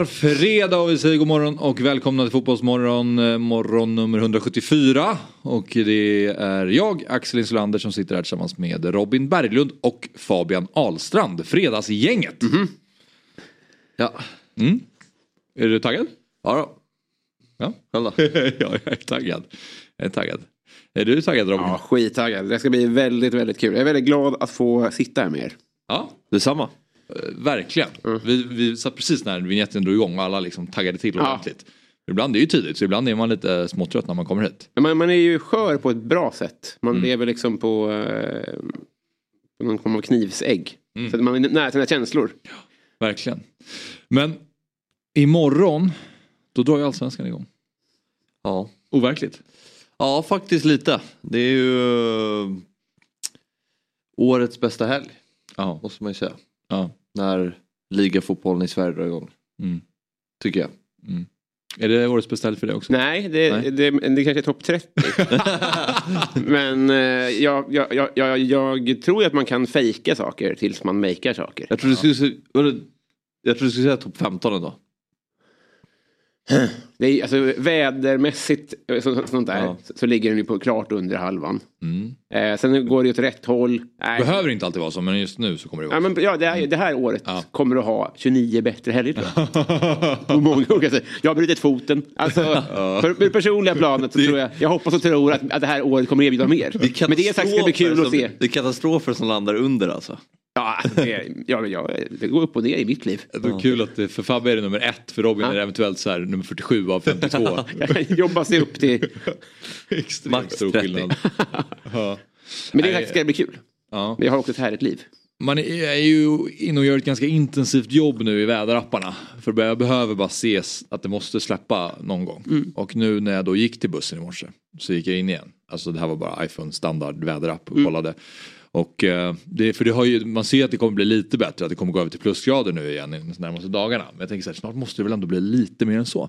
Är fredag och vi säger god morgon och välkomna till Fotbollsmorgon, eh, morgon nummer 174. Och det är jag, Axel Insulander, som sitter här tillsammans med Robin Berglund och Fabian Ahlstrand, Fredagsgänget. Ja. Mm. Är du taggad? Ja då. Ja. Själv då? ja, jag är taggad. Jag är taggad. Är du taggad Robin? Ja, skittaggad. Det ska bli väldigt, väldigt kul. Jag är väldigt glad att få sitta här med er. Ja, Detsamma. Eh, verkligen. Vi, vi satt precis när vignetten drog igång och alla liksom taggade till Ja. ordentligt. Ibland är det ju tidigt så ibland är man lite småtrött när man kommer hit. Men Man, man är ju skör på ett bra sätt. Man Mm. lever liksom på, eh, på någon form av knivsägg. Mm. Så att man är nära sina känslor. Verkligen. Men imorgon, då drar ju allsvenskan igång. Ja. Overkligt. ja, faktiskt lite. Det är ju eh, årets bästa helg, Ja. måste man ju säga. Ja. När ligafotbollen i Sverige drar igång. Mm. Tycker jag. Är det årets helg för dig också? Nej, det, Nej. Det, det, kanske är topp 30. Men eh, jag, jag, jag, jag, jag tror ju att man kan fejka saker tills man makear saker. Jag trodde du skulle, jag trodde du skulle säga topp 15 ändå. Det är, alltså, vädermässigt eh, så, så- sånt där, Ja. så, så ligger den ju på klart under halvan. Mm. Eh, sen går det åt rätt håll. Nej. Behöver inte alltid vara så men just nu så kommer det Ja, vara men, ja, det, här, det här året Ja. kommer att ha 29 bättre helger tror jag. På många olika sätt. Jag har brutit foten. Alltså, för, på det personliga planet så tror jag, jag hoppas och tror att, att det här året kommer erbjuda mer. Men det sagt ska bli kul att se. Det är katastrofer som landar under alltså. Ja, alltså, det, ja, ja, det går upp och ner i mitt liv. Det är kul att det, för Fabbe är det nummer ett, för Robin Ja. är det eventuellt så här nummer 47 av 52. Jag kan jobba sig upp till... Extremt Max stor 30. skillnad. Ja. Men det Nej. ska bli kul. Ja. Men jag har också ett härligt liv. Man är är ju inne och gör ett ganska intensivt jobb nu i väderapparna. För jag behöver bara ses att det måste släppa någon gång. Mm. Och nu när jag då gick till bussen i morse så gick jag in igen. Alltså det här var bara iPhone standard väderapp och Mm. kollade. Och eh, det, för det har ju, man ser att det kommer bli lite bättre, att det kommer gå över till plusgrader nu igen de närmaste dagarna. Men jag tänker så här, snart måste det väl ändå bli lite mer än så.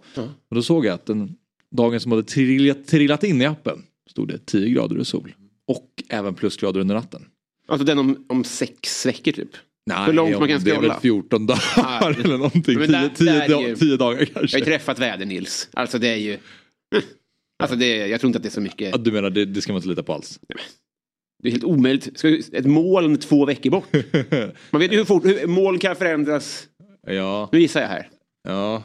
Och då såg jag att den dagen som hade trillat, trillat in i appen stod det 10 grader och sol. Och även plusgrader under natten. Alltså den om, om sex veckor typ. Nej, Hur långt man kan det är väl scrolla? 14 dagar eller någonting. Men 10 där- tio, där är da- ju- tio dagar Jag har kanske. ju träffat väder-Nils. Alltså det är ju... Alltså det, jag tror inte att det är så mycket. Du menar det, det ska man inte lita på alls? Det är helt omöjligt. Ska, ett moln två veckor bort. Man vet ju hur fort hur moln kan förändras. Ja, Nu gissar jag här. ja,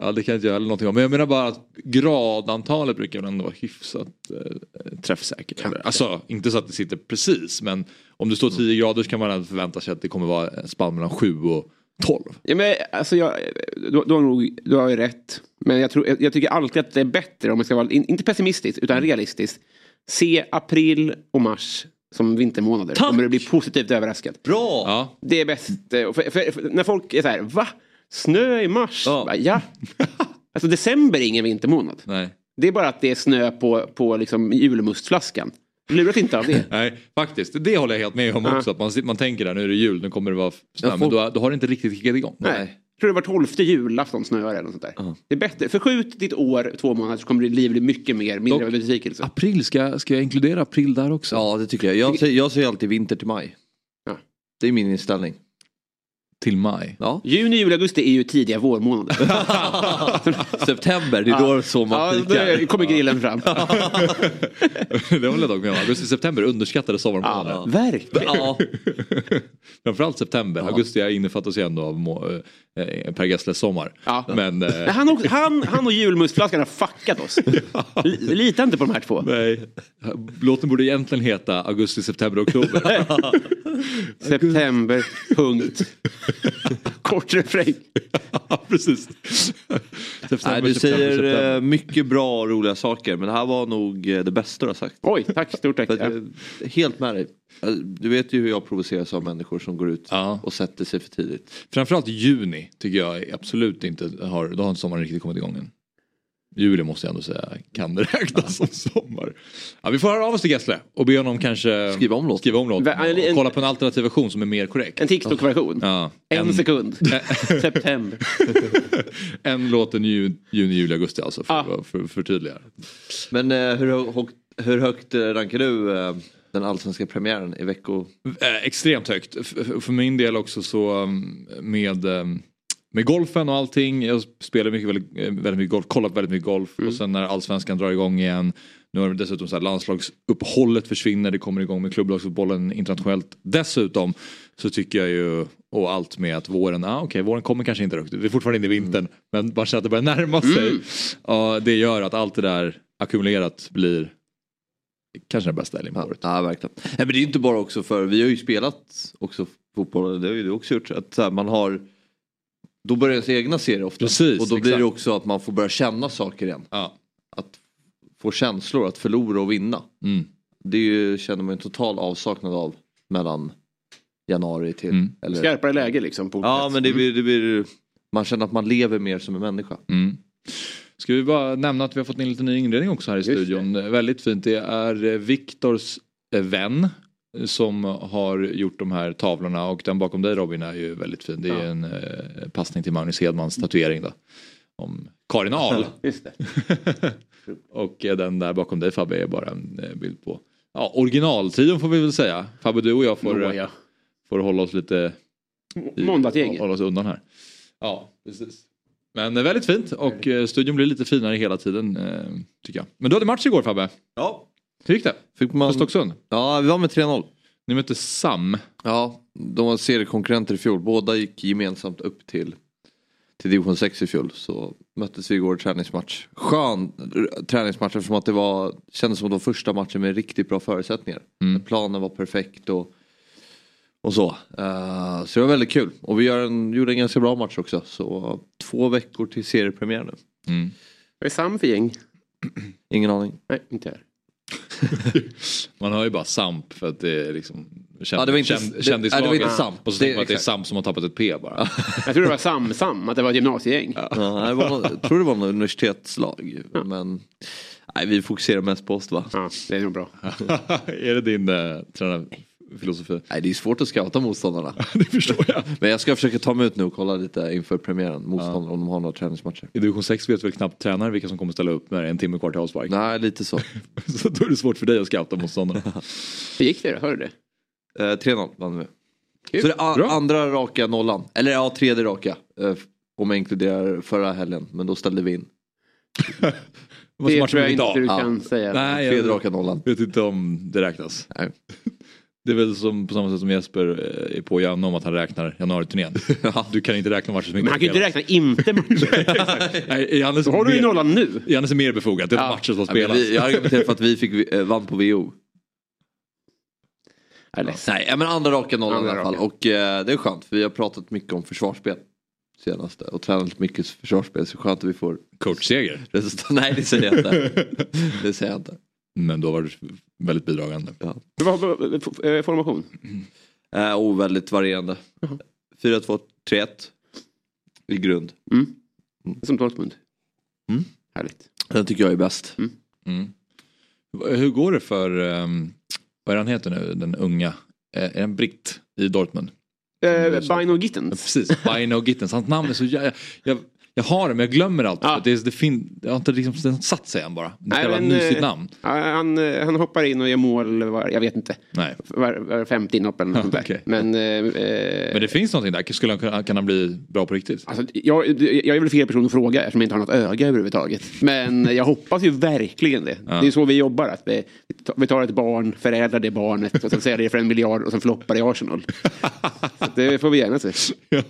ja det kan jag inte göra någonting om. Men jag menar bara att gradantalet brukar väl ändå vara hyfsat eh, träffsäkert. Eller? Alltså inte så att det sitter precis men om det står 10 grader så kan man ändå förvänta sig att det kommer vara en spann mellan 7 och 12. Ja, men, alltså jag, du, du, har nog, du har ju rätt. Men jag, tror, jag, jag tycker alltid att det är bättre om man ska vara, in, inte pessimistiskt utan realistiskt. Se april och mars som vintermånader. Tack! Kommer du bli positivt överraskad. Bra! Ja, Det är bäst. eh, För, för, för, när folk är så här, va? Snö i mars? Ja. Bara, ja. Alltså december är ingen vintermånad. nej. Det är bara att det är snö på, på liksom julmustflaskan. Luras inte av det. Nej, faktiskt. Det håller jag helt med om Ja. också. Att man, man tänker där, nu är det jul, nu kommer det vara snö. Ja, Men folk- då, då har det inte riktigt kickat igång. Nej. Jag tror det var tolfte julafton snöar eller något sånt där. Ja. Det är bättre. Förskjut ditt år två månader så kommer ditt liv bli mycket mer, mindre Dock- av besvikelse. April, ska, ska jag inkludera april där också? Ja det tycker jag. Jag säger, jag säger alltid vinter till maj. Ja. Det är min inställning. Till maj. Ja. Juni, juli, augusti är ju tidiga vårmånader. September, det är då så man ja, pikar. då kommer grillen fram. det håller jag dock med om. Augusti-september underskattade sommarmånader. Ja, verkligen. Ja. Framförallt september. Augusti innefattas ju ändå av eh, Per Gessles sommar. Ja. Men eh, Han, också, han, han och julmustflaskan har fuckat oss. L- Lita inte på de här två. nej. Låten borde egentligen heta augusti, september, oktober. September, punkt. Kort refräng. Ja, Precis. September, Nej, du september, säger september. eh, mycket bra och roliga saker men det här var nog eh, det bästa du har sagt. Oj, tack. Stort tack. Helt med dig. Eh, Du vet ju hur jag provoceras av människor som går ut Ja. och sätter sig för tidigt. Framförallt juni tycker jag absolut inte har, då har inte sommaren riktigt kommit igång än. Juli måste jag ändå säga, kan det räknas som sommar? Ja, vi får höra av oss till Gessle och be honom kanske Skriva om låten. skriva om låten en- och kolla på en alternativ version som är mer korrekt. En TikTok-version. Ja, En, sekund. September. en låt i juni, juli, augusti alltså för, Ah. för, för förtydliga. Men eh, hur, högt, hur högt eh, rankar du eh, den allsvenska premiären i vecko? Eh, extremt högt. För min del också så um, med, um, med golfen och allting. Jag spelar mycket, väldigt, eh, väldigt mycket golf, kollar på väldigt mycket golf och sen när allsvenskan drar igång igen. Nu har det dessutom så här landslagsuppehållet försvinner, det kommer igång med klubblagsfotbollen internationellt. Dessutom så tycker jag ju, och allt med att våren, ah, okej våren kommer kanske inte högt, vi är fortfarande inne i vintern men man känner att det börjar närma sig. Ja, det gör att allt det där ackumulerat blir kanske den bästa helgen på året. ja verkligen. Nej, men det är inte bara också för, vi har ju spelat också fotboll, det har ju du också gjort. Att så här, man har, då börjar ens egna serier ofta. Precis, och då blir det exakt. också att man får börja känna saker igen. Ja. Att få känslor, att förlora och vinna. Mm. Det är ju, känner man en total avsaknad av mellan januari till... Mm. Eller, Skarpare läge liksom. På ja men det blir, det blir, man känner att man lever mer som en människa. Mm. Ska vi bara nämna att vi har fått in lite ny inredning också här i Just studion. Väldigt fint. Det är eh, Viktors eh, vän som har gjort de här tavlorna och den bakom dig Robin är ju väldigt fin. Det är Ja. en eh, passning till Magnus Hedmans tatuering då. Om Karin Ahl. Just det. och eh, den där bakom dig Fabbe är bara en eh, bild på ja, originaltiden får vi väl säga. Fabbe du och jag får, eh, Nåja. får hålla oss lite i- Måndagsgänget. Hålla oss undan här. Ja, precis. Men eh, väldigt fint och eh, studion blir lite finare hela tiden eh, tycker jag. Men du hade match igår Fabbe. Ja. Hur gick det? Fick På man, Stocksund? ja vi var med 3-0. Ni mötte Sam. Ja, de var seriekonkurrenter i fjol. Båda gick gemensamt upp till, till division 6 i fjol. Så möttes vi igår i träningsmatch. Skön träningsmatch eftersom att det var, kändes som de första matchen med riktigt bra förutsättningar. Mm. Planen var perfekt och, och så. Eh, så det var väldigt kul. Och vi gör en, gjorde en ganska bra match också. Så två veckor till seriepremiär nu. Mm. Vad är Sam för gäng? Ingen aning. Nej, inte här. Man hör ju bara Samp för att det är liksom känd, Ja, det var inte- känd, det- kändislaget. ja, det var inte Samp. Och så Det- tänker man att det är. Samp som har tappat ett P bara. Jag tror det var Sam-Sam, att det var ett gymnasiegäng. Ja, det var, jag tror det var något universitetslag. Men nej, vi fokuserar mest på oss va. Ja, det är nog bra. är det din eh, tränarfilosofi? Nej, det är svårt att scouta motståndarna. det förstår jag. Men jag ska försöka ta mig ut nu och kolla lite inför premiären. Motståndare om de har några träningsmatcher. I division 6 vet väl knappt tränare vilka som kommer ställa upp när det är en timme kvar till avspark. Nej, lite så. Så då är det svårt för dig att scouta motståndarna. Hur gick det då? Hörde du det? Eh, 3-0 vann vi. Kul. Så det är Bra. andra raka nollan. Eller ja, tredje raka. Eh, om jag inkluderar förra helgen. Men då ställde vi in. Det tror jag inte du Ja. kan säga. Nej, jag raka nollan. vet inte om det räknas. Nej. Det är väl som på samma sätt som Jesper eh, är på Janne om att han räknar januariturnén. Du kan inte räkna matcher som Men inte han kan ju inte räkna inte matcher. Nej, Jannes, Då har du ju nollan nu. Jannes är mer befogat. Det är Ja. matcher som Ja, men spelas. vi, jag argumenterar för att vi fick eh, vann på VO. Nej, ja, men andra raka nollan Andra i alla fall. raka. Och eh, det är skönt för vi har pratat mycket om försvarsspel. Senaste. Och tränat mycket försvarsspel. Så skönt att vi får Coachseger. Nej, det säger jag inte. det säger jag inte. Men då var det väldigt bidragande. F- eh, formation? Eh, och väldigt varierande. 4-2-3-1. I grund. Som Dortmund. Mm. Härligt. Den tycker jag är bäst. Mm. Hur går det för, um, vad är han heter nu, den unga, är är en britt i Dortmund? Eh, Bino Ja, Gittens. Precis, Bino Gittens. Hans namn är så... Jag, jag, jag har det men jag glömmer allt. Ja. Det, det, fin, det har inte liksom det satt sig än bara. Det ska vara ett mysigt eh, namn. Han, eh, han hoppar in och gör mål, var, jag vet inte, Nej. var, var femte inhopp eller något. Okej. Men, eh, eh, Men det finns någonting där. Skulle han, kan han bli bra på riktigt? Alltså, jag, jag är väl fel person att fråga eftersom jag inte har något öga överhuvudtaget. Men jag hoppas ju verkligen det. Ja. Det är så vi jobbar. Att vi, vi tar ett barn, förädlar det barnet och sen säljer det för en miljard och sen floppar det i Arsenal. Det får vi gärna se.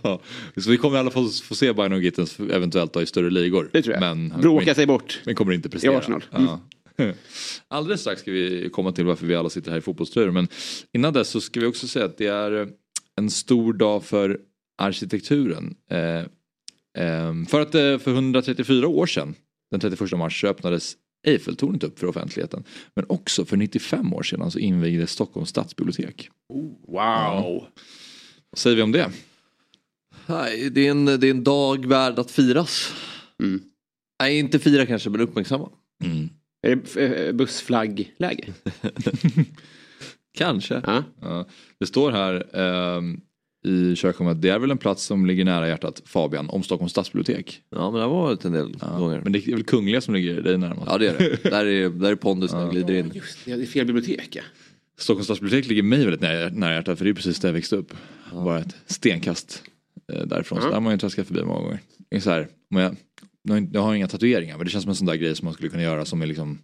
ja. Så vi kommer i alla fall få se Bino Gittens eventuellt då, i större ligor. Det tror jag. Men Bråka kommer, sig bort. men kommer inte prestera. I Arsenal. Mm. Ja. Alldeles strax ska vi komma till varför vi alla sitter här i fotbollströjor. Men innan dess så ska vi också säga att det är en stor dag för arkitekturen. Eh, Ehm, för att eh, för 134 år sedan, den 31 mars, så öppnades Eiffeltornet upp för offentligheten. Men också för 95 år sedan så invigdes Stockholms stadsbibliotek. Wow. Vad säger vi om det? Nej, det, är en, det är en dag värd att firas. Mm. Nej, inte fira kanske, men uppmärksamma. Mm. Är det eh, bussflaggläge? Kanske. Ja. Ja, det står här ehm, i körschemat, det är väl en plats som ligger nära hjärtat Fabian, om Stockholms stadsbibliotek. Ja, men det har varit en del Ja, gånger. men det är väl Kungliga som ligger dig närmast? Ja, det är det. där är, där är pondus när jag glider in. Just det, det är fel bibliotek ja. Stockholms stadsbibliotek ligger mig väldigt nära, nära hjärtat för det är precis där jag växte upp. Bara ett stenkast eh, därifrån. Så Ja. där har man ju traskat förbi många gånger. Så här, om jag, jag har inga tatueringar men det känns som en sån där grej som man skulle kunna göra som är liksom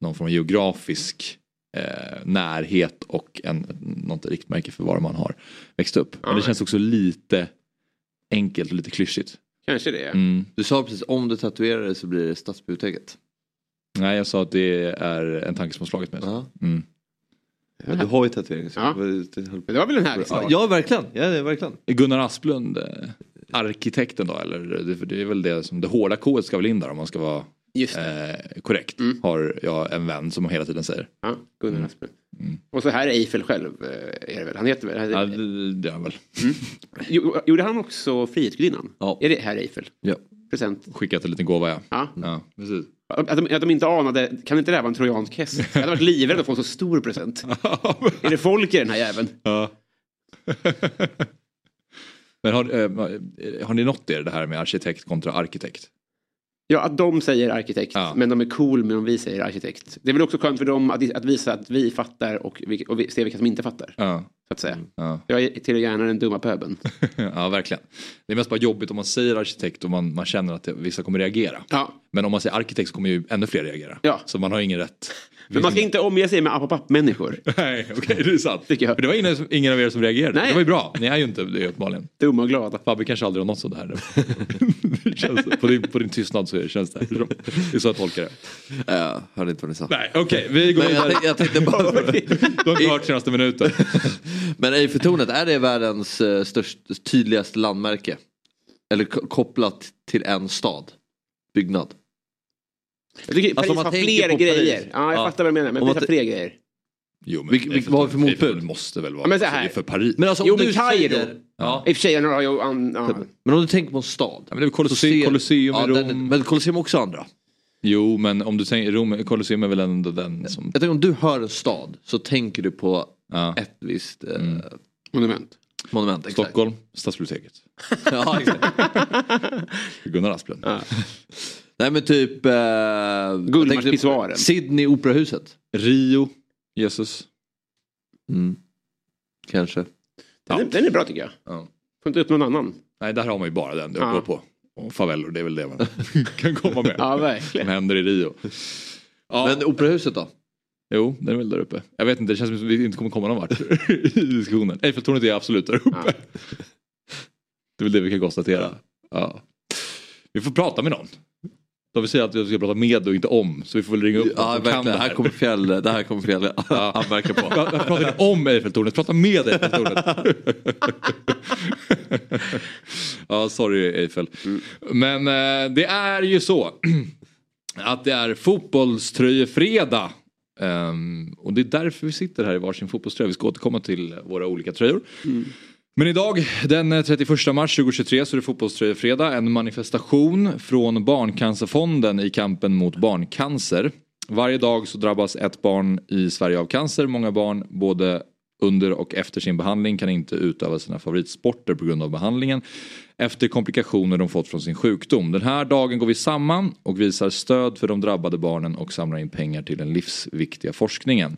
någon form av geografisk eh, närhet och en, något riktmärke för var man har växt upp. Men det känns också lite enkelt och lite klyschigt. Kanske det. Mm. Du sa precis om du tatuerar dig så blir det stadsbiblioteket. Nej jag sa att det är en tanke som har slagit mig. Mm. Men du har ju tatuering. så- Ja. Det var väl en härlig Ja, sak? ja, verkligen. Ja, det är verkligen. Gunnar Asplund eh, arkitekten då eller? Det, för det är väl det som det hårda kodet ska väl in där om man ska vara eh, korrekt. Mm. Har jag en vän som hela tiden säger. Ja, Gunnar Mm. Asplund. Mm. Och så här är Eiffel själv. eh, Är det väl. Han heter väl... Ja, det, är han väl. Jo- Gjorde han också Frihetsgudinnan? Ja. Är det här Eiffel? Ja. Present? Skickat en liten gåva ja. Ja. Ja, precis. Att de, att de inte anade, kan inte det här vara en trojansk häst? Jag hade varit livrädd att få en så stor present. är det folk i den här jäveln? Ja. Men har, eh, har ni nått er det här med arkitekt kontra arkitekt? Ja, att de säger arkitekt, Ja. men de är cool med om vi säger arkitekt. Det är väl också skönt för dem att, att visa att vi fattar och, vi, och vi, se vilka som inte fattar. Ja. Så att säga. Ja. Jag är till gärna den dumma pöbeln. ja, verkligen. Det är mest bara jobbigt om man säger arkitekt och man, man känner att det, vissa kommer reagera. Ja. Men om man säger arkitekt så kommer ju ännu fler reagera. Ja. Så man har ingen rätt. Men man ska inte omge sig med app och papp-människor. Nej, okej det är sant. Tycker jag. För det var ingen, ingen av er som reagerade. Nej. Det var ju bra. Ni är ju inte det uppenbarligen. Dumma och glada. Fabbe kanske aldrig har nått sådär. Det känns, på, din, på din tystnad så känns det. Det är så jag tolkar det. Jag hörde inte vad ni sa. Nej, okej. vi går Men jag, vidare. tänkte- jag tänkte bara... Du har inte hört senaste minuten. Men Eiffeltornet, är det världens eh, störst, tydligaste landmärke? Eller ko- kopplat till en stad? Byggnad? Jag tycker Alltså, Paris har fler Paris. grejer. Ja, jag Ja. fattar vad du menar. Men Paris har fler grejer. Jo, men Vilk- vilk- vad har vi för motbud? Eiffeltornet måste väl vara Ja, men så här. det är för Paris. Men alltså om Jo, du men Kairo. Ja. I och för sig, några har ju... an- Ja. Men om du tänker på en stad. Ja, men det är Colosseum, Colosseum ja, i den- Rom. Men Colosseum är också andra. Jo, men om du tänker Rom, Colosseum är väl ändå den som... Jag tänker om du hör en stad så tänker du på Ja. ett visst eh, Monument. monument. Exakt. Stockholm, Stadsbiblioteket. Ja, exakt. Gunnar Asplund. Ja. Nej men typ... Eh, Gullmarspisuaren. Sydney Operahuset. Rio, Jesus. Mm. Kanske. Den, är, den är bra tycker jag. Ja. Får inte upp någon annan. Nej, där har man ju bara den. Det Ja. går på. Och favellor, det är väl det man kan komma med. Ja, Som verkligen. händer i Rio. Ja, Men Operahuset då? jo, den är väl där uppe. Jag vet inte, det känns som att vi inte kommer komma någon vart i diskussionen. Eiffeltornet är absolut där uppe. Ja. Det är väl det vi kan konstatera. Ja. Vi får prata med någon. De vill säga att vi ska prata med och inte om. Så vi får väl ringa upp Ja kan det Det här kommer fjäll. Det här kommer fjäll. Han verkar på. Jag pratar inte om Eiffeltornet, prata med Eiffeltornet. ja, sorry Eiffel. Men eh, det är ju så att det är fotbollströjefredag. Ehm, och det är därför vi sitter här i varsin fotbollströja. Vi ska återkomma till våra olika tröjor. Men idag den 31 mars 2023 så är det fotbollströjefredag. En manifestation från Barncancerfonden i kampen mot barncancer. Varje dag så drabbas ett barn i Sverige av cancer. Många barn både under och efter sin behandling kan inte utöva sina favoritsporter på grund av behandlingen efter komplikationer de fått från sin sjukdom. Den här dagen går vi samman och visar stöd för de drabbade barnen och samlar in pengar till den livsviktiga forskningen.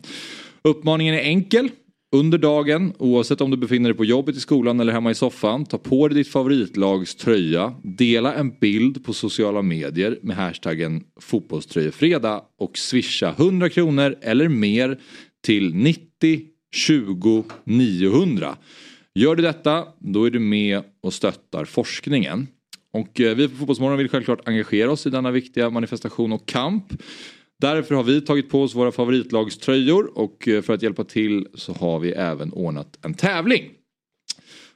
Uppmaningen är enkel. Under dagen, oavsett om du befinner dig på jobbet, i skolan eller hemma i soffan, ta på dig ditt favoritlags tröja, dela en bild på sociala medier med hashtaggen fotbollströjefredag och swisha 100 kronor eller mer till 90 20 900. Gör du detta, då är du med och stöttar forskningen. Och eh, vi på Fotbollsmorgon vill självklart engagera oss i denna viktiga manifestation och kamp. Därför har vi tagit på oss våra favoritlagströjor och eh, för att hjälpa till så har vi även ordnat en tävling.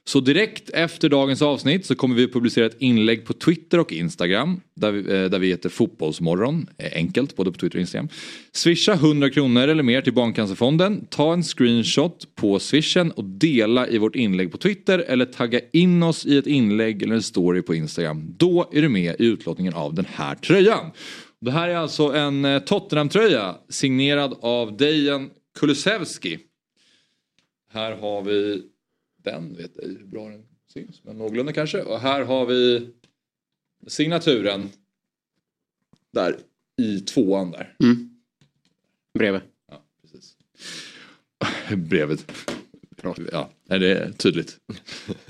Så direkt efter dagens avsnitt så kommer vi publicera ett inlägg på Twitter och Instagram. Där vi, eh, där vi heter Fotbollsmorgon. Eh, enkelt, både på Twitter och Instagram. Swisha 100 kronor eller mer till Barncancerfonden. Ta en screenshot på swishen och dela i vårt inlägg på Twitter. Eller tagga in oss i ett inlägg eller en story på Instagram. Då är du med i utlottningen av den här tröjan. Det här är alltså en eh, Tottenham-tröja signerad av Dejan Kulusevski. Här har vi den, vet jag hur bra den syns, men någorlunda kanske. Och här har vi signaturen där i tvåan där. Mm. Bredvid. Ja, precis. Brevet. Ja, det är tydligt.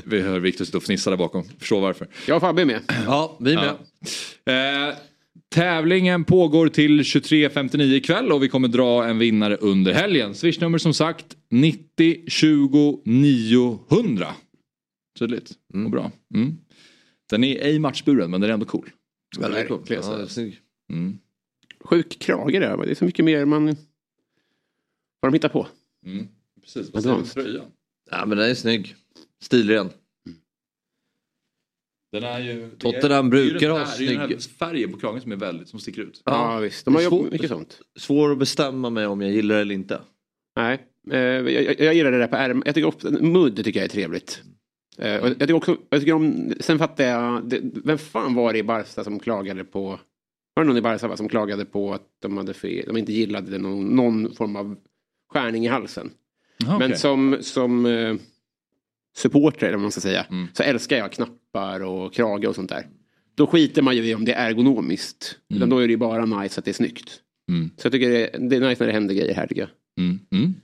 Vi hör Viktor stå och fnissa där bakom. Förstår varför. Jag och Fabbe är med. Ja, vi med. Ja. Eh, tävlingen pågår till 23.59 ikväll och vi kommer dra en vinnare under helgen. Swishnummer som sagt 90 20 900. Tydligt och bra. Mm. Den är ej matchburen men den är ändå cool. Väldigt cool. Ja, snygg. Mm. Sjuk krage där. Det är så mycket mer man... Vad de hittar på. Mm. Precis, vad säger du om tröjan? Ja men den är snygg. Stilren. Den är ju... Tottenham det är ju brukar ha här- Det är ju den här snygg- färgen på kragen som är väldigt, som sticker ut. Ja, visst. De har Det är svårt- jobbat mycket sånt. Svår att bestämma mig om jag gillar det eller inte. Nej, eh, jag, jag, jag gillar det där på ärm. Jag tycker också, mudd tycker jag är trevligt. Eh, jag tycker också, jag tycker om, sen fattar jag, det, vem fan var det i Barca som klagade på, var det någon i Barca som klagade på att de hade fel, de inte gillade någon, någon form av skärning i halsen. Jaha, Men okej. som, som eh, supporter, eller vad man ska säga, Mm. så älskar jag knappar och krage och sånt där. Då skiter man ju i om det är ergonomiskt. Utan då är det ju bara nice att det är snyggt. Mm. Så jag tycker det, det är nice när det händer grejer här tycker jag. Mm. Mm.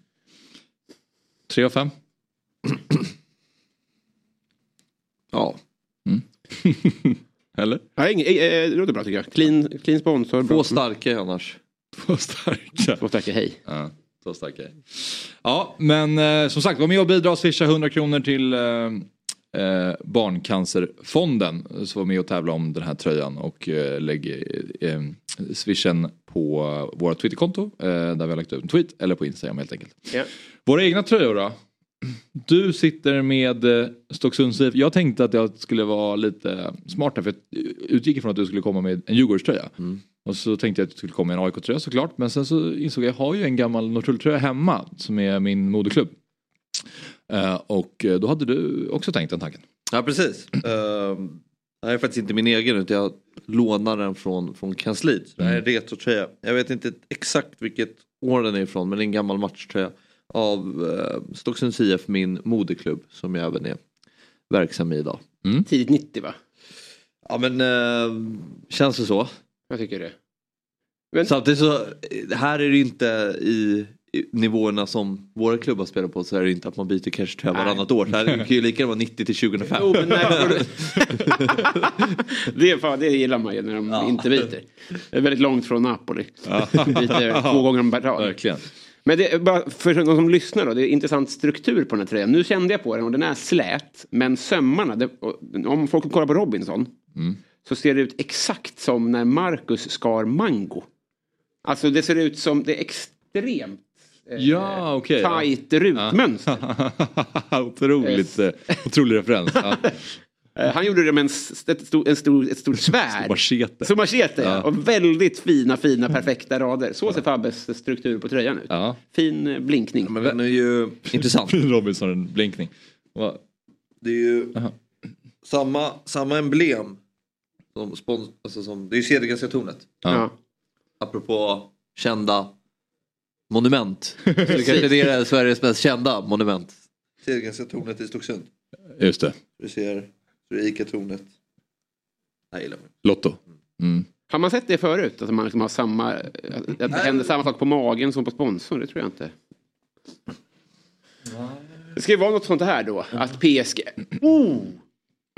Tre av fem. Ja. Eller? Ja, inget, eh, det låter bra tycker jag. Clean, clean sponsor. Två starka annars. Två starka. Två starka hej. Ja, två starka. Ja, men eh, som sagt, var med och bidra och swisha 100 kronor till eh, eh, Barncancerfonden. Så var med och tävla om den här tröjan och eh, lägg eh, eh, swishen på våra Twitterkonto eh, där vi har lagt ut en tweet eller på Instagram helt enkelt. Ja. Våra egna tröjor då? Du sitter med eh, Stocksunds IF. Jag tänkte att jag skulle vara lite smartare för jag utgick ifrån att du skulle komma med en Djurgårdströja. Och så tänkte jag att du skulle komma med en AIK-tröja såklart. Men sen så insåg jag att jag har ju en gammal Norrtull-tröja hemma som är min moderklubb. Eh, och eh, då hade du också tänkt den tanken. Ja precis. Uh, det här är faktiskt inte min egen utan jag lånar den från, från kansliet. Det här är en retrotröja. Jag vet inte exakt vilket år den är ifrån men det är en gammal matchtröja. Av uh, Stocksunds IF, min moderklubb som jag även är verksam i idag. Tidigt 90 va? Ja men uh, känns det så. Jag tycker det. Men, Samtidigt så, här är det inte i, i nivåerna som våra klubbar spelar på så är det inte att man byter kanske tröja varannat år. Så här kan ju lika gärna vara 90 till 2005. Jo, men när, det, är fan, det gillar man ju när de inte byter. Det är väldigt långt från Napoli. Byter två gånger om per rad. Verkligen. Men det bara för de som lyssnar då, det är intressant struktur på den här tröjan. Nu kände jag på den och den är slät, men sömmarna, det, om folk kollar på Robinson, så ser det ut exakt som när Marcus skar mango. Alltså det ser ut som, det är extremt eh, Ja, okej. ja. tajt rutmönster. Otroligt, eh, otrolig referens. Ja. Eh, Han gjorde det med en, ett, stor, en stor, ett stort svärd. Machete. Som machete, ja. Ja. Och väldigt fina, fina, perfekta rader. Så ser Fabbes struktur på tröjan ut. Ja. Fin eh, blinkning. Men den är ju intressant. Robinson-blinkning. Det är ju samma, samma emblem. Som spons, alltså som, det är ju Cedergrenska tornet. Ja. Apropå kända monument. Så det kanske det är Sveriges mest kända monument. Cedergrenska tornet i Stocksund. Just det. Du ser, så det är Ica-tornet. Jag gillar mig. Lotto. Mm. Har man sett det förut? Att man liksom har samma, att det händer samma sak på magen som på sponsorn? Det tror jag inte. Det ska ju vara något sånt här då. Att PSG... Oh!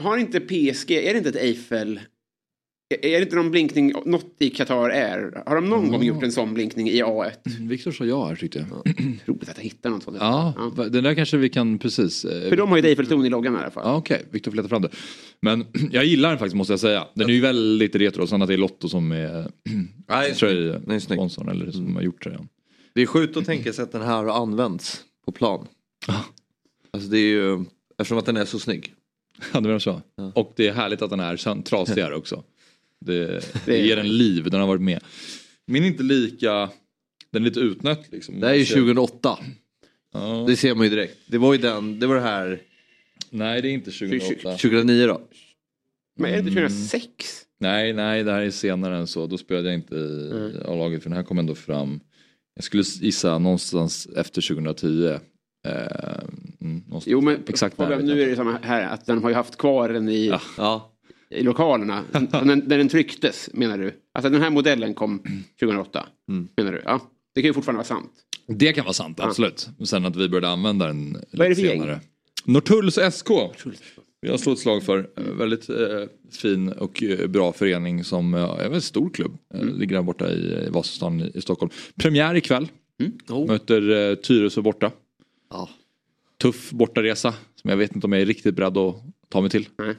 Har inte PSG, är det inte ett Eiffel... Är det inte någon blinkning, något i Qatar är? Har de någon gång gjort en sån blinkning i A1? Viktor sa ja här tyckte jag. Roligt att jag hittar något sånt. Ja, va- den där kanske vi kan precis... eh, För de har ju Eiffeltorn i loggan i alla fall. Ja okej, Viktor får leta fram det. Men jag gillar den faktiskt måste jag säga. Den är ju väldigt retro, sen att det är Lotto som är Nej, Den är snygg. tröjsponsorn eller som har gjort tröjan. Det är sjukt att tänka sig att den här har använts på plan. Ja. Alltså det är ju Eftersom att den är så snygg. Ja, det var så. Ja. Och det är härligt att den är så- trasigare också. Det, det ger en liv, den har varit med. Min är inte lika, den är lite utnött liksom. Det här är ju 2008. Ja. Det ser man ju direkt. Det var ju den, det var det här Nej det är inte 2008. 2009 då. Men är det inte 2006? Nej, nej det här är senare än så. Då spelade jag inte i Mm. A-laget för den här kom ändå fram. Jag skulle gissa någonstans efter 2010. Eh, mm, någonstans. Jo men Exakt jag nu är det samma här att den har ju haft kvar den i, Ja. Ja. i lokalerna. när, den trycktes menar du? Alltså den här modellen kom 2008 Mm. menar du? Ja. Det kan ju fortfarande vara sant. Det kan vara sant, absolut. Sen att vi började använda den Vad är det lite för gäng? senare. Norrtulls SK. Jag slår ett slag för. Eh, Väldigt eh, fin och eh, bra förening som eh, är en väldigt stor klubb. Eh, Mm. Ligger där borta i, i Vasastan i, i Stockholm. Premiär ikväll. Oh. Möter eh, Tyresö borta. Ja. Tuff bortaresa som jag vet inte om jag är riktigt beredd att ta mig till. Nej.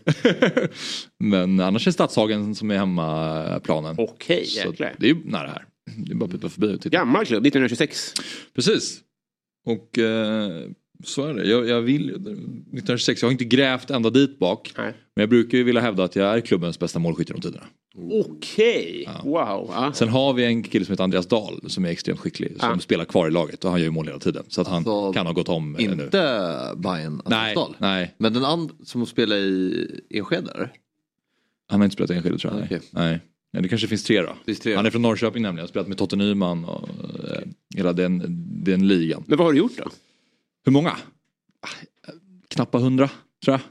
Men annars är Stadshagen som är hemmaplanen. Okej, jäklar. det är ju nära här. Det är bara att pipa förbi och titta. Gammal klubb, 1926. Precis. Och eh, så är det. Jag, jag vill 1926, jag har inte grävt ända dit bak. Nej. Men jag brukar ju vilja hävda att jag är klubbens bästa målskytt genom tiderna. Okej, wow. Ja. Sen har vi en kille som heter Andreas Dahl som är extremt skicklig. Som Ja. spelar kvar i laget och han gör ju mål hela tiden. Så att han Alltså, kan ha gått om eh, nu. Inte Bayern Nej, Asdal. nej. Men den andra som spelar i Enskede? Han har inte spelat i Enskede tror jag. nej. Okej. Nej. Nej, det kanske finns tre då. Finns tre. Han är från Norrköping nämligen. Spelat med Totte Nyman och eh, hela den, den ligan. Men vad har du gjort då? Hur många? Knappa hundra tror jag.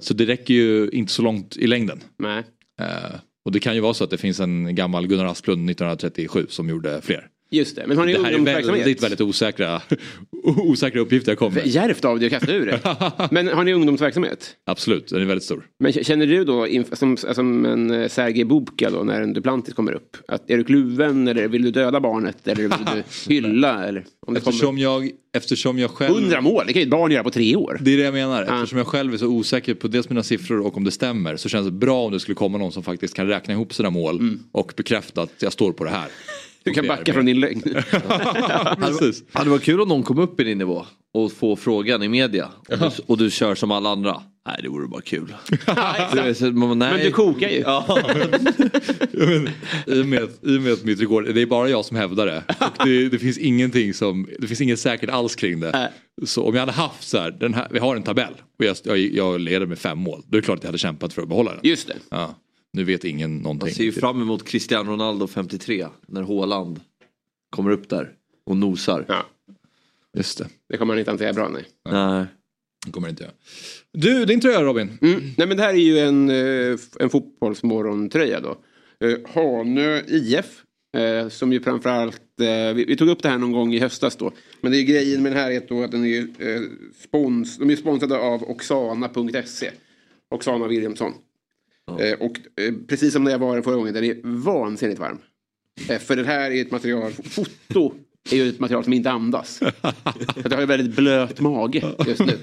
Så det räcker ju inte så långt i längden. Nej. Eh, och det kan ju vara så att det finns en gammal Gunnar Asplund 1937 som gjorde fler. Just det, men har ni Det här är väldigt, väldigt osäkra, osäkra uppgifter jag kommer. Djärvt av dig att kasta ur det. Men har ni ungdomsverksamhet? Absolut, den är väldigt stor. Men känner du då, som, som en eh, Sergej Bubka då, när en Duplantis kommer upp, att är du kluven eller vill du döda barnet eller vill du hylla? Eller, om det kommer Eftersom jag, eftersom jag själv... 100 mål, det kan ju ett barn göra på tre år. Det är det jag menar. Eftersom jag själv är så osäker på dels mina siffror och om det stämmer så känns det bra om det skulle komma någon som faktiskt kan räkna ihop sina mål och bekräfta att jag står på det här. Du kan backa från din lögn. Precis. Ja, det var kul om någon kom upp i din nivå och få frågan i media. Och du, och du kör som alla andra. Nej det vore bara kul. Du så man, nej. Men du kokar ju. Ja. Men, I och med, i och med att mitt rekord, det är bara jag som hävdar det. Och det, det finns ingenting som, det finns inget säkert alls kring det. Så om jag hade haft så här, den här, vi har en tabell och jag, jag, jag leder med fem mål. Då är det klart att jag hade kämpat för att behålla den. Just det. Ja, nu vet ingen någonting. ser ju fram emot Cristiano Ronaldo 53 när Haaland kommer upp där och nosar. Ja, Just det, det kommer han inte hantera bra. Nej. Nej. det kommer inte jag. Du, din tröja Robin. Mm. Nej men det här är ju en, eh, en fotbollsmorgontröja då. Eh, Hanö IF. Eh, som ju framförallt, vi, tog upp det här någon gång i höstas då. Men det är grejen med den här är då att den är spons, de är sponsrade av Oxana.se. Oxana Williamson. Eh, och eh, precis som när jag var den förra gången, den är vansinnigt varm. Eh, för det här är ett material, foto är ju ett material som inte andas. Jag har ju väldigt blöt mage just nu.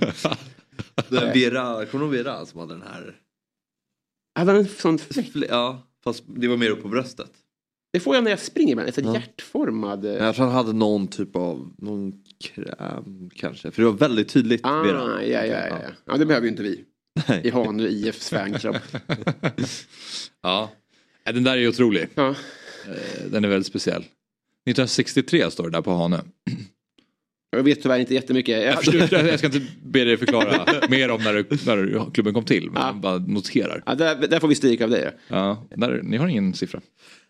Den Vera, kommer du ihåg Vera som hade den här? Hade han en sån fläck? Ja, fast det var mer upp på bröstet. Det får jag när jag springer ibland. Sån Ja. hjärtformad... Jag tror han hade någon typ av, någon kräm kanske. För det var väldigt tydligt. Ah, Vera. ja, ja, ja, ja. ja, det behöver ju inte vi. Nej. I Hanö IFs fanclub. Ja, Ja, den där är ju otrolig. Ja. Eh, Den är väldigt speciell. 1963 står det där på Hanö. Jag vet tyvärr inte jättemycket. Jag, Jag ska inte be dig förklara mer om när, det- när klubben kom till. Men Ja. jag bara noterar. ja, där, där får vi stryk av dig. Ja, där, ni har ingen siffra?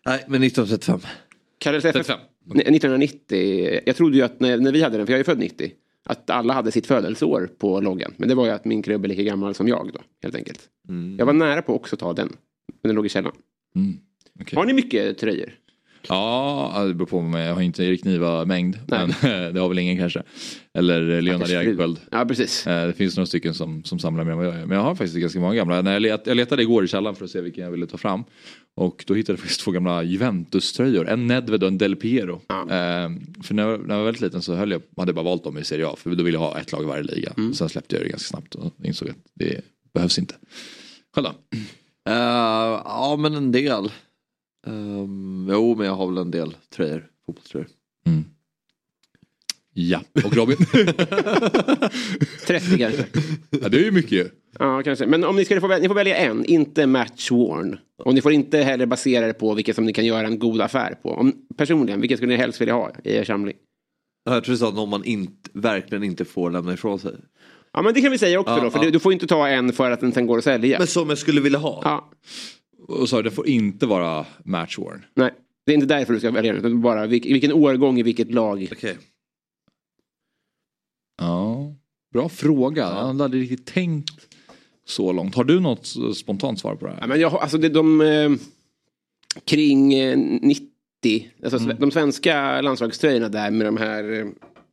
Nej, men 1935. Karels FF, 35. 1990. Jag trodde ju att när, när vi hade den, för jag är född 90. Att alla hade sitt födelseår på loggan. Men det var ju att min klubb är lika gammal som jag då. Helt enkelt. Mm. Jag var nära på att också ta den. Men den låg i källaren. Mm. okej. Har ni mycket tröjor? Ja, det beror på mig. Jag har inte Erik Niva-mängd. Men det har väl ingen kanske. Eller Leonard. Ersköld. Ja, precis. Eh, Det finns några stycken som, som samlar mer än vad jag gör. Men jag har faktiskt ganska många gamla. Jag letade igår i källaren för att se vilken jag ville ta fram. Och då hittade jag faktiskt två gamla Juventus-tröjor. En Nedved och en Del Piero. Ja. Eh, för när jag, när jag var väldigt liten så höll jag, hade jag bara valt dem i Serie A. För då ville jag ha ett lag i varje liga. Mm. Sen släppte jag det ganska snabbt och insåg att det behövs inte. Själv då? Eh, ja, men en del. Um, jo, men jag har väl en del tröjor. Fotbollströjor. Mm. Ja, och Robin? 30 kanske. ja, det är ju mycket ju. Ja, kanske. Men om ni, ska få, välja, ni får välja en, inte match worn. Och ni får inte heller basera det på vilket som ni kan göra en god affär på. Om, personligen, vilket skulle ni helst vilja ha i er samling? Jag tror du sa någon man inte, verkligen inte får lämna ifrån sig. Ja men det kan vi säga också Ja, då. För ja. du, du får inte ta en för att den sen går att sälja. Men som jag skulle vilja ha. Ja, Och så det får inte vara match worn. nej. Det är inte därför du ska välja den. Utan bara vilk, vilken årgång i vilket lag. Okej. Ja, bra fråga. Jag hade aldrig riktigt tänkt så långt. Har du något spontant svar på det Ja, här? men jag, alltså det, de eh, kring eh, 90. Alltså sve- de svenska landslagströjorna där med de här eh,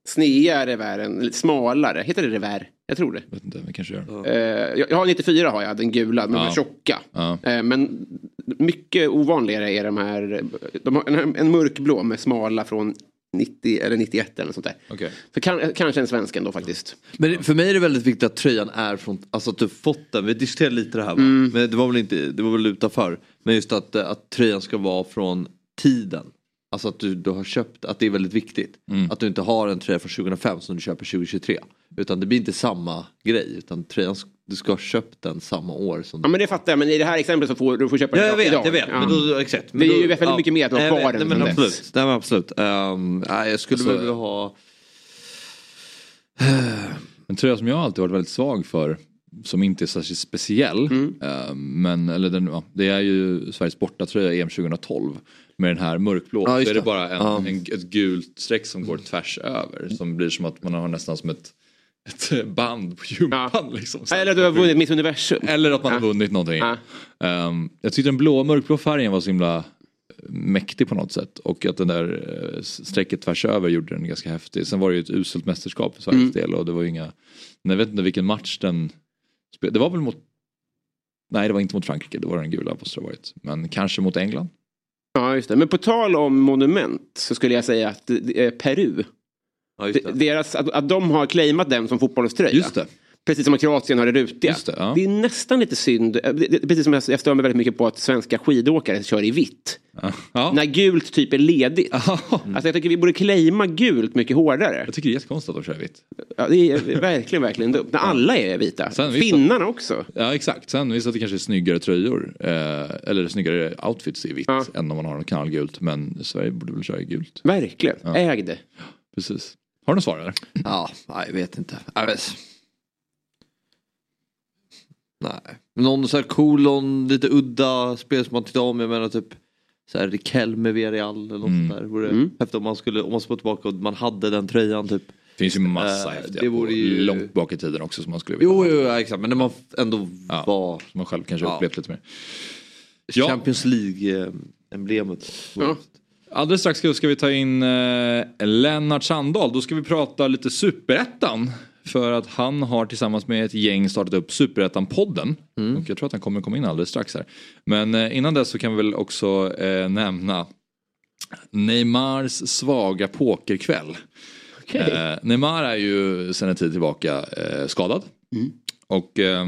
snea revären. Lite smalare. Heter det revär? Jag tror det. Vet inte, vi kanske gör. Eh, jag, jag har 94 har jag, den gula, de Ja. tjocka. Ja. Eh, men mycket ovanligare är de här, de har en, en mörkblå med smala från 90 eller 91 eller något sånt där. Okej. Så kan, kanske en svensk ändå faktiskt. Men för mig är det väldigt viktigt att tröjan är från, alltså att du fått den. Vi diskuterade lite det här va? Mm. Men det var väl inte, det var väl utanför. Men just att, eh, att tröjan ska vara från tiden. Alltså att du, du har köpt, att det är väldigt viktigt. Mm. Att du inte har en tröja från 2005 som du köper 2023. Utan det blir inte samma grej. Utan tröjan, du ska ha köpt den samma år som Ja men det fattar jag, men i det här exemplet så får du får köpa Ja den jag vet, idag. jag vet. Ja. Men då, exakt. Det Men är då, ju väldigt mycket mer att du har kvar den Nej, men från dess. absolut. Nej, men absolut. Um, nej, jag skulle Alltså- väl vilja ha... En tröja som jag alltid varit väldigt svag för. Som inte är särskilt speciell. Mm. eh, Men eller den, ja, det är ju Sveriges bortatröja EM 2012. Med den här mörkblå. Ja, så är det det. bara en, Ja. en, ett gult streck som går tvärs över. Som blir som att man har nästan som ett, ett band på gympan. Liksom, Så här. Eller att du har vunnit Miss Universum. Eller att man har Ja. vunnit någonting. Ja. Ehm, jag tyckte den blå, mörkblå färgen var så himla mäktig på något sätt. Och att den där uh, strecket tvärs över gjorde den ganska häftig. Sen var det ju ett uselt mästerskap för Sveriges Mm. del och det var ju inga... Jag vet inte vilken match den spelade. Det var väl mot... Nej det var inte mot Frankrike, det var den gula måste det varit. Men kanske mot England. Ja just det. Men på tal om monument så skulle jag säga att eh, Peru. Ja, det. Deras, att, att de har claimat den som fotbollströja. Just det. Precis som att Kroatien har det rutiga. Det, ja. det är nästan lite synd. eh, Precis som jag, jag stör mig väldigt mycket på att svenska skidåkare kör i vitt. Ja. När gult typ är ledigt. Alltså jag tycker vi borde claima gult mycket hårdare. Jag tycker det är jättekonstigt att de kör vitt. Ja, det är verkligen, verkligen dumt. När alla är vita. Sen Finnarna också. Ja exakt, sen visst att det kanske är snyggare tröjor. Eh, eller snyggare outfits i vitt Ja. än om man har något knallgult. Men Sverige borde väl köra i gult. Verkligen. Äg det. Precis. Har du något svar eller? Ja, nej, jag vet inte. Jag vet. Nej. Någon så här kolon, lite udda spel som man tittar om. Jag menar typ så här Riquelme Villarreal eller något Mm. sånt där. Vore Mm. häftigt om man skulle, om man skulle tillbaka och man hade den tröjan typ. Det finns ju massa Eh, häftiga det vore ju- långt bak i tiden också som man skulle vilja Jo, ha. jo, ja, exakt. Men när man ändå Ja. var Som man själv kanske Ja. upplevt lite mer. Ja. Champions League-emblemet. Ja. Alldeles strax ska- vi ta in eh, Lennart Sandahl. Då ska vi prata lite Superettan. För att han har tillsammans med ett gäng startat upp Superettan-podden. Och jag tror att han kommer komma in alldeles strax här. Men eh, innan dess så kan vi väl också eh, nämna Neymars svaga pokerkväll. Eh, Neymar är ju sedan en tid tillbaka skadad. Och eh,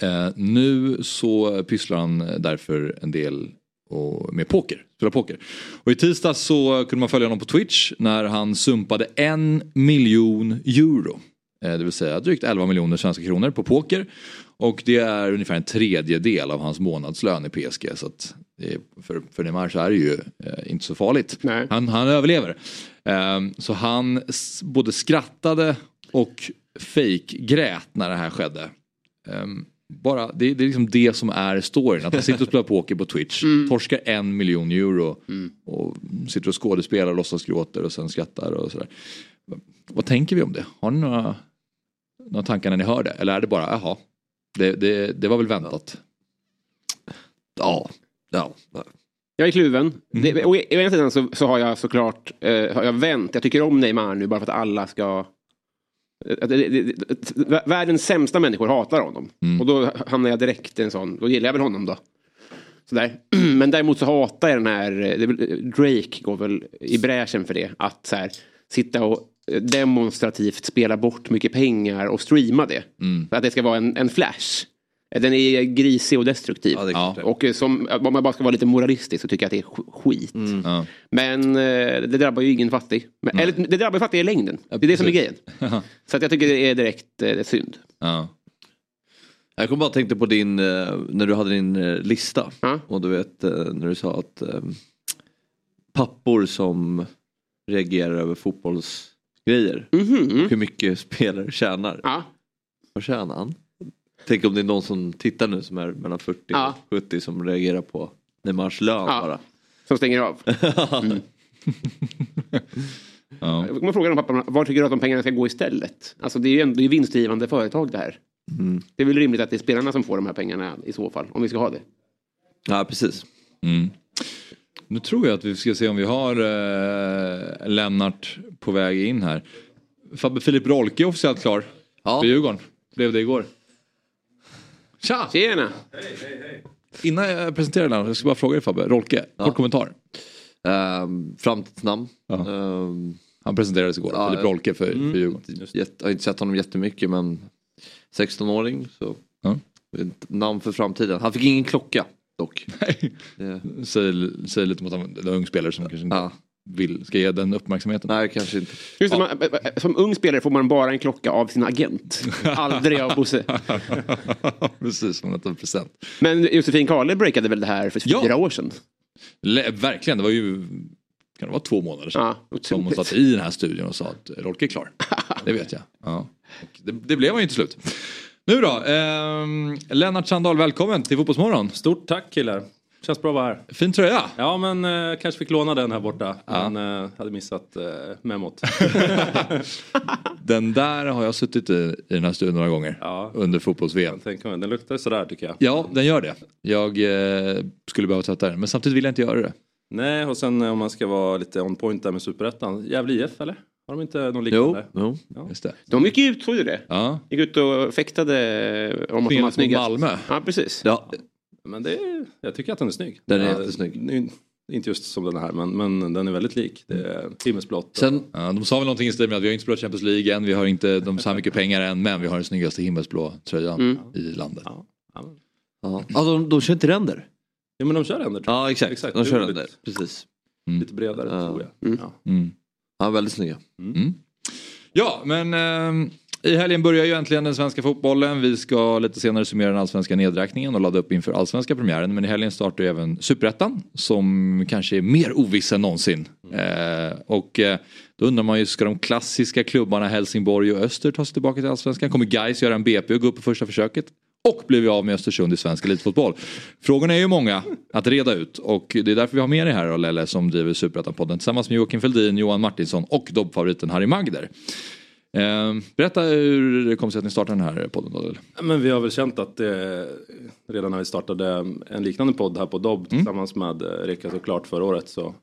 eh, nu så pysslar han därför en del och, med poker, spela poker. Och i tisdags så kunde man följa honom på Twitch när han sumpade en miljon euro. Eh, det vill säga drygt 11 miljoner svenska kronor på poker. Och det är ungefär en tredjedel av hans månadslön i PSG. Så att är, för, för Neymar så är det ju eh, inte så farligt. Nej. Han, han överlever. Ehm, så han både skrattade och fake grät när det här skedde. Ehm, bara, det, det är liksom det som är storyn. Att han sitter och spelar poker på Twitch, torskar en miljon euro och sitter och skådespelar och låtsas gråter och sen skrattar och sådär. Vad tänker vi om det? Har ni några, några tankar när ni hör det? Eller är det bara, jaha, det, det, det var väl väntat? Ja. Ja. Jag är kluven. Det, och å ena sidan så, så har jag såklart eh, har jag vänt. Jag tycker om Neymar nu bara för att alla ska... att det- det- det- Världens sämsta människor hatar honom. Och då hamnar jag direkt i en sån, då gillar jag väl honom då. Sådär. Men däremot så hatar jag den här, är väl- Drake går väl i bräschen för det. Att så här, sitta och eh, demonstrativt spela bort mycket pengar och streama det. För att det ska vara en, en flash. Den är grisig och destruktiv. Ja, Ja. Och eh, som, om man bara ska vara lite moralistisk så tycker jag att det är sk- skit. Ja. Men eh, det drabbar ju ingen fattig. Men, eller det drabbar ju fattiga i längden. Det är det som är grejen. Så att jag tycker det är direkt eh, synd. Ja. Jag kom bara att tänka på din, eh, när du hade din eh, lista. Och du vet eh, när du sa att eh, pappor som reagerar över fotbollsgrejer. Mhm. Hur mycket spelare tjänar. Vad tjänar han? Tänk om det är någon som tittar nu som är mellan 40 Ja. och 70 som reagerar på Neymars lön Ja. bara. Som stänger av. Ja. Man frågar de papporna, var tycker du att de pengarna ska gå istället? Alltså det är ju ändå det är vinstdrivande företag det här. Mm. Det är väl rimligt att det är spelarna som får de här pengarna i så fall, om vi ska ha det. Ja precis. Mm. Nu tror jag att vi ska se om vi har eh, Lennart på väg in här. Fabbe Filip Rolke är officiellt klar Ja. för Djurgården. Blev det igår. Tja! Tjena! Innan jag presenterar Lennart, jag ska bara fråga dig Fabbe. Rolke, kort kommentar. Um, framtidsnamn. Ja. Ehm, Han presenterades igår, Ja, Filip ja. Rolke för, för Djurgården. jag har inte sett honom jättemycket men 16-åring så Ja. namn för framtiden. Han fick ingen klocka dock. Det, Säger, säger lite mot en ung spelare som kanske inte ja. Vill, ska ge den uppmärksamheten. Nej kanske inte. Just det, man, som ung spelare får man bara en klocka av sin agent. Aldrig av Bosse. Precis, som en present. Men Josefin Kahle breakade väl det här för Ja. fyra år sedan? Le- verkligen, det var ju kan det vara två månader sedan. Ja, som hon satt i den här studion och sa att Rolke är klar. Det vet jag. Ja. Det, det blev han ju till slut. Nu då, ehm, Lennart Sandahl, välkommen till Fotbollsmorgon. Stort tack killar. Känns bra att vara här. Fin tröja. Ja men eh, kanske fick låna den här borta. Men eh, hade missat eh, memot. Den där har jag suttit i, i den här studion några gånger. Ja. Under fotbolls-VM. Den luktar sådär tycker jag. Ja, den gör det. Jag eh, skulle behöva tvätta den, men samtidigt vill jag inte göra det. Nej och sen eh, om man ska vara lite on point där med superettan. Gävle IF eller? Har de inte någon Jo, liknande? jo. Just det. De gick ut, såg du det? Ja. Gick ut och fäktade om att de var Tvingades mot snygga. Malmö. Ja, precis. Ja, Men det är, jag tycker att den är snygg. Den är Ja, jättesnygg. Inte just som den här men, men den är väldigt lik. Det är himmelsblått. sen Ja, de sa väl någonting i stil med att vi har inte spelat Champions League än, vi har inte de så här mycket pengar än, men vi har den snyggaste himmelsblå tröjan i landet. Ja, ja, men- Ja, ja de, de kör inte ränder. ja men de kör ändå. Ja exakt, Exakt, de kör ränder. Precis. Lite bredare tror jag. Mm. Ja. Mm. Ja, väldigt snygga. Ja, men eh, i helgen börjar ju äntligen den svenska fotbollen. Vi ska lite senare summera den allsvenska nedräkningen och ladda upp inför allsvenska premiären. Men i helgen startar ju även superettan som kanske är mer oviss än någonsin. Eh, och eh, då undrar man ju, ska de klassiska klubbarna Helsingborg och Öster ta sig tillbaka till allsvenskan? Kommer Gais göra en BP och gå upp på första försöket? Och blir vi av med Östersund i svensk elitfotboll? Frågorna är ju många att reda ut och det är därför vi har med dig här då, Lelle som driver Superettan-podden tillsammans med Joakim Feldin, Johan Martinsson och dobbfavoriten Harry Magder. Eh, berätta hur det kom sig att ni startade den här podden. Ja, Men vi har väl känt att det, redan när vi startade en liknande podd här på Dobb tillsammans med eh, Reka såklart förra året så,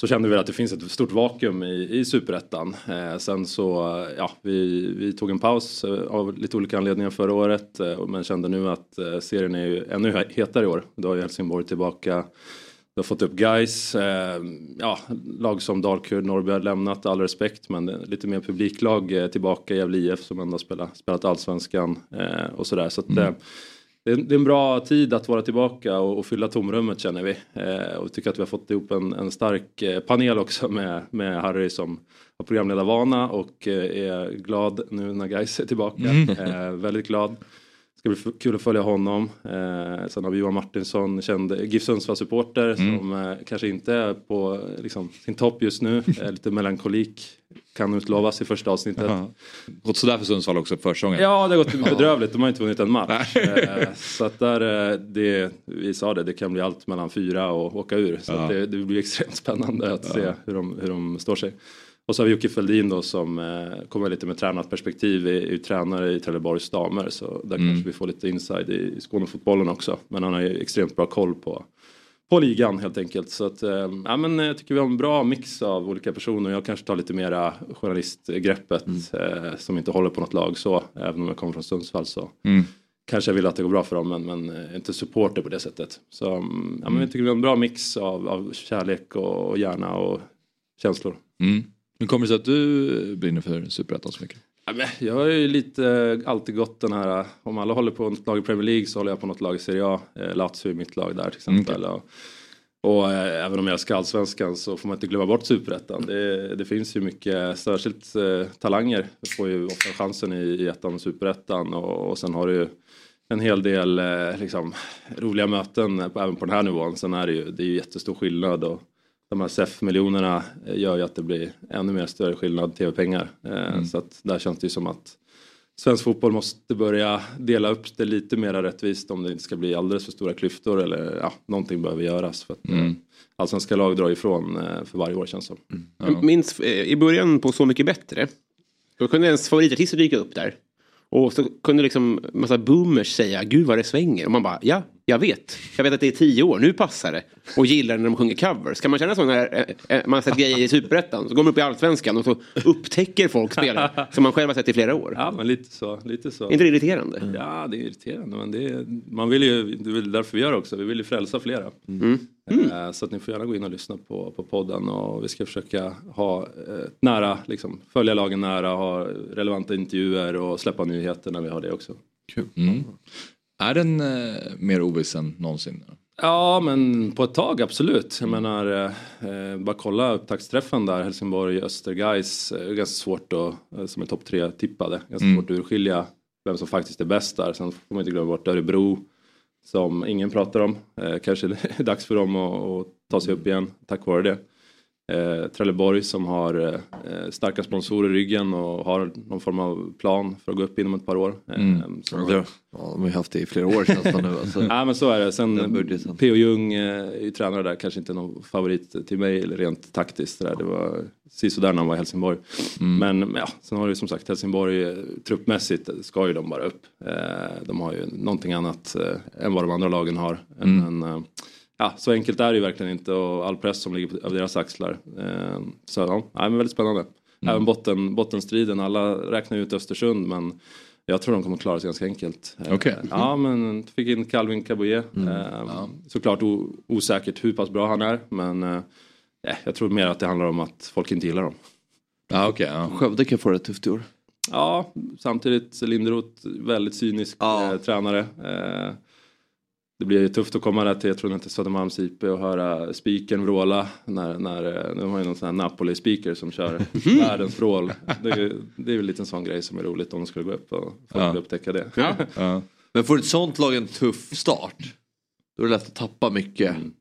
så kände vi att det finns ett stort vakuum i, i superettan. Eh, sen så, ja, vi, vi tog en paus eh, av lite olika anledningar förra året eh, men kände nu att serien är ju ännu he- hetare i år. Då ju Helsingborg tillbaka vi har fått upp guys, eh, ja, lag som Dalkurd, Norrby har lämnat, all respekt, men lite mer publiklag eh, tillbaka, Gävle IF som ändå spelat, spelat allsvenskan eh, och sådär. Så att, eh, det, är, det är en bra tid att vara tillbaka och, och fylla tomrummet känner vi. Eh, och vi tycker att vi har fått ihop en, en stark eh, panel också med, med Harry som har programledarvana och är glad nu när guys är tillbaka. Eh, väldigt glad. Ska bli kul att följa honom. Eh, sen har vi Johan Martinsson, känd GIF Sundsvall-supporter som eh, kanske inte är på liksom, sin topp just nu. Eh, lite melankolik kan utlovas i första avsnittet. Gått sådär för Sundsvall också på försäsongen. Ja, det har gått bedrövligt. De har inte vunnit en match. Eh, så att där, eh, det, vi sa det, det kan bli allt mellan fyra och åka ur. Så att det, det blir extremt spännande att se hur de, hur de står sig. Och så har vi Jocke Feldin då som eh, kommer lite med tränat perspektiv, är ju tränare i Trelleborgs damer. Så där kanske vi får lite inside i, Skånefotbollen också. Men han har ju extremt bra koll på på ligan helt enkelt. Så att, eh, ja, men jag tycker vi har en bra mix av olika personer. Jag kanske tar lite mera journalistgreppet eh, som inte håller på något lag så. Även om jag kommer från Sundsvall så Mm. kanske jag vill att det går bra för dem men, men eh, inte supporter på det sättet. Så mm, ja, men jag tycker vi har en bra mix av, av kärlek och, och hjärna och känslor. Mm. Hur kommer det sig att du brinner för Superettan så mycket? Ja, men jag har ju lite alltid gått den här, om alla håller på något lag i Premier League så håller jag på något lag i Serie A. Eh, Lazio är mitt lag där till exempel. Och, och eh, även om jag älskar allsvenskan så får man inte glömma bort superettan. Det, det finns ju mycket, särskilt eh, talanger får ju ofta chansen i, i ettan och superettan och, och sen har du ju en hel del eh, liksom, roliga möten även på den här nivån. Sen är det ju, det är ju jättestor skillnad och de här SEF-miljonerna gör ju att det blir ännu mer större skillnad tv-pengar. Eh, Så att där känns det ju som att svensk fotboll måste börja dela upp det lite mer rättvist om det inte ska bli alldeles för stora klyftor eller ja, någonting behöver göras. För att, mm. Allsvenska lag drar ifrån eh, för varje år känns det som. Jag minns eh, i början på Så mycket bättre. Då kunde ens favoritartister dyka upp där. Och så kunde liksom massa boomers säga gud vad det svänger. Och man bara ja, jag vet. Jag vet att det är tio år, nu passar det. Och gillar när de sjunger covers. Kan man känna så när eh, eh, man har sett grejer i Superettan. Så går man upp i Allsvenskan och så upptäcker folk spelare som man själv har sett i flera år. Ja men lite så. Lite så. Är inte det irriterande? Ja det är irriterande men det är, man vill ju, det är därför vi gör det också. Vi vill ju frälsa flera. Mm. Eh, Så att ni får gärna gå in och lyssna på, på podden och vi ska försöka ha eh, nära, liksom, följa lagen nära, ha relevanta intervjuer och släppa nyheter när vi har det också. Mm. Är den eh, mer oviss än någonsin? Ja men på ett tag absolut. Jag menar eh, bara kolla upptaktsträffen där Helsingborg Östergeis. Eh, ganska svårt att, eh, som är topp tre tippade. Ganska Mm. svårt att urskilja vem som faktiskt är bäst där. Sen får man inte glömma bort Örebro som ingen pratar om. Eh, kanske det är dags för dem att, att ta sig upp igen tack vare det. Eh, Trelleborg som har eh, starka sponsorer i ryggen och har någon form av plan för att gå upp inom ett par år. Eh, Mm. så- Ja, de har ju haft det i flera år känns det nu. Alltså. Ja men så är det. Sen. P.O. Jung eh, är ju tränare där, kanske inte någon favorit till mig eller rent taktiskt. Där. Det var sådär när han var i Helsingborg. Men ja, sen har du som sagt Helsingborg eh, truppmässigt ska ju de bara upp. Eh, de har ju någonting annat eh, än vad de andra lagen har. Men, eh, ja, så enkelt är det ju verkligen inte och all press som ligger på över deras axlar. Eh, så ja, ja, men väldigt spännande. Även botten, bottenstriden, alla räknar ut Östersund men jag tror de kommer klara sig ganska enkelt. Eh, Okej. Ja, men fick in Calvin Caboué. Eh, Såklart o- osäkert hur pass bra han är, men eh, eh, jag tror mer att det handlar om att folk inte gillar dem. Ja okej. ja. Skövde kan få det tufft i år. Ja, samtidigt Linderoth, väldigt cynisk Ja. eh, tränare. Eh, det blir tufft att komma där till, jag tror inte Södermalms IP och höra spikern vråla. När, när, eh, de har ju någon sån här Napoli-speaker som kör världens vrål. Det, är- det är ju en liten sån grej som är roligt om de skulle gå upp och folk Ja. upptäcka det. Ja. Ja. Men får ett sånt lag en tuff start. Då är det lätt att tappa mycket. Mm.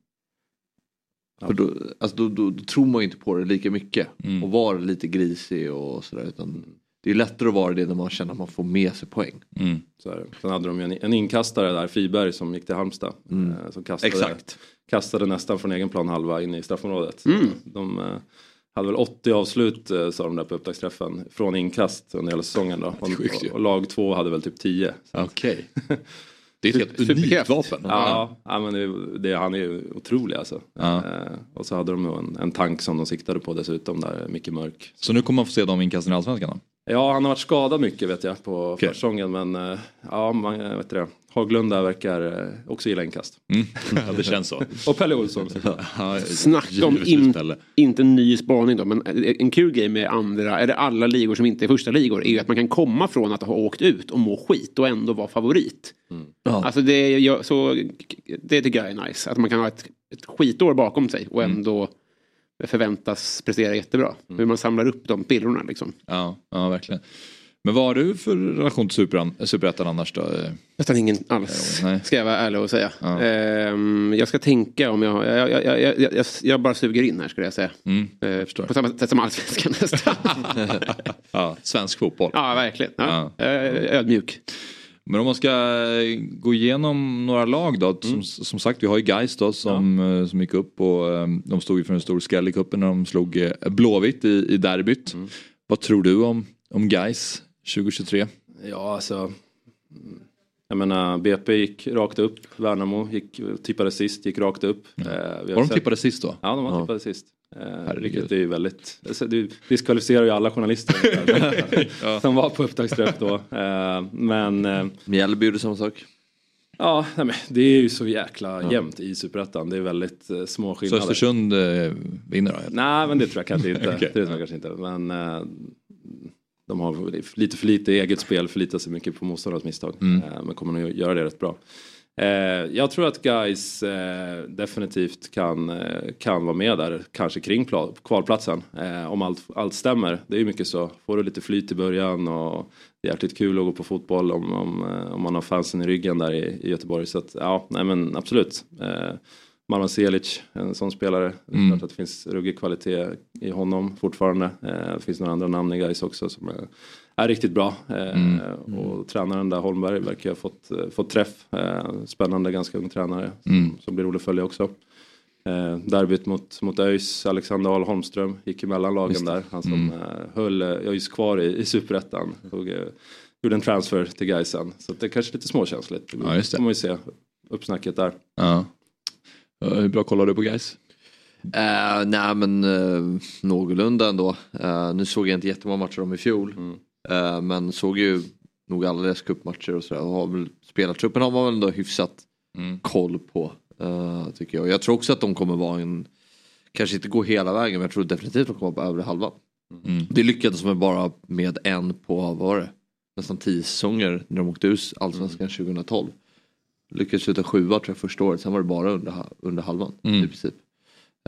För då, alltså då, då, då tror man ju inte på det lika mycket. Mm. Och vara lite grisig och sådär. Utan det är lättare att vara det när man känner att man får med sig poäng. Mm. Så är det. Sen hade de ju en, en inkastare där, Friberg, som gick till Halmstad. Mm. Eh, som kastade, Exakt. kastade nästan från egen plan halva in i straffområdet. Mm. De eh, hade väl 80 avslut eh, sa de där på upptaktsträffen från inkast under hela säsongen. Då. Och, ju. och, lag två hade väl typ 10. Okej. Det är ett helt unikt vapen. Ja, ja men det, det, han är ju otrolig alltså. Ja. Eh, och så hade de en, en tank som de siktade på dessutom där, Micke Mörk. Så nu kommer man få se de inkasten i Allsvenskan då? Ja, han har varit skadad mycket vet jag på Okej. försäsongen men eh, ja, man, vet det. Haglunda verkar eh, också gilla inkast. Mm. Ja, det känns så. Och Pelle Olsson. Ja, Snacka om in, inte en ny spaning då, men en kul grej med andra, eller alla ligor som inte är första ligor, är ju att man kan komma från att ha åkt ut och må skit och ändå vara favorit. Ja. Alltså det, är, ju- så, det tycker jag är nice, att man kan ha ett, ett skitår bakom sig och ändå förväntas prestera jättebra. Hur man samlar upp de pillrorna liksom. Ja, ja, verkligen. Men vad har du för relation till Superettan annars då? Eh, Nästan ingen alls, Nej. ska jag vara ärlig och säga. Ja. Ehm, jag ska tänka om jag, jag, jag, jag, jag, jag, bara suger in här skulle jag säga. Mm, Eh, förstår. på samma sätt som allsvenskan nästan. ja, svensk fotboll. ja, verkligen. Ja. Ja. Ödmjuk. Men om man ska eh, gå igenom några lag då. Som, som sagt vi har ju Gais då som, eh, som gick upp och eh, de stod ju för en stor skräll i cupen när de slog eh, Blåvitt i, i derbyt. Vad tror du om, om Gais 2023? Ja, alltså. mm, Jag menar, BP gick rakt upp. Värnamo gick, tippade sist, gick rakt upp. Eh, vi har Var de sett- tippade sist då? Ja, de var Ja. tippade sist. Eh, vilket är ju väldigt, alltså, det diskvalificerar ju alla journalister som var på upptaktsträff då. Eh, men eh, Mjällby gjorde samma sak. ja, nej, men det är ju så jäkla jämnt i Superettan. Det är väldigt eh, små Så skillnader. Östersund eh, vinner då? Nej, men det tror jag kanske inte. Okej. Det tror jag kanske inte. Men eh, de har lite för lite eget spel, förlitar sig mycket på motståndarnas misstag. Mm. Eh, men kommer nog göra det rätt bra. Eh, jag tror att guys eh, definitivt kan, kan vara med där, kanske kring pla- kvalplatsen. Om allt, allt stämmer. Det är ju mycket så. Får du lite flyt i början och det är jäkligt kul att gå på fotboll om, om, om man har fansen i ryggen där i, i Göteborg. Så att, ja, nej men absolut. Marwan Selic, en sån spelare. Mm. klart att det finns ruggig kvalitet i honom fortfarande. Eh, det finns några andra namn i guys också som är, är riktigt bra. Eh, Mm. Och tränaren där, Holmberg, verkar ha fått, eh, fått träff. Spännande, ganska ung tränare Mm. som, blir rolig att följa också. Eh, derbyt mot, mot ÖIS, Alexander Ahl Holmström gick emellan lagen där. Han som Mm. höll ÖIS kvar i, i superettan. Tog, gjorde en transfer till Gaisen. Så det är kanske lite småkänsligt. Ja, just det. får man ju se uppsnacket där. Ja. Eh, Hur bra kollar du på guys? Uh, nej men uh, någorlunda ändå. Uh, nu såg jag inte jättemånga matcher om i fjol. Mm. Eh, men såg ju nog alla deras cupmatcher och sådär. Och har väl- Spelartruppen har man väl ändå hyfsat Mm. koll på. eh, tycker jag. Jag tror också att de kommer vara en, kanske inte gå hela vägen men jag tror definitivt att de kommer vara på övre halvan. Mm. Det lyckades de bara med en på, vad var det? Nästan tio säsonger när de åkte ut allsvenskan 2012. Lyckades sluta sjua tror jag första året, sen var det bara under, under halvan Mm. i princip.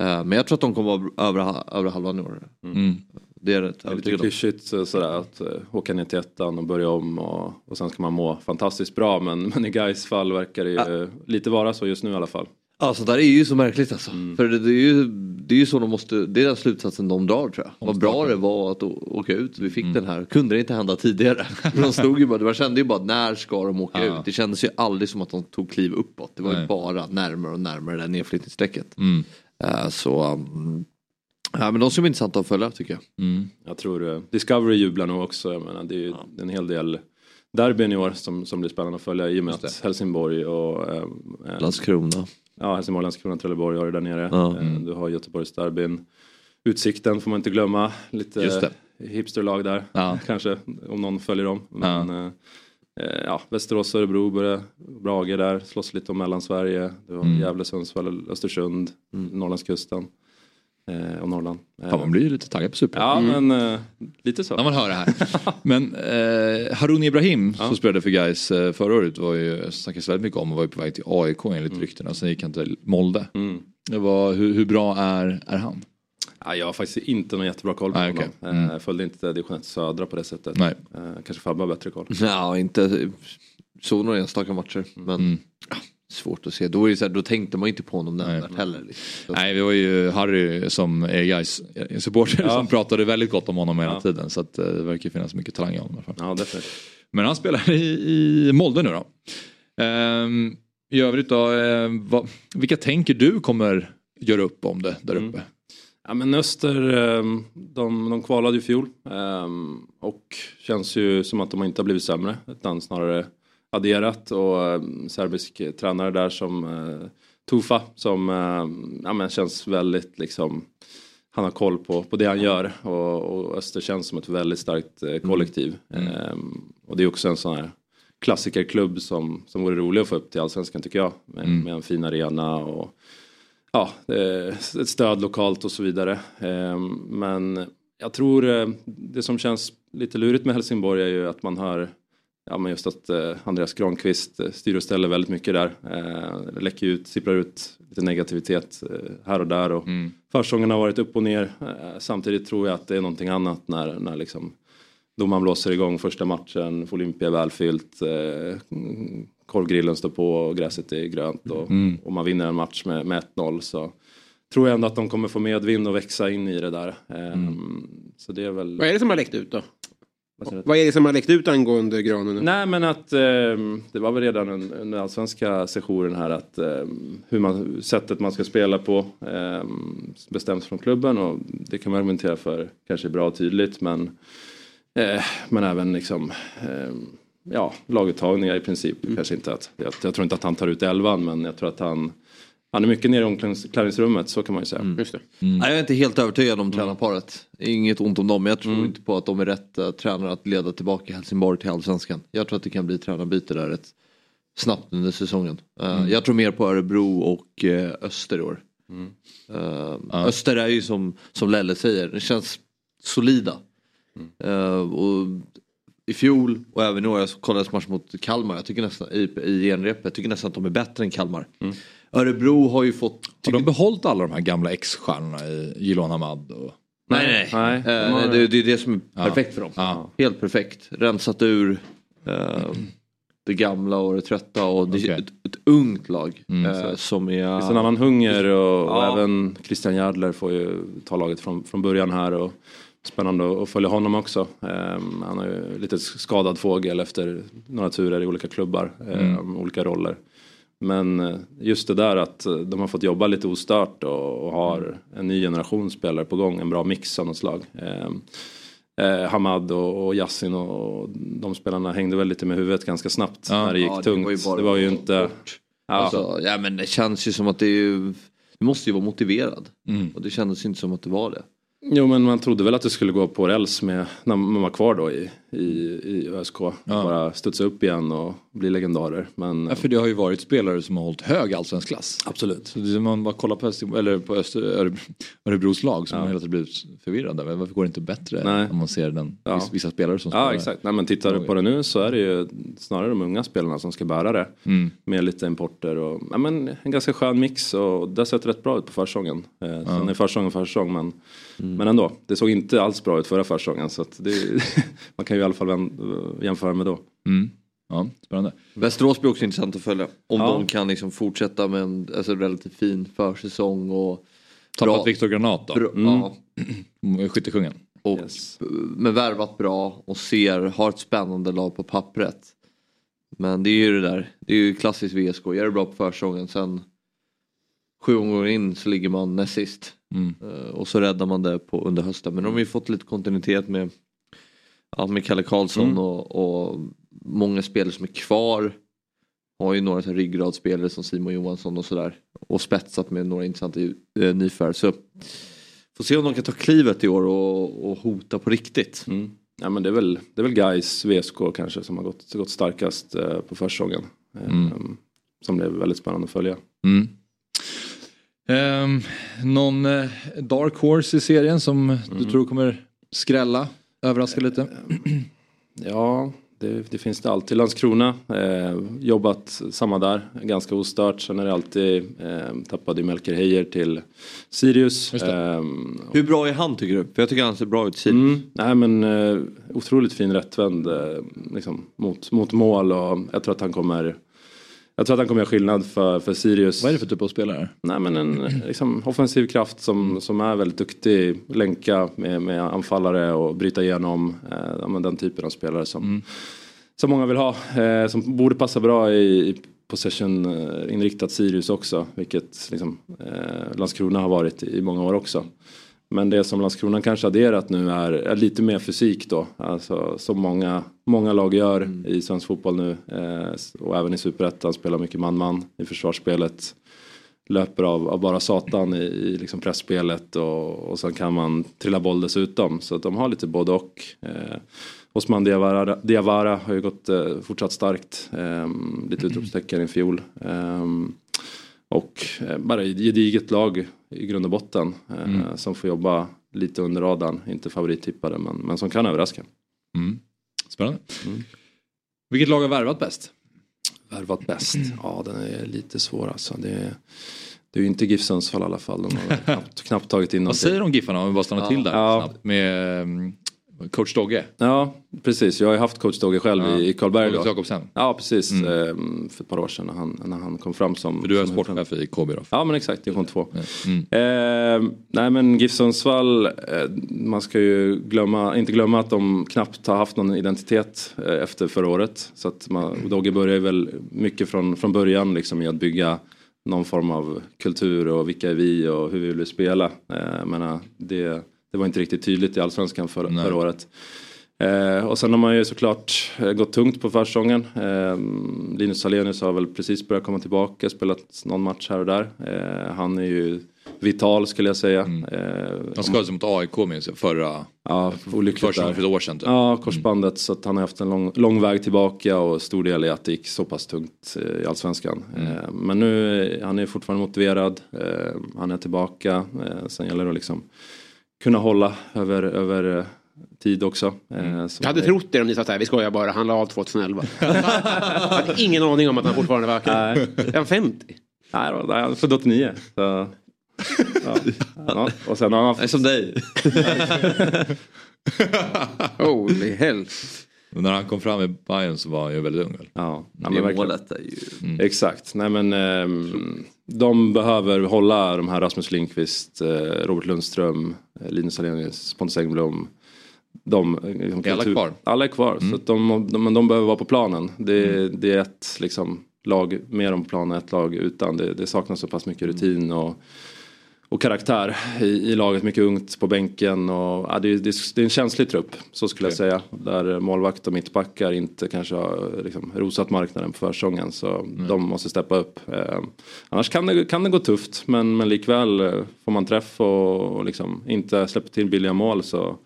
Eh, men jag tror att de kommer vara över, övre halvan i år. Mm. Det är rätt Det är lite övertygad om. klyschigt så- sådär att uh, åka ner till ettan och börja om och, och sen ska man må fantastiskt bra men, men i Gais fall verkar det ju eh, lite vara så just nu i alla fall. Ja sånt där är ju så märkligt alltså. Mm. För det, det, är ju, det är ju så de måste, det är den slutsatsen de drar tror jag. Vad bra det var att åka ut, vi fick Mm. den här. Kunde det inte hända tidigare? De stod ju bara, man kände ju bara när ska de åka Ja. ut? Det kändes ju aldrig som att de tog kliv uppåt. Det var Nej. ju bara närmare och närmare det där nedflyttningsstrecket. Mm. Eh, så, um, ja men de ska bli intressanta att följa tycker jag. Mm. Jag tror uh, Discovery jublar nog också. Jag menar, det är ju en hel del derbyn i år som, som blir spännande att följa i och med att Helsingborg och eh, eh, Landskrona. Ja, Helsingborg, Landskrona, Trelleborg har det där nere. Ja. Eh, Du har Göteborgsderbyn. Utsikten får man inte glömma. Lite det. hipsterlag där Ja. kanske om någon följer dem. Men, eh, eh, ja, Västerås Örebro börjar, Brage där, slåss lite om Mellansverige. Du har Mm. Gävle, Sundsvall, Östersund, Norrlandskusten eh, och Norrland. Eh, Ja, man blir ju lite taggad på super. Ja, men eh, lite så. När man hör det här. Men eh, Harun Ibrahim Ja. som spelade för Gais eh, förra året var ju, snackades väldigt mycket om och var ju på väg till AIK enligt ryktena. Sen gick han till Molde. Mm. Det var, hur, hur bra är, är han? Ja, jag har faktiskt inte någon jättebra koll på Nej, honom. okej. Mm. Eh, följde inte division 1 södra på det sättet. Nej. Kanske Fabbe har bättre koll. Ja, inte så några enstaka matcher. Men Mm. ja, svårt att se. Då, är det så här, då tänkte man inte på honom nämnvärt heller. Liksom. Nej, det var ju Harry som är Gais supporter Ja. som pratade väldigt gott om honom hela Ja. tiden. Så att, eh, det verkar finnas mycket talang i honom. i alla fall. Ja, definitivt. Men han spelar i, i Molde nu då. Ehm, I övrigt då, eh, vad, vilka tänker du kommer göra upp om det där Mm. uppe? Ja men Öster, ehm, de, de kvalade ju i fjol. ehm, Och känns ju som att de inte har blivit sämre. Utan snarare adderat. Och ehm, serbisk tränare där som eh, Tufa. Som ehm, ja, men känns väldigt liksom. Han har koll på, på det han gör. Och, och Öster känns som ett väldigt starkt eh, kollektiv. Ehm, Och det är också en sån här klassikerklubb som, som vore rolig att få upp till allsvenskan tycker jag. Med, Mm. med en fin arena och ja, eh, ett stöd lokalt och så vidare. Eh, Men jag tror eh, det som känns lite lurigt med Helsingborg är ju att man hör Ja men just att eh, Andreas Granqvist eh, styr och ställer väldigt mycket där. Eh, läcker ut, sipprar ut lite negativitet eh, här och där. Och Mm. Försäsongen har varit upp och ner. Eh, samtidigt tror jag att det är någonting annat när, när liksom domaren blåser igång första matchen, Olympia är välfyllt, eh, mm, korvgrillen står på och gräset är grönt och, Mm. och man vinner en match med, med 1-0 så tror jag ändå att de kommer få medvind och växa in i det där. Eh, Mm. Så det är väl... Vad är det som har läckt ut då? Vad? Vad är det som har läckt ut angående granen? Nej men att eh, det var väl redan un- under allsvenska sessionen här att eh, hur man, sättet man ska spela på eh, bestäms från klubben och det kan man argumentera för kanske bra och tydligt men eh, men även liksom eh, ja, laguttagningar i princip. Kanske inte att, jag, jag tror inte att han tar ut elvan men jag tror att han han är mycket nere i omklädningsrummet så kan man ju säga. Just det. Nej, jag är inte helt övertygad Mm. om tränarparet. Inget ont om dem, men jag tror inte på att de är rätt uh, tränare att leda tillbaka Helsingborg till allsvenskan. Jag tror att det kan bli tränarbyte där rätt snabbt under säsongen. Uh, Mm. Jag tror mer på Örebro och uh, Öster i år. Mm. Uh, Öster är ju som, som Lelle säger, det känns solida. Eh, och I fjol och även i år, jag kollade match mot Kalmar, jag tycker nästan, i, i genrepet, jag tycker nästan att de är bättre än Kalmar. Örebro har ju fått... Har de behållit alla de här gamla ex-stjärnorna i Gilon Hamad? Och... Nej, nej. Nej, Eh, de har- det, det är det som är Ja. perfekt för dem. Ja. Helt perfekt. Rensat ur eh, det gamla och det trötta och det är Okej. ett, ett ungt lag. Mm. eh, som är... Det finns en annan hunger och, och Ja. även Christian Järdler får ju ta laget från, från början här. Och spännande att följa honom också. Ehm, han har ju lite skadad fågel efter några turer i olika klubbar, ehm, olika roller. Men eh, just det där att eh, de har fått jobba lite ostört och, och har en ny generation spelare på gång, en bra mix av något slag. Ehm, eh, Hamad och, och Yassin och, och de spelarna hängde väl lite med huvudet ganska snabbt Ja. när det gick Ja, tungt. var ju bara det var ju inte... Ja. Alltså, ja men det känns ju som att det är ju... Du måste ju vara motiverad. Mm. Och det kändes inte som att det var det. Jo men man trodde väl att det skulle gå på räls med, när man var kvar då i, i, i ÖSK. Bara studsa upp igen och bli legendarer. Men Ja, för det har ju varit spelare som har hållit hög allsvensk klass. absolut. Så det, man bara kollar på, Öster, eller på Öster, Örebro, Örebros lag så Ja. hela tiden blivit förvirrad. där. Varför går det inte bättre Nej. om man ser den, Ja. vissa, spelare som Ja spelar? exakt. Nej, men tittar du på det nu så är det ju snarare de unga spelarna som ska bära det. Mm. Med lite importer och ja, men en ganska skön mix och det har sett rätt bra ut på försäsongen. Eh, sen är försäsongen försäsong men, men ändå. Det såg inte alls bra ut förra försäsongen så att det, man kan ju i alla fall jämföra med då. Mm. Ja, spännande. Västerås blir också intressant att följa. Om Ja. de kan liksom fortsätta med en alltså, relativt fin försäsong och... Tappat Viktor Granat då, bra, ja, Mm, skyttekungen. och Yes. men värvat bra och ser, har ett spännande lag på pappret. Men det är ju det där, det är ju klassiskt VSK, gör det bra på försäsongen sen sju omgångar in så ligger man näst sist. Mm. Eh, Och så räddar man det på, under hösten. Men de har ju fått lite kontinuitet med, ja, med Kalle Karlsson Mm. och, och många spelare som är kvar. Har ju några ryggradsspelare som Simon Johansson och sådär. Och spetsat med några intressanta eh, nyförvärv. Så får se om de kan ta klivet i år och, och hota på riktigt. Mm. Ja, men det är väl, det är väl Gais VSK kanske som har gått, gått starkast eh, på försäsongen. Eh, Mm. Som blev väldigt spännande att följa. Mm. Ehm, någon eh, dark horse i serien som du tror kommer skrälla, överraska lite? Ja, det, det finns det alltid. Landskrona, eh, jobbat samma där, ganska ostört. Sen är det alltid, eh, tappade Melker Heijer till Sirius. Ehm, Hur bra är han tycker du? För jag tycker han ser bra ut i Sirius. Mm, nej men eh, otroligt fin rättvänd eh, liksom, mot, mot mål och jag tror att han kommer jag tror att han kommer göra skillnad för, för Sirius. Vad är det för typ av spelare? Nej men en liksom, offensiv kraft som, som är väldigt duktig. Länka med, med anfallare och bryta igenom. Eh, den typen av spelare som, som många vill ha. Eh, som borde passa bra i, i possession-inriktat Sirius också. Vilket liksom, eh, Landskrona har varit i många år också. Men det som Landskrona kanske adderat nu är, är lite mer fysik då. Alltså som många, många lag gör i svensk fotboll nu. Eh, och även i superettan spelar mycket man-man i försvarsspelet. Löper av, av bara satan i, i liksom pressspelet och, och sen kan man trilla boll dessutom. Så att de har lite både och. Eh, Osman Diawara, Diawara har ju gått eh, fortsatt starkt. Eh, lite utropstecken i fjol. Och eh, bara ett gediget lag i grund och botten. Eh, Som får jobba lite under radarn. Inte favorittippade men, men som kan överraska. Mm. Spännande. Vilket lag har värvat bäst? Värvat bäst? Ja den är lite svår alltså. Det är, det är ju inte GIF Sundsvall i alla fall. De har knappt, knappt tagit in Vad säger de Giffarna om vi bara stannar till där Ja. snabbt med um, coach Dogge? Ja precis, jag har ju haft coach Dogge själv Ja. i, Karlberg då. Jakobsen. Ja precis, eh, för ett par år sedan när han, när han kom fram som... För du är som sportchef i KB då? Ja men exakt, division 2. Mm. Eh, nej men GIF Sundsvall, eh, man ska ju glömma, inte glömma att de knappt har haft någon identitet eh, efter förra året. Så att man, Dogge börjar ju väl mycket från, från början liksom i att bygga någon form av kultur och vilka är vi och hur vi vill spela. Eh, jag menar, det, det var inte riktigt tydligt i Allsvenskan för, Nej. förra året. Eh, och sen har man ju såklart eh, gått tungt på försäsongen. Eh, Linus Salenius har väl precis börjat komma tillbaka, spelat någon match här och där. Eh, han är ju vital skulle jag säga. Eh, Han skadade sig mot AIK minns jag förra ja, olyckligt där. för ett år sedan. Typ. Ja, korsbandet. Så att han har haft en lång, lång väg tillbaka och stor del i att det gick så pass tungt eh, i Allsvenskan. Eh, men nu, han är fortfarande motiverad. Han är tillbaka. Sen gäller det att liksom kunna hålla över, över eh, tid också. Eh, Jag hade trott det om ni sa så här, vi skojar bara, han la av 2011. jag hade ingen aning om att han fortfarande var aktiv. Är han 50? Nej, då, han är född 89. Så, ja, ja, och sen har han haft... Som dig. Holy hell. Men när han kom fram i Bayern så var han ju väldigt ung väl? Ja, ja, Det men verkligen. målet är ju... Exakt. Nej, men, ehm, de behöver hålla de här Rasmus Lindqvist, eh, Robert Lundström, eh, Linus Alenius, Pontus Engblom. De, eh, liksom, Är alla kultur- kvar? Alla är kvar. Så att de, de, men de behöver vara på planen. Det, det är ett liksom, lag med dem på planen, ett lag utan. Det, det saknas så pass mycket rutin och, och karaktär i, i laget. Mycket ungt på bänken. Och, ja, det, det, det är en känslig trupp, så skulle jag säga. Där målvakt och mittbackar inte kanske har liksom, rosat marknaden på försäsongen. Så de måste steppa upp. Eh, annars kan det, kan det gå tufft. Men, men likväl eh, får man träff och, och liksom, inte släpper till billiga mål så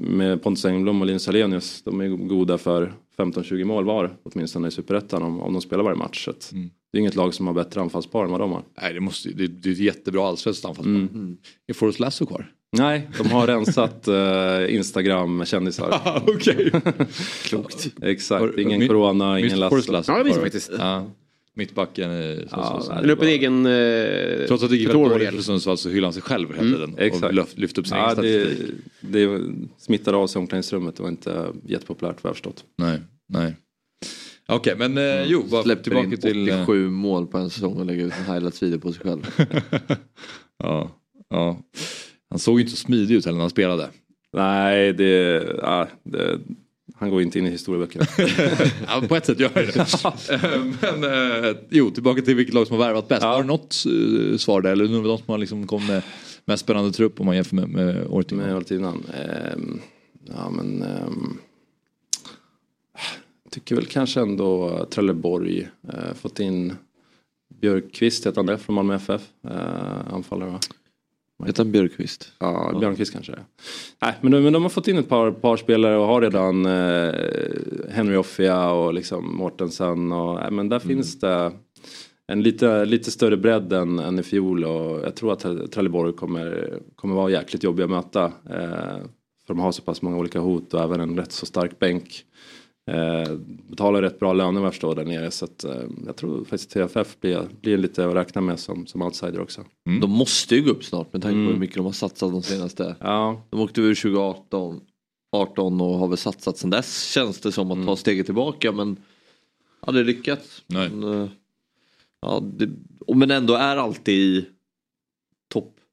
med Pontus Engblom och Linus Alenius, de är goda för 15-20 mål var åtminstone i Superettan om, om de spelar varje match. Så att Det är inget lag som har bättre anfallspar än vad de har. Nej, det, måste, det, det är ett jättebra allsvenskt anfallspar. Mm. Är Forrest Lasso kvar? Nej, de har rensat uh, Instagram-kändisar. Okej. Klokt. Exakt, ingen corona, ingen. Forrest Lasso. Ja, det visste kvar. faktiskt. Ja. Mittbacken Ja, så, nej, Han är upp en egen eh, Trots att det gick väldigt dåligt för Sundsvall så hyllar han sig själv hela tiden. Och exakt. lyft, lyft upp sin Ja, egen det, statistik. det smittade av sig i omklädningsrummet. Det var inte jättepopulärt vad jag förstått. Nej, nej. Okej, men eh, jo, bara Släpper tillbaka in till... eh, 87 mål på en säsong och lägger ut en highlights-video på sig själv. ja, ja. Han såg ju inte så smidig ut heller när han spelade. Nej, det, ja, det, han går inte in i historieböckerna. Ja, på ett sätt gör det Eh, Men eh, jo, tillbaka till vilket lag som har värvat bäst. Ja. Har du något eh, svar där? Eller nu de som har liksom kommit med mest spännande trupp om man jämför med, med året med innan? året innan. Ehm, ja men... ehm, tycker väl kanske ändå Trelleborg. Eh, fått in Björkqvist heter han det från Malmö FF. Eh, anfallare va? Heter han Björkqvist? Ja, Björkqvist kanske. Nej, men de, men de har fått in ett par, par spelare och har redan eh, Henry Offia och liksom Mortensen. Och, nej, men där finns det en lite, lite större bredd än, än i fjol och jag tror att Trelleborg kommer, kommer vara jäkligt jobbiga att möta. Eh, för de har så pass många olika hot och även en rätt så stark bänk. Eh, betalar rätt bra löner vad jag förstår där nere så att, eh, jag tror faktiskt TFF blir, blir lite att räkna med som, som outsider också. De måste ju gå upp snart med tanke på Mm. hur mycket de har satsat de senaste. Ja, De åkte ur 2018 18 och har väl satsat sen dess känns det som att ta steget tillbaka men aldrig lyckats. Nej. Men, eh, ja, det, men ändå är alltid i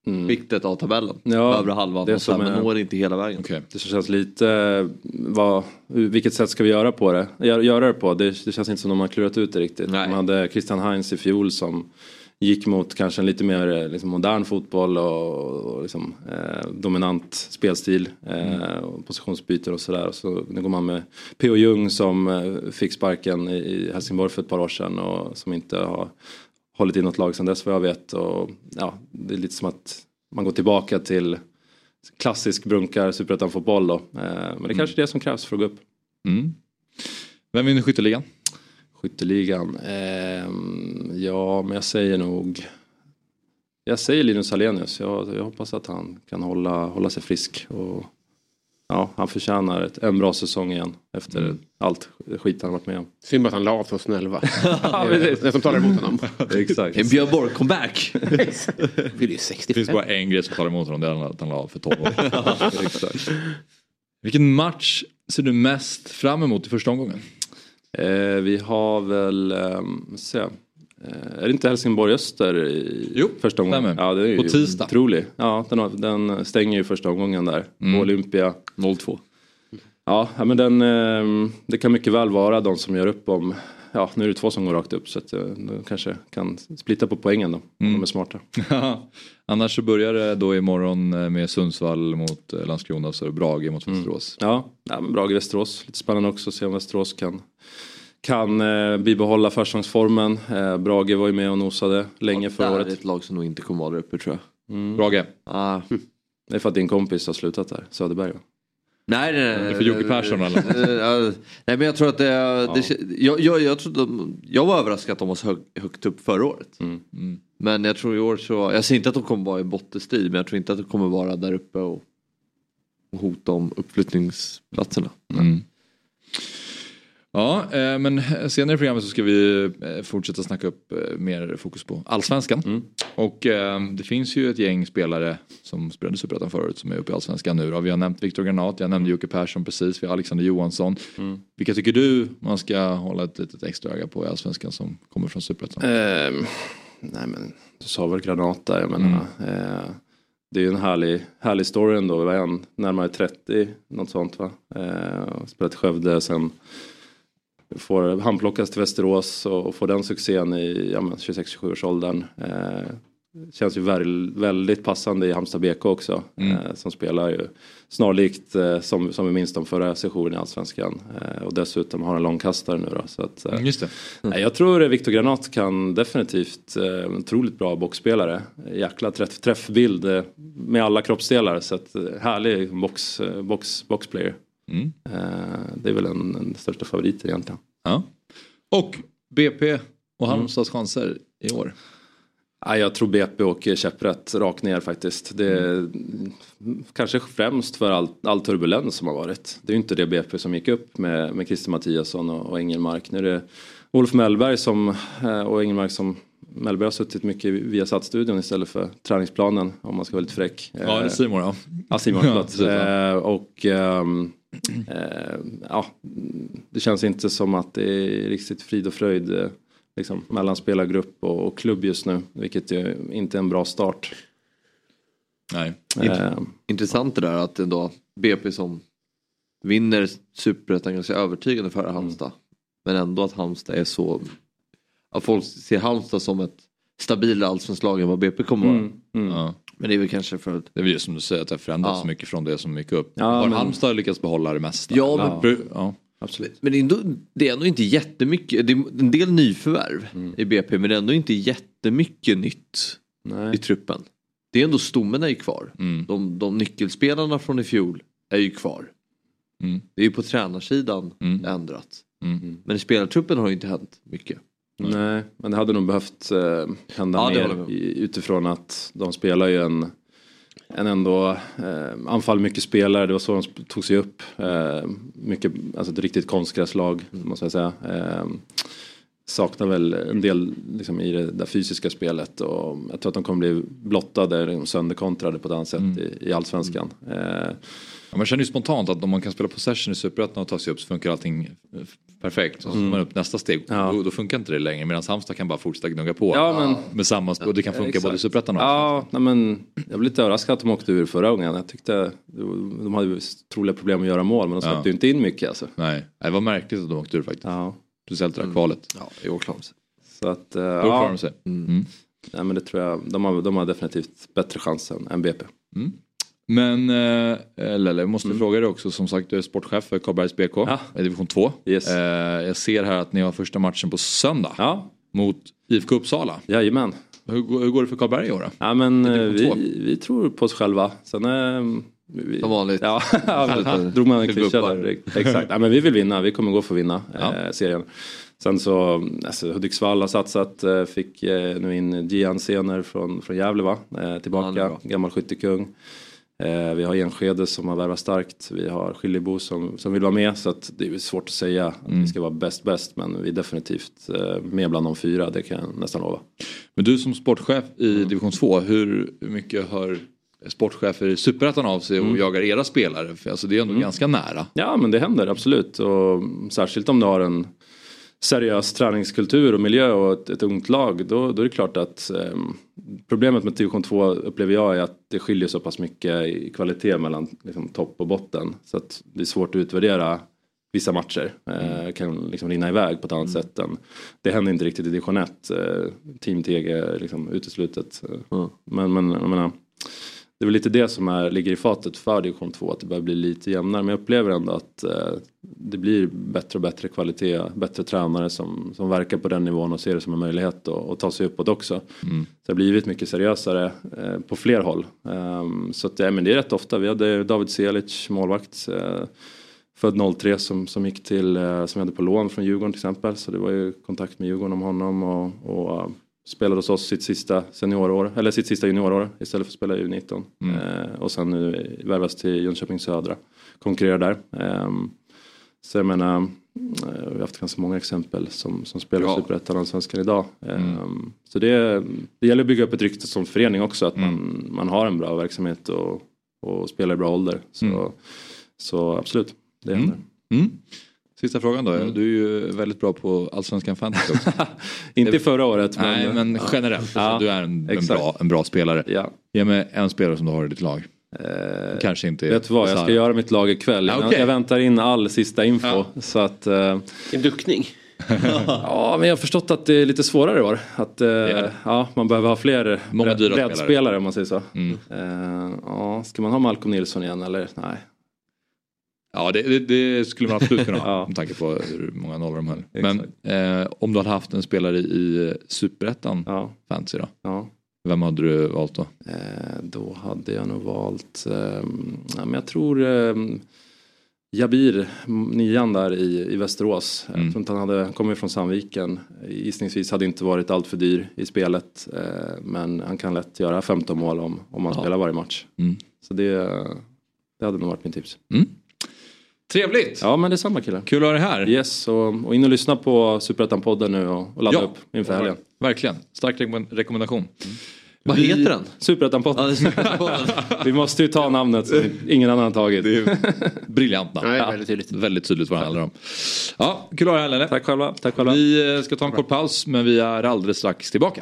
toppskiktet av tabellen. Mm. Ja, övre halvan det och sen, som är- når inte hela vägen. Okej. Det känns lite, vad, vilket sätt ska vi göra på det? Gör- Göra det på? Det, det känns inte som de har klurat ut det riktigt. Nej. De hade Christian Heinz i fjol som gick mot kanske en lite mer eh, liksom, modern fotboll och, och liksom, eh, dominant spelstil. Eh, och positionsbyten och sådär. Så nu går man med P.O. Jung som eh, fick sparken i Helsingborg för ett par år sedan och som inte har hållit i något lag sedan dess vad jag vet. Och, ja, det är lite som att man går tillbaka till klassisk brunkar superettan-fotboll då. Eh, Men det är kanske är det som krävs för att gå upp. Mm. Vem vinner skytteligan? Skytteligan. ehm, ja, men jag säger nog... Jag säger Linus Alenius. Jag, jag hoppas att han kan hålla, hålla sig frisk. Och, ja, han förtjänar ett, en bra säsong igen efter allt skit han varit med om. Synd bara att han la av 2011. Det som talar emot honom. Exakt. En Björn Borg comeback! Det 65. finns bara en grej som talar emot honom, det är att han la av för 12 år Exakt. Vilken match ser du mest fram emot i första omgången? Eh, vi har väl, um, se. Eh, är det inte Helsingborg-Öster i Jo, första omgången? stämmer. Ja, det är ju På tisdag. Otrolig. Ja, den, har, den stänger ju första omgången där. Mm. På Olympia. 0-2. Ja, ja, men den, eh, det kan mycket väl vara de som gör upp om, ja nu är det två som går rakt upp så att eh, de kanske kan splitta på poängen då. Om de är smarta. Annars så börjar det då imorgon med Sundsvall mot Landskrona och så är det Brage mot Västerås. Ja, ja men Brage Västerås. Lite spännande också att se om Västerås kan, kan eh, bibehålla försäsongsformen. Eh, Brage var ju med och nosade länge förra Där är året. ett lag som nog inte kommer vara där uppe tror jag. Brage. Ah. Det är för att din kompis har slutat där, Söderberg va? Nej, nej, nej. Det är för Jocke Persson, eller? Eh, ja, Nej men jag tror att det, det jag, jag, jag, tror de, jag var överraskad att de var så hög, högt upp förra året. Mm. Men jag tror i år så, jag säger inte att de kommer vara i bottenstrid men jag tror inte att de kommer vara där uppe och, hot om uppflyttningsplatserna. Mm. Ja, eh, men senare i programmet så ska vi eh, fortsätta snacka upp eh, mer fokus på allsvenskan. Mm. Och eh, det finns ju ett gäng spelare som spelade Superettan förut som är uppe i allsvenskan nu. Då. Vi har nämnt Viktor Granat, jag nämnde Jocke Persson precis, vi har Alexander Johansson. Mm. Vilka tycker du man ska hålla ett litet extra öga på i allsvenskan som kommer från Superettan? Ehm, nej men du sa väl Granat där, jag menar. Eh, det är ju en härlig, härlig story ändå. Vi var en närmare 30, något sånt va. Eh, spelat i Skövde, sen får handplockas till Västerås och, och får den succén i ja, men 26-27 års åldern. Eh, känns ju väl, väldigt passande i Halmstad BK också. Mm. Eh, som spelar ju snarlikt eh, som, som vi minns de förra sessionen i Allsvenskan. Eh, och dessutom har en långkastare nu då. Så att, eh, Mm, Just det. Nej, jag tror Viktor Granat kan definitivt eh, otroligt bra boxspelare. Jäkla träff, träffbild eh, med alla kroppsdelar. Så att, eh, härlig box, box, boxplayer. Mm. Eh, det är väl en, den största favoriten egentligen. Ja. Och BP och Halmstads chanser i år. Ja, jag tror BP åker käpprätt rakt ner faktiskt. Det är kanske främst för all, all turbulens som har varit. Det är ju inte det BP som gick upp med, med Christer Mattiasson och, och Engelmark. Nu är det Olof Mellberg som, eh, och Engelmark som Mellberg har suttit mycket via studion istället för träningsplanen om man ska vara lite fräck. Ja, det är Simon ja. Ja, Simon, Ja, förlåt. precis, ja. Eh, och ehm, eh, ja, det känns inte som att det är riktigt frid och fröjd eh, liksom, mellan spelargrupp och, och klubb just nu. Vilket ju inte är en bra start. Nej. Eh, Intressant det där att ändå BP som vinner superettan ganska övertygande före Halmstad. Men ändå att Halmstad är så, att folk ser Halmstad som ett stabilare allsvenskt lag än vad BP kommer vara. mm, mm. Ja. Men det är väl kanske för att Det är väl just som du säger att det har förändrats Ja. så mycket från det som gick upp. Ja, har men- Halmstad lyckats behålla det mesta? Ja, men- ja. Absolut. Men det är, ändå, det är ändå inte jättemycket, det är en del nyförvärv Mm. i BP men det är ändå inte jättemycket nytt i Nej. truppen. Det är ändå stommen är ju kvar. Mm. De, de nyckelspelarna från i fjol är ju kvar. Mm. Det är ju på tränarsidan Mm. ändrat. Mm. Men i spelartruppen har ju inte hänt mycket. Nej, men det hade nog behövt eh, hända Ja, mer i, utifrån att de spelar ju en, en ändå eh, anfall mycket spelare, det var så de tog sig upp. Eh, mycket, alltså ett riktigt konstgräslag måste jag säga. Eh, saknar väl en del liksom, i det där fysiska spelet. Och jag tror att de kommer bli blottade, liksom sönderkontrade på ett annat sätt i, i allsvenskan. Eh, Ja, man känner ju spontant att om man kan spela possession i Superettan och ta sig upp så funkar allting perfekt. Så tar man upp nästa steg, Ja. då, då funkar inte det längre. Medan Halmstad kan bara fortsätta gnugga på. Ja, men- Med samma. Och det kan funka Exakt. både i Superettan och Ja, nej men jag blev lite överraskad att de åkte ur förra gången. Jag tyckte de hade troliga problem att göra mål men de släppte Ja. ju inte in mycket alltså. Nej, det var märkligt att de åkte ur faktiskt. Ja. Speciellt det där kvalet. Ja, i år klarar de sig. Så att, eh, Då ja, de sig. Mm. nej, men det tror jag, de har, de har definitivt bättre chans än, än BP. Men, eh, Lelle, jag måste fråga dig också. Som sagt, du är sportchef för Karlbergs BK Ja. i division 2. Yes. Eh, jag ser här att ni har första matchen på söndag Ja, mot IFK Uppsala. jajamän. Hur, går- hur går det för Karlberg i år då? Ja men eh, vi, vi tror på oss själva. Sen eh, vi, Som vanligt. Ja, drog man en klyscha där. Exakt. Ja, men vi vill vinna, vi kommer gå för att vinna Ja. eh, serien. Sen så, alltså, Hudiksvall har satsat, eh, fick eh, nu in Gian Sener från, från Gävle va? Eh, tillbaka, bra. gammal skyttekung. Eh, vi har Enskede som har värvat starkt, vi har Skiljebo som, som vill vara med. Så att det är svårt att säga att vi ska vara bäst bäst men vi är definitivt eh, med bland de fyra, det kan jag nästan lova. Men du som sportchef i division 2, hur mycket hör sportchefer i Superettan av sig och jagar era spelare? För alltså det är ändå ganska nära. Ja men det händer absolut och särskilt om du har en seriös träningskultur och miljö och ett, ett ungt lag då, då är det klart att ehm, problemet med division 2 upplever jag är att det skiljer så pass mycket i kvalitet mellan liksom, topp och botten så att det är svårt att utvärdera vissa matcher. Eh, kan liksom rinna iväg på ett annat sätt än det händer inte riktigt i division 1. Eh, Team TG är liksom uteslutet. Mm. Men, men jag menar, det är väl lite det som är, ligger i fatet för division 2, att det börjar bli lite jämnare. Men jag upplever ändå att eh, det blir bättre och bättre kvalitet, bättre tränare som, som verkar på den nivån och ser det som en möjlighet att, ta sig uppåt också. Så det har blivit mycket seriösare eh, på fler håll. Ehm, så att, ja, men det är rätt ofta, vi hade David Selic, målvakt, eh, född 03 som, som gick till, eh, som vi hade på lån från Djurgården till exempel. Så det var ju kontakt med Djurgården om honom och, och spelade hos oss sitt sista seniorår, eller sitt sista juniorår istället för att spela i U19. Mm. Eh, och sen nu värvas till Jönköping Södra, konkurrerar där. Eh, så jag menar, eh, vi har haft ganska många exempel som, som spelar Ja. Superettan och Svenskan idag. Mm. Så det, det gäller att bygga upp ett rykte som förening också, att Mm. man, man har en bra verksamhet och, och spelar i bra ålder. Så, Mm. så absolut, det Mm. händer. Sista frågan då. Mm. Du är ju väldigt bra på Allsvenskan Fantasy också. Inte förra året men... Nej men ja. generellt. Ja, du är en, en, bra, en bra spelare. Ja. Ge mig en spelare som du har i ditt lag. Eh, Kanske inte Vet du vad, jag ska göra mitt lag ikväll. Jag- okej. Jag väntar in all sista info. Ja. Så att, eh, En duckning. ja, men jag har förstått att det är lite svårare i år. Att, eh, det. ja, man behöver ha fler Många dyra spelare. breddspelare om man säger så. Mm. Eh, ja, ska man ha Malcolm Nilsson igen eller? Nej. Ja det, det, det skulle man absolut kunna ha Ja. med tanke på hur många nollor de höll. Men eh, om du hade haft en spelare i Superettan Ja, Fantasy då? ja. Vem hade du valt då? Eh, då hade jag nog valt, ehm, ja, men jag tror ehm, Jabir, nian där i, i Västerås. Mm. Jag tror inte han hade, ju från Sandviken. Gissningsvis hade inte varit allt för dyr i spelet. Eh, men han kan lätt göra 15 mål om, om han Ja. spelar varje match. Mm. Så det, det hade nog varit min tips. Trevligt! Ja men det är samma kille. Kul att ha dig här. Yes, och, och in och lyssna på Superettan-podden nu och, och ladda Ja. upp inför helgen. Verkligen. Stark rekommend- rekommendation. Vad Vi- heter den? Superettan-podden. Ja, det är. Vi måste ju ta namnet som ingen annan har tagit. Briljant namn. Nej, väldigt tydligt. Väldigt tydligt vad det handlar om. Ja, kul att ha dig här Lelle. Tack själva. Tack själva. Vi eh, ska ta en kort paus men vi är alldeles strax tillbaka.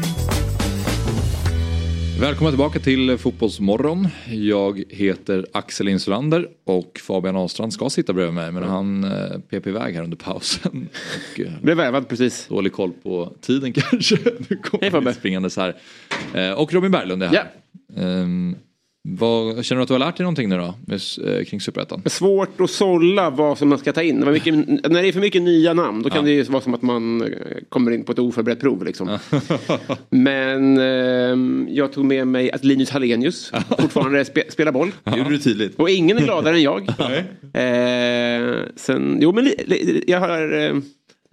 Välkomna tillbaka till Fotbollsmorgon. Jag heter Axel Insulander och Fabian Ahlstrand ska sitta bredvid mig men han eh, pep iväg här under pausen. Och, eh, Blev värvad precis. dålig koll på tiden kanske. Nu kommer Hej, Fabbe. vi springandes här. Eh, och Robin Berglund är här. Ehm, vad, känner du att du har lärt dig någonting nu då med, eh, kring Superettan? Svårt att sålla vad som man ska ta in. Det var mycket, när det är för mycket nya namn då kan Ja. det ju vara som att man eh, kommer in på ett oförberett prov. Liksom. Men ehm, jag tog med mig att Linus Hallenius fortfarande spe, spelar boll. gjorde du tydligt. Och ingen är gladare än jag. Eh, sen, jo men jag har... Eh,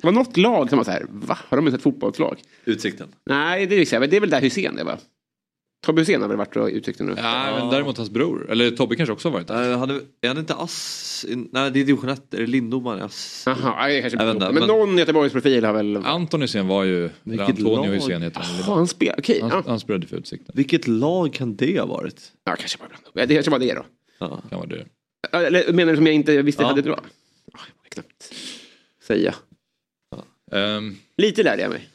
det var något lag som var så här, va? Har de ens ett fotbollslag? Utsikten. Nej, det är, det är väl där Hussein är va? Tobbe Hysén har väl varit och uttryckt det nu? Ja, men däremot hans bror, eller Tobbe kanske också har varit där. Han är, han inte Ass? Nej det är division 1. Är det Lindoman i Ass? Jaha, jag kanske Jag inte men, men- någon Göteborgsprofil har väl... Anton Hysén var ju, Vilket Antonio lag? Hysén heter han. Ja, han spelar, okej. Han, ja. han spelade för Utsikten. Vilket lag kan det ha varit? ja, kanske bara bland Ja, Det kanske var det då. Ja. Kan vara det. Ja, Eller menar du som jag inte visste Ja. hade drag? Ja, jag vågar knappt säga. Ehm, Lite lärde jag mig.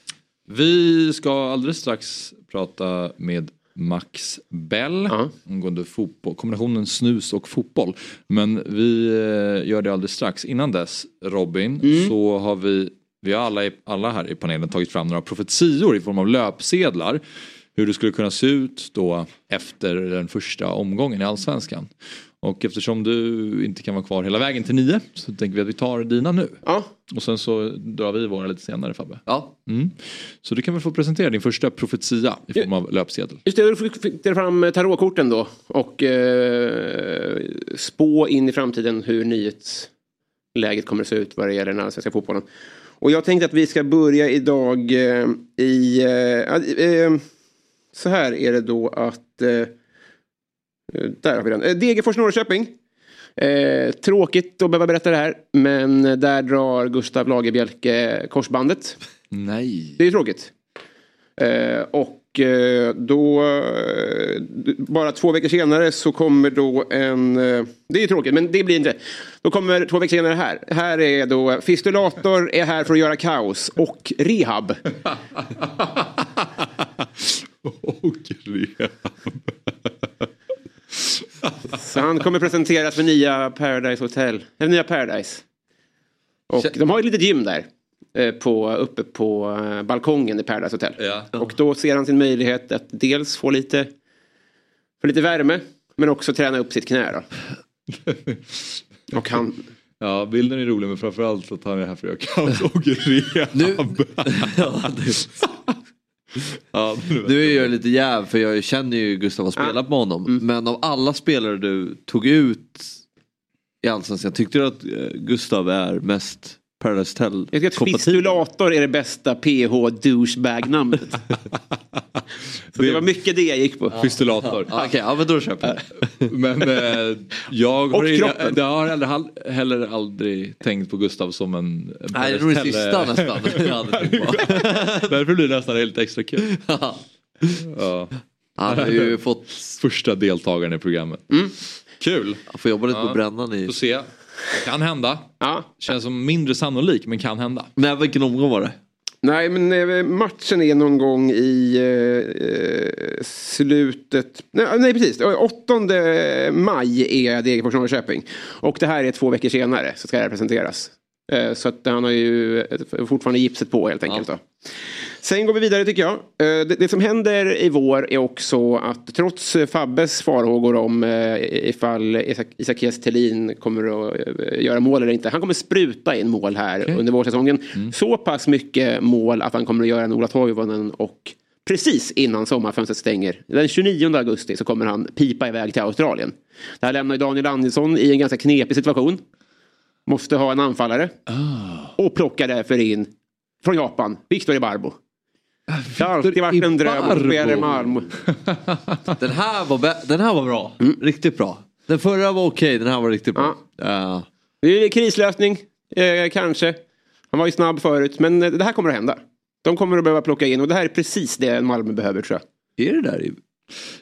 vi ska alldeles strax prata med Max Bell angående fotboll, kombinationen snus och fotboll. Men vi eh, gör det alldeles strax. Innan dess Robin Mm. så har vi, vi har alla, alla här i panelen tagit fram några profetior i form av löpsedlar. Hur det skulle kunna se ut då efter den första omgången i Allsvenskan. Och eftersom du inte kan vara kvar hela vägen till nio så tänker vi att vi tar dina nu. Ja, Och sen så drar vi våra lite senare Fabbe. Ja. Mm. Så du kan väl få presentera din första profetia i form av löpsedel. just det. Då fick fram tarotkorten då. Och eh, spå in i framtiden hur nyhetsläget kommer att se ut vad det gäller den allsvenska fotbollen. Och jag tänkte att vi ska börja idag eh, i... Eh, eh, så här är det då att... Eh, där har vi den. Eh, Degerfors Norrköping. Eh, tråkigt att behöva berätta det här. Men där drar Gustav Lagerbielke korsbandet. Nej. Det är tråkigt. Eh, och eh, då, eh, bara två veckor senare så kommer då en, det är tråkigt men det blir inte, då kommer två veckor senare här. Här är då fistulator är här för att göra kaos och rehab. Och rehab. Så han kommer presenteras för nya Paradise Hotel. Eller nya Paradise. Och de har ett litet gym där. eh, På, uppe på eh, balkongen i Paradise Hotel. Ja. Och då ser han sin möjlighet att dels få lite, få lite värme. Men också träna upp sitt knä då. Och han, Ja, bilden är rolig men framförallt att han är här för att göra kaos och rehab. Nu- Ja, du, Ja, nu- är jag lite jäv för jag känner ju Gustav har spelat med honom. Men av alla spelare du tog ut i Allsvenskan, tyckte du att eh, Gustav är mest Paradise Hotel jag tycker att fistulator är det bästa PH douchebag-namnet. Så det var mycket det jag gick på. Fistulator. Ja, Okej, ja men då köper jag. Men eh, jag har, kroppen. jag har heller, heller aldrig tänkt på Gustav som en... Nej, det är nog det sista nästan jag tänkt på. Därför blir det nästan lite extra kul. Ja. Han har ju fått, Första deltagaren i programmet. Kul! han får jobba lite Ja. på brännan i... Får se. Kan hända. Ja. Känns som mindre sannolik men kan hända. Men vilken omgång var det? Nej, men eh, matchen är någon gång i eh, eh, slutet... Nej, nej, precis. 8 maj är Degerfors Norrköping. Och det här är två veckor senare så ska det här presenteras. Eh, så att han har ju eh, fortfarande gipset på helt enkelt. Då. Sen går vi vidare tycker jag. Eh, Det, det som händer i vår är också att trots Fabbes farhågor om eh, ifall Isak- Isakias Thelin kommer att eh, göra mål eller inte. Han kommer spruta in mål här under vårsäsongen. Så pass mycket mål att han kommer att göra en Ola Toivonen och precis innan sommarfönstret stänger den 29 augusti så kommer han pipa iväg till Australien. Det här lämnar Daniel Andersson i en ganska knepig situation. Måste ha en anfallare. Och plockar därför in från Japan, Victor Ibarbo. Det har alltid varit en dröm att spela i Malmö. Den här var, den här var bra. Riktigt bra. Den förra var okej, den här var riktigt bra. Ja. Det är krislösning, eh, kanske. Han var ju snabb förut, men eh, det här kommer att hända. De kommer att behöva plocka in och det här är precis det Malmö behöver tror jag. Är det där.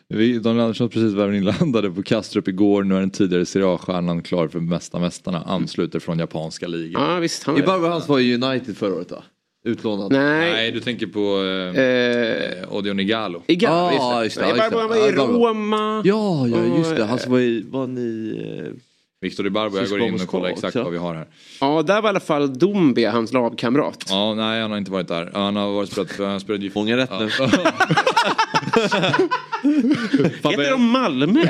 Vi, Daniel Andersson har precis varit inlandade på Kastrup igår. Nu är den tidigare Serie A-stjärnan klar för Mästa Mästarna. Ansluter från japanska ligan. Ja, visst. Han Ibarbo hans var i United förra året va? Utlånad. Nej. Nej, du tänker på eh, Eh, eh, Odion Igalo. Igar, Ah, just det. han var Ja, i. Roma. Ja, ja just det. Han som var i... Var ni... eh, Viktor Ibarbo, jag går in och kollar exakt Moskva, vad vi har här. Ja, där var i alla fall Dombia hans lagkamrat. Ja, nej han har inte varit där. Han har varit spelat, han spelade ju... Fånga rätt nu. Heter de Malmö?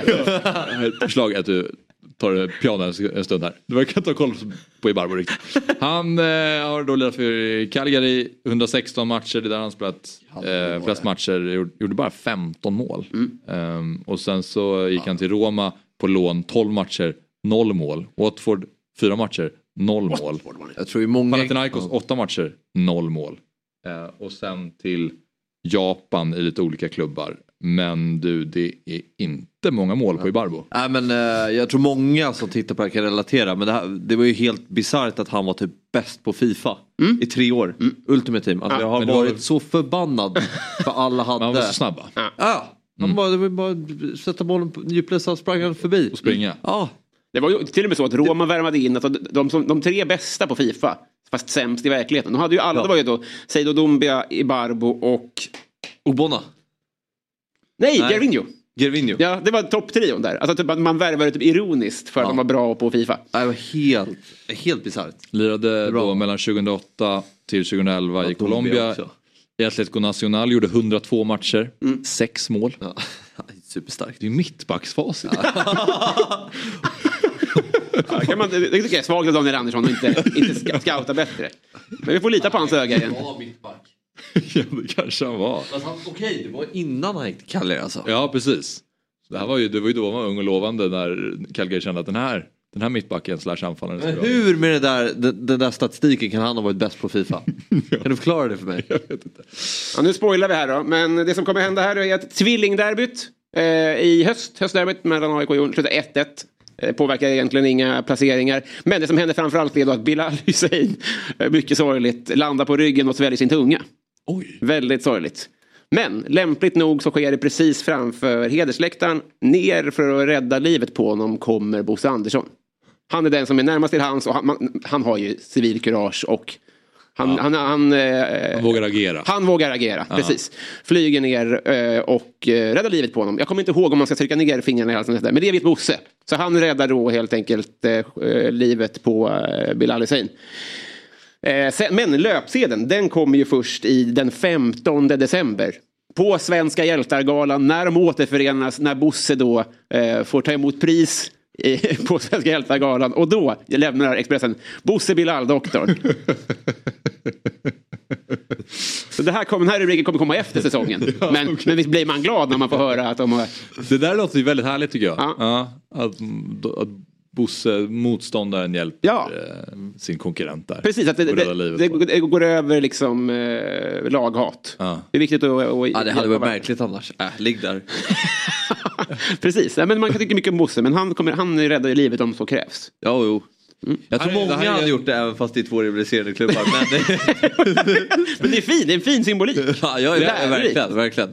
Förslag är att du tar piano en stund här. Du verkar inte ha koll på Ibarbo riktigt. Han eh, har då lirat för Calgary 116 matcher, det är där han spelat eh, flest matcher, gjorde, bara 15 mål. Ehm, och sen så gick han till Roma på lån 12 matcher, 0 mål. Watford 4 matcher, 0 mål. Jag tror många... Panathinaikos 8 matcher, 0 mål. Eh, och sen till Japan i lite olika klubbar. Men du, det är inte många mål på Ibarbo. Nej men eh, jag tror många som tittar på det här kan relatera men det, här, det var ju helt bisarrt att han var typ bäst på Fifa i tre år. Ultimate Team. Alltså, jag har var varit väl- så förbannad för alla hade. Men han var så snabb va? Ja, han bara, det var bara sätta bollen på djupled så sprang han förbi. Och springa. Ja, Det var ju till och med så att Roma värmade in att de, som, de tre bästa på Fifa, fast sämst i verkligheten. De hade ju alla, Ja. det var ju då Seido Dombia, Ibarbo och... Obona. Nej, Nej. Gervinho. Gervinho. Ja, det var topptrion där. Alltså typ att man värvade typ ironiskt för att Ja. de var bra på Fifa. Det var helt, helt bisarrt. Lirade Bra. då mellan 2008 till 2011 i Ja, Colombia. Dombia också. I Atletico Nacional gjorde 1102 matcher, Mm. sex mål. Ja, superstarkt. Det är ju mittbacksfacit. Ja, det kan man, det det tycker jag är svagt av Daniel Andersson att inte, inte ska- scouta bättre. Men vi får lita på hans öga igen. Ja, mittback. ja, det kanske han var. Alltså, Okej, det var innan han gick till Cagliari alltså. Ja, precis. Det, här var ju, det var ju då han var ung och lovande när Calgary kände att den här, den här mittbacken slash anfallaren Men är bra. hur med det där, den, den där statistiken kan han ha varit bäst på Fifa? Kan du förklara det för mig? Ja, nu spoilar vi här då. Men det som kommer hända här är att tvillingderbyt eh, i höst, höstderbyt mellan AIK och Djurgården slutar 1-1. Eh, påverkar egentligen inga placeringar. Men det som händer framförallt är då att Bilal Hussein, eh, mycket sorgligt, landar på ryggen och sväljer sin tunga. Oj. Väldigt sorgligt. Men lämpligt nog så sker det precis framför hedersläktaren. Ner för att rädda livet på honom kommer Bosse Andersson. Han är den som är närmast till hans och han, man, han har ju civilkurage och Han, han, han, eh, Han vågar agera. han vågar agera, precis. Flyger ner eh, och eh, räddar livet på honom. Jag kommer inte ihåg om man ska trycka ner fingrarna i halsen, men det vet Bosse. Så han räddar då helt enkelt eh, livet på eh, Bilal Hussein. Eh, men löpsedeln, den kommer ju först i den 15 december. På Svenska hjältar-galan, när de återförenas, när Bosse då eh, får ta emot pris i, på Svenska hjältar-galan. Och då lämnar Expressen Bosse Bilal, doktorn. Så det här kommer, den här rubriken kommer komma efter säsongen. Men, men visst blir man glad när man får höra att de har... Det där låter ju väldigt härligt tycker jag. Ja. att, att Bosse, motståndaren, hjälper Ja. eh, sin konkurrent där. Precis, att det, det, det, det går över liksom eh, laghat. Ja. Det är viktigt att... att Ja, det hade varit märkligt annars. Äh, ligg där. Precis, ja, men man kan tycka mycket om Bosse men han, kommer, han räddar ju livet om så krävs. Ja, jo. Jag tror många hade gjort det även fast det är två rivaliserande klubbar. Men Men det är fint, det är en fin symbolik. ja, ja, Lärorikt. verkligen, verkligen.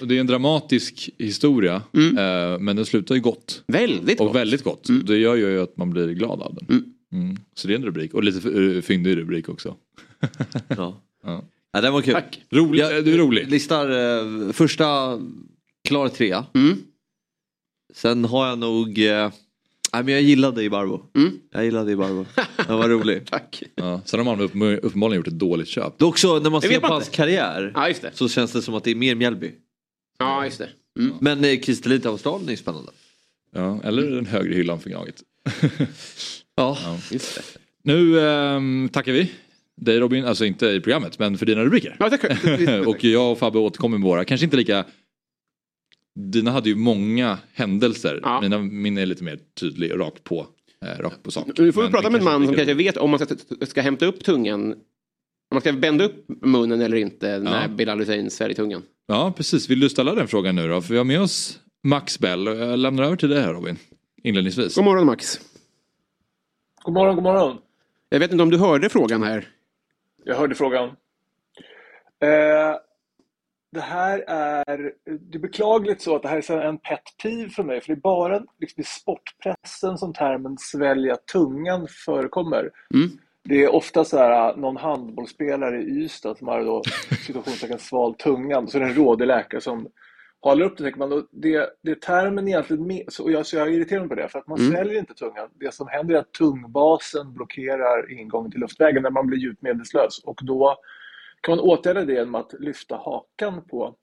Och Det är en dramatisk historia. Mm. eh, men den slutar ju gott. Väldigt Och gott. väldigt gott. Det gör ju att man blir glad av den. Mm. Så det är en rubrik. Och lite uh, fyndig rubrik också. Ja. Ja. Ja, den var kul. Tack. Rolig, Jag- du är rolig. Listar eh, första klar trea. Mm. Sen har jag nog... Eh, nej, men jag gillade Ibarbo. Mm. Jag gillade Ibarbo. Den var rolig. Tack. Ja. Sen har man upp- uppenbarligen gjort ett dåligt köp. Det också när man ser på hans karriär Ja, just det. så känns det som att det är mer Mjällby. Ja, just det. Mm. Men eh, Kristelita Australien är ju spännande. Ja. Eller den högre hyllan för Gnaget. Ja. Just det. Nu ehm, tackar vi dig Robin, alltså inte i programmet men för dina rubriker. Ja, tack. och jag och Fabbe återkommer med våra, kanske inte lika... Dina hade ju många händelser, Ja. mina, min är lite mer tydlig och rakt på, eh, rakt på sak. Nu får vi Men prata med en man som kanske vet om man ska, ska hämta upp tungan. Om man ska bända upp munnen eller inte när Ja. Bilal Hussein sväljer tungan. Ja precis, vill du ställa den frågan nu då? För vi har med oss Max Bell jag lämnar över till dig här Robin. Inledningsvis. God morgon Max. God morgon, god morgon. Jag vet inte om du hörde frågan här. Jag hörde frågan. Eh, det här är, det är beklagligt så att det här är en pet peeve för mig, för det är bara liksom i sportpressen som termen svälja tungan förekommer. Mm. Det är ofta så här någon handbollsspelare i Ystad som har då situationstecken svalt tungan, så är det en rådig läkare som håller upp det. Tänker man, då, det, det är termen egentligen, med, så jag, så jag är irriterad på det, för att man Mm. sväljer inte tungan. Det som händer är att tungbasen blockerar ingången till luftvägen när man blir djupt medvetslös och då kan man åtgärda det genom att lyfta hakan på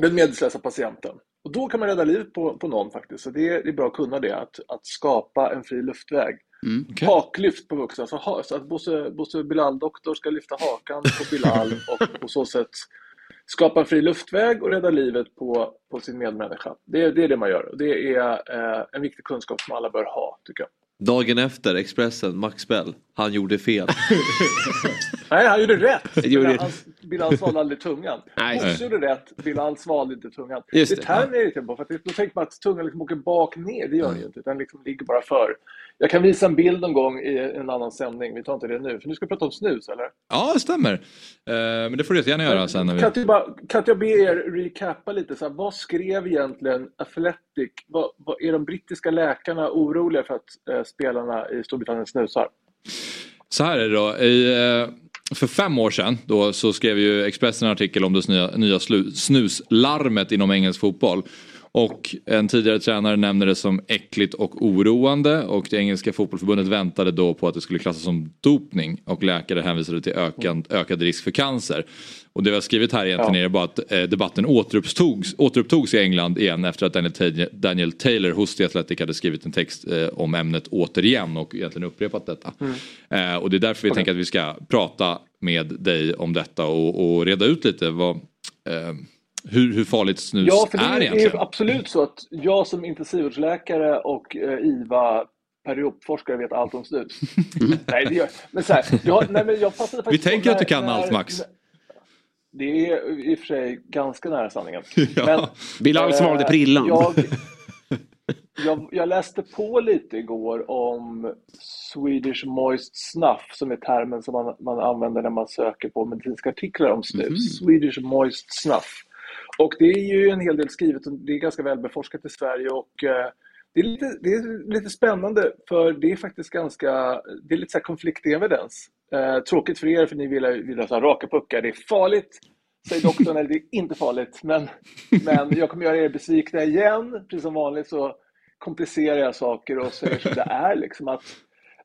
den medvetslösa patienten. Och då kan man rädda livet på, på någon faktiskt. Så det är, det är bra att kunna det, att, att skapa en fri luftväg. Okej. Haklyft på vuxna, så, ha, så att Bosse, Bosse Bilal-doktor ska lyfta hakan på Bilal och på så sätt skapa en fri luftväg och rädda livet på, på sin medmänniska. Det, det är det man gör. Och Det är eh, en viktig kunskap som alla bör ha, tycker jag. Dagen efter, Expressen, Max Bell. Han gjorde fel. Nej, han gjorde rätt. gjorde- Bilal, svalde aldrig tungan. Nej. Bosse gjorde rätt, Bilal svalde inte tungan. Just det termen är irriterad på, för att då tänker man att tungan liksom åker bak ner. Det gör den ju inte, den liksom ligger bara för. Jag kan visa en bild någon gång i en annan sändning, vi tar inte det nu. För nu ska vi prata om snus, eller? Ja, det stämmer. Eh, men det får du gärna göra sen. När vi... Kan inte, bara, kan jag be er recappa lite? Så här, vad skrev egentligen Athletic? Vad, vad, är de brittiska läkarna oroliga för att eh, spelarna i Storbritannien snusar? Så här är det då. I, eh, för fem år sedan då, så skrev ju Expressen en artikel om det nya, nya slu, snuslarmet inom engelsk fotboll. Och en tidigare tränare nämnde det som äckligt och oroande och det engelska fotbollförbundet väntade då på att det skulle klassas som dopning och läkare hänvisade till ökad, ökad risk för cancer. Och det vi har skrivit här egentligen Ja. är bara att eh, debatten återupptogs, återupptogs i England igen efter att Daniel, Daniel Taylor hos The Athletic hade skrivit en text eh, om ämnet återigen och egentligen upprepat detta. Eh, och det är därför vi tänker att vi ska prata med dig om detta och, och reda ut lite vad, eh, hur, hur farligt snus Ja, för det är är, egentligen. är absolut så att jag som intensivvårdsläkare och eh, IVA periopforskare vet allt om snus. nej, det gör Men så här, jag, nej, men jag Mm. Vi faktiskt på tänker att du kan när- allt Max. Det är i och för sig ganska nära sanningen. Ja. Men, Bilal svalde eh, prillan. Jag, jag, jag läste på lite igår om Swedish Moist Snuff som är termen som man, man använder när man söker på medicinska artiklar om snus. Mhm. Swedish Moist Snuff. Och det är ju en hel del skrivet och det är ganska väl beforskat i Sverige och eh, det är, lite, det är lite spännande för det är faktiskt ganska, det är lite så här konfliktevidens. Eh, tråkigt för er, för ni vill, ha- vill ha så här raka puckar. Det är farligt, säger doktorn, eller det är inte farligt. Men, men jag kommer göra er besvikna igen. Precis som vanligt så komplicerar jag saker och säger som det är. Liksom att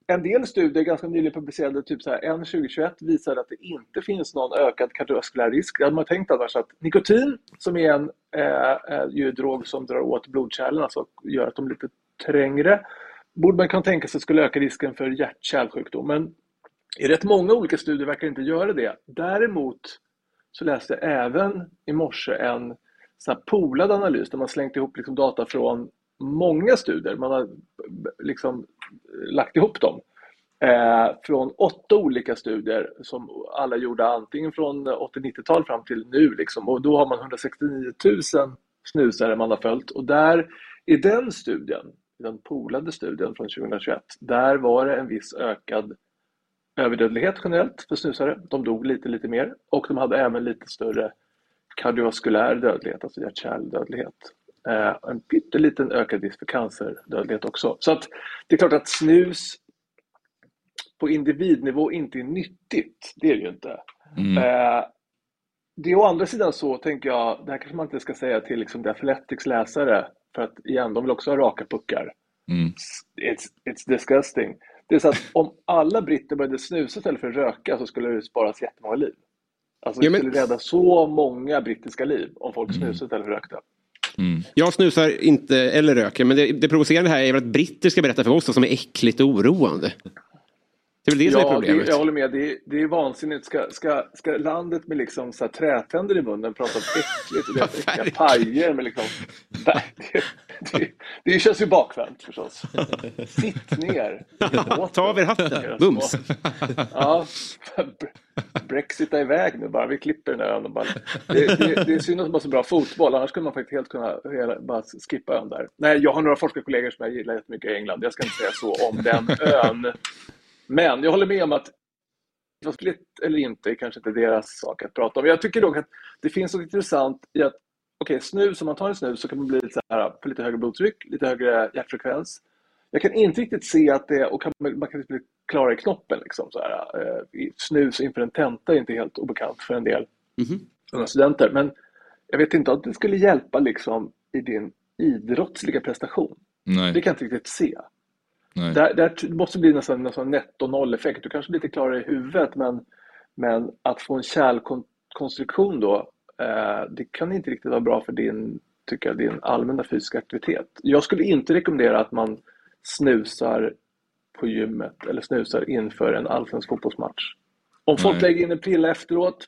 en del studier, ganska nyligen publicerade, typ så här, en 2021, visade att det inte finns någon ökad kardiovaskulär risk. Det hade man tänkt annars att nikotin, som är en eh, eh, ju drog som drar åt blodkärlen, alltså gör att de är lite trängre, borde man kunna tänka sig skulle öka risken för hjärt-kärlsjukdom. Men i rätt många olika studier verkar inte göra det. Däremot så läste jag även i morse en så här polad analys där man slängt ihop liksom data från många studier. Man har liksom lagt ihop dem. Eh, från åtta olika studier som alla gjorde antingen från 80-90-tal fram till nu. Liksom. Och då har man 169 000 snusare man har följt. Och där i den studien, den polade studien från 2021, där var det en viss ökad överdödlighet generellt för snusare. De dog lite, lite mer och de hade även lite större kardiovaskulär dödlighet, alltså hjärt-kärldödlighet. Eh, en pytteliten ökad risk för cancerdödlighet också. Så att det är klart att snus på individnivå inte är nyttigt. Det är det ju inte. Mm. Eh, det är å andra sidan så, tänker jag, det här kanske man inte ska säga till liksom The Athletics läsare, för att igen, de vill också ha raka puckar. Mm. It's, it's disgusting. Det är så att om alla britter började snusa istället för att röka så skulle det sparas jättemånga liv. Alltså det Ja, men- skulle rädda så många brittiska liv om folk Mm. snusade istället för att Mm. Jag snusar inte eller röker, men det, det provocerande här är väl att britter ska berätta för oss vad som är äckligt och oroande. Det är väl det som är problemet. det, jag håller med. Det är, det är vansinnigt. Ska, ska, ska landet med liksom så här trätänder i munnen prata om äckligt och deras äckliga pajer med liksom... Det, det, det känns ju bakvänt förstås. Sitt ner. Ta av er hatten. Bums. Ja, Brexita iväg nu bara. Vi klipper den där ön och bara... Det, det, det är synd att de har så bra fotboll. Annars skulle man faktiskt helt kunna hela, bara skippa ön där. Nej, jag har några forskarkollegor som jag gillar jättemycket i England. Jag ska inte säga så om den ön. Men jag håller med om att idrottsligt eller inte är kanske inte deras sak att prata om. Jag tycker dock att det finns något intressant i att okej, snus, om man tar en snus så kan man bli lite, så här, få lite högre blodtryck, lite högre hjärtfrekvens. Jag kan inte riktigt se att det, och kan, man kan bli klarare i knoppen. Liksom, så här, eh, snus inför en tenta är inte helt obekant för en del unga studenter. Men jag vet inte att det skulle hjälpa liksom, i din idrottsliga prestation. Nej. Det kan jag inte riktigt se. Nej. Där, där måste bli nästan, nästan netto-noll-effekt. Du kanske blir lite klarare i huvudet men, men att få en kärlkonstruktion då, eh, det kan inte riktigt vara bra för din, tycker jag, din allmänna fysiska aktivitet. Jag skulle inte rekommendera att man snusar på gymmet eller snusar inför en allsvensk fotbollsmatch. Om folk Nej. lägger in en prilla efteråt,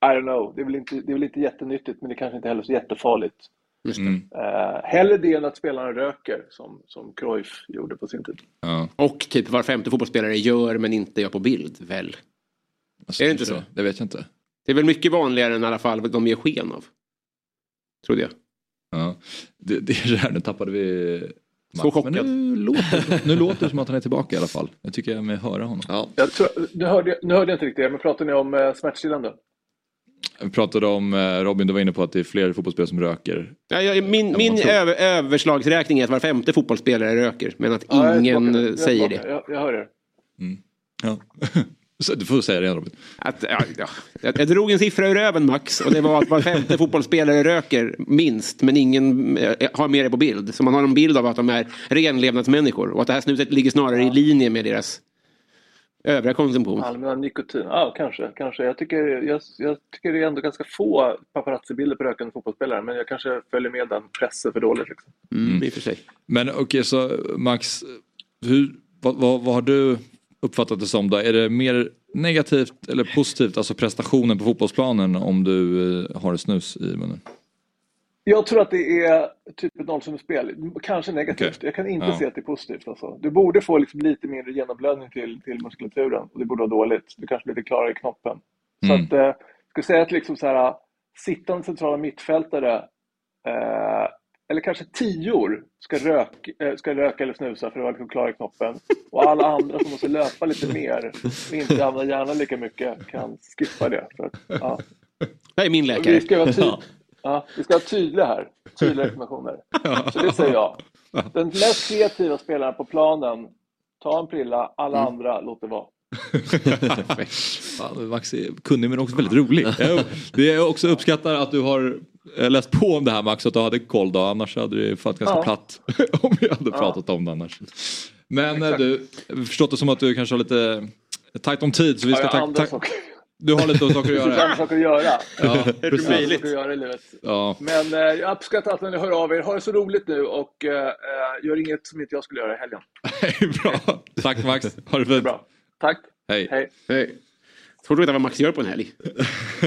I don't know, det är väl inte, det är väl inte jättenyttigt men det är kanske inte heller så jättefarligt. Mm. Eh, hellre det än att spelarna röker som, som Cruyff gjorde på sin tid. Ja. Och typ var femte fotbollsspelare gör men inte gör på bild, väl? Alltså, Är det inte så? Det vet jag inte. Det är väl mycket vanligare än i alla fall vad de ger sken av. Trodde jag. Ja. Det, det är det här, nu tappade vi Så Max, chockad. Men nu låter, nu låter det som att han är tillbaka i alla fall. Jag tycker jag mig höra honom. Ja. Jag tror, nu, hörde, nu hörde jag inte riktigt men pratar ni om eh, smärtstillande? Vi pratade om, eh, Robin du var inne på att det är fler fotbollsspelare som röker. Ja, jag, min min över, överslagsräkning är att var femte fotbollsspelare röker. Men att Ja, jag ingen eh, Jag är säger det. Jag, jag hör er. Ja. Så Du får säga det igen Robin. Att, ja, ja. Jag, jag drog en siffra ur röven Max och det var att var femte fotbollsspelare röker minst men ingen eh, har med det på bild. Så man har en bild av att de är renlevnadsmänniskor och att det här snuset ligger snarare i linje med deras övriga konsumtion. Allmänna nikotin? Ja, kanske. kanske. Jag, tycker, jag, jag tycker det är ändå ganska få paparazzi-bilder på rökande fotbollsspelare, men jag kanske följer med den pressen för dåligt. Liksom. Mm, I och för sig. Men okej så Max, hur, vad, vad, vad har du uppfattat det som då? Är det mer negativt eller positivt, alltså prestationen på fotbollsplanen om du eh, har snus i munnen? Jag tror att det är typ ett nollsummespel. Kanske negativt. Okej. Jag kan inte Ja. se att det är positivt. Alltså. Du borde få liksom lite mindre genomblödning till, till muskulaturen. Och det borde vara dåligt. Du kanske blir lite klarare i knoppen. Så Mm. att, eh, jag skulle säga att liksom så här, sittande centrala mittfältare eh, eller kanske tior ska, rök, eh, ska röka eller snusa för att vara liksom klara i knoppen. Och alla andra som måste löpa lite mer och inte använda hjärnan lika mycket kan skippa det. För ja. Det är min Vi läkare. ska vara, ty- ja, vi ska vara tydliga här. Tydliga rekommendationer. Så det säger jag. Den mest kreativa spelaren på planen, ta en prilla, alla andra, låt det vara. Fan, Max är kunnig men också väldigt rolig. Jag, också uppskattar att du har eh, läst på om det här Max, att du hade koll då. Annars hade det varit ganska Ja. platt om vi hade pratat om det annars. Men eh, du, jag har förstått det som att du kanske har lite tajt om tid. Så vi Ja, ska jag har du har lite saker att jag har göra. andra saker att göra. Ja, Jag andra saker att göra i livet. Ja. Men eh, jag uppskattar att ni hör av er. Ha det så roligt nu och eh, eh, gör inget som inte jag skulle göra i helgen. Bra. Tack Max, ha det fint. Bra. Tack. Hej. Hej. Hej. Svårt att veta vad Max gör på en helg.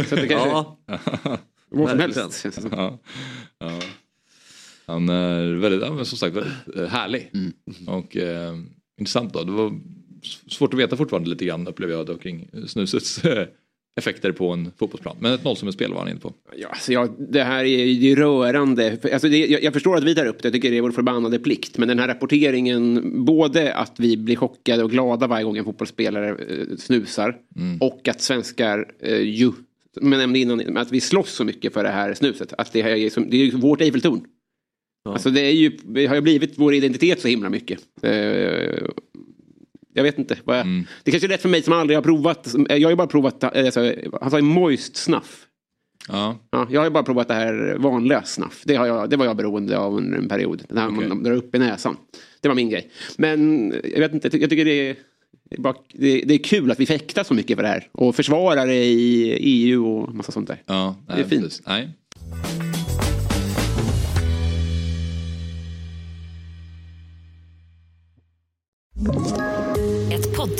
Så det kanske... Ja, Vad som helst. känns det som. Ja. Ja. Han är väldigt, ja, som sagt väldigt eh, härlig. Mm. Och eh, intressant då. Det var svårt att veta fortfarande lite grann upplever jag då kring snusets eh, effekter på en fotbollsplan. Men ett nollsummespel var han inne på. Ja, alltså jag, det här är ju rörande. Alltså det, jag, jag förstår att vi tar upp det, jag tycker det är vår förbannade plikt. Men den här rapporteringen, både att vi blir chockade och glada varje gång en fotbollsspelare eh, snusar. Och att svenskar eh, ju, som jag nämnde innan, att vi slåss så mycket för det här snuset. Att det, här är, som, det är ju vårt Eiffeltorn. Alltså det, är ju, det har ju blivit vår identitet så himla mycket. Eh, jag vet inte. Vad jag, Det kanske är rätt för mig som aldrig har provat. Jag har ju bara provat, alltså, han sa ju moist snuff. Ja, Ja, jag har ju bara provat det här vanliga snuff. Det, har jag, det var jag beroende av under en period. Det här Okej. man drar upp i näsan. Det var min grej. Men jag vet inte, jag ty- jag tycker det är, det är, det, kul att vi fäktar så mycket för det här. Och försvarar det i EU och massa sånt där. ja Det är nej, fint. precis. Nej. Ett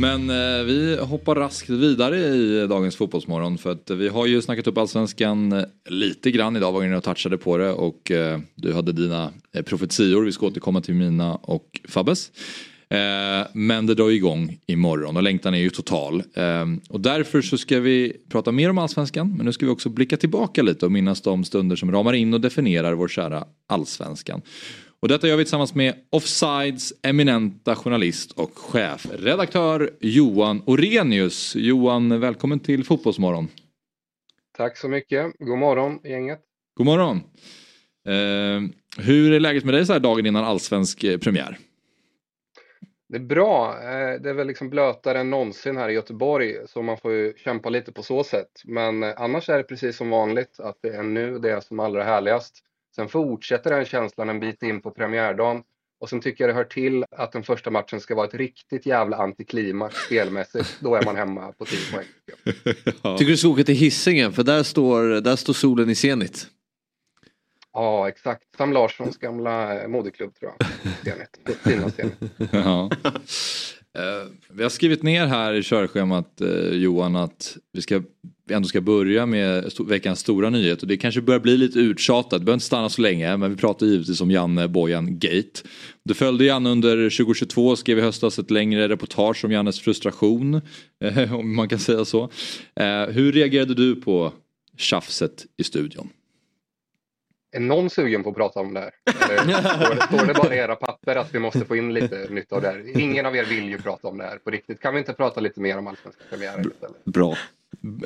Men eh, vi hoppar raskt vidare i dagens fotbollsmorgon för att vi har ju snackat upp allsvenskan eh, lite grann idag, var inne och touchade på det och eh, du hade dina eh, profetior, vi ska återkomma till mina och Fabbes. Eh, men det drar ju igång imorgon och längtan är ju total. Eh, och därför så ska vi prata mer om allsvenskan men nu ska vi också blicka tillbaka lite och minnas de stunder som ramar in och definierar vår kära allsvenskan. Och detta gör vi tillsammans med Offsides eminenta journalist och chefredaktör Johan Orenius. Johan, välkommen till Fotbollsmorgon. Tack så mycket. God morgon gänget. God morgon. Eh, hur är läget med dig så här dagen innan allsvensk eh, premiär? Det är bra. Eh, Det är väl liksom blötare än någonsin här i Göteborg så man får ju kämpa lite på så sätt. Men eh, annars är det precis som vanligt att det är nu det är som allra härligast. Sen fortsätter den känslan en bit in på premiärdagen och sen tycker jag det hör till att den första matchen ska vara ett riktigt jävla antiklimax spelmässigt. Då är man hemma på 10 poäng. Tycker du ska åka till Hisingen för där står, där står solen i zenit. Ja, exakt. Sam Larssons gamla eh, moderklubb tror jag. Zenit. Fina Zenit. Ja. Eh, vi har skrivit ner här i körschemat eh, Johan att vi, ska, vi ändå ska börja med veckans stora nyhet och det kanske börjar bli lite uttjatat, det behöver inte stanna så länge men vi pratar givetvis om Janne Bojan Gate. Du följde Janne under 2022 och skrev i höstas ett längre reportage om Jannes frustration, eh, om man kan säga så. Eh, hur reagerade du på tjafset i studion? Är någon sugen på att prata om det här? Eller står, det, står det bara i era papper att vi måste få in lite nytt av det här? Ingen av er vill ju prata om det här på riktigt. Kan vi inte prata lite mer om allsvenska premiären istället? Bra.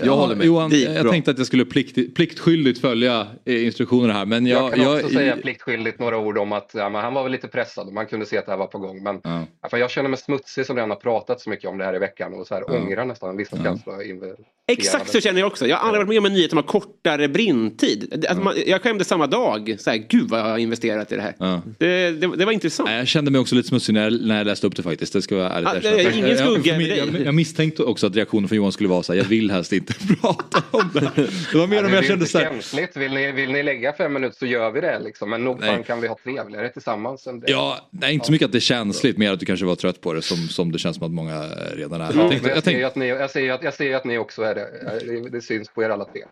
Jag håller med. Johan, Dit, jag bra. tänkte att jag skulle plikt, pliktskyldigt följa eh, instruktionerna här men jag... Jag, kan också jag, säga pliktskyldigt några ord om att ja, men han var väl lite pressad och man kunde se att det här var på gång. Men Ja. jag känner mig smutsig som redan har pratat så mycket om det här i veckan och så här Ja. ångrar nästan vissa Ja. känslor. Exakt så känner jag också. Jag har aldrig varit med om en nyhet som har kortare brintid. Att man, jag skämdes samma dag. Så här, Gud vad jag har investerat i det här. Ja. Det, det, det var intressant. Jag kände mig också lite smutsig när jag, när jag läste upp det faktiskt. Det ska vara ärligt Ah, det är ingen Jag- skugga jag, med jag, jag, jag misstänkte också att reaktionen från Johan skulle vara så här, jag vill helst inte prata om det. Det var mer Ja, om jag kände så här, känsligt. Vill ni, vill ni lägga fem minuter så gör vi det. Liksom. Men nog fan kan vi ha trevligare tillsammans. Än det. ja, nej, inte så mycket att det är känsligt, mer att du kanske var trött på det som, som det känns som att många redan är. Ja, Jag tänkte, men jag jag, ser ju tänkte, att ni, jag, ser ju att, jag ser ju att ni också är det. Det, det syns på er alla tre.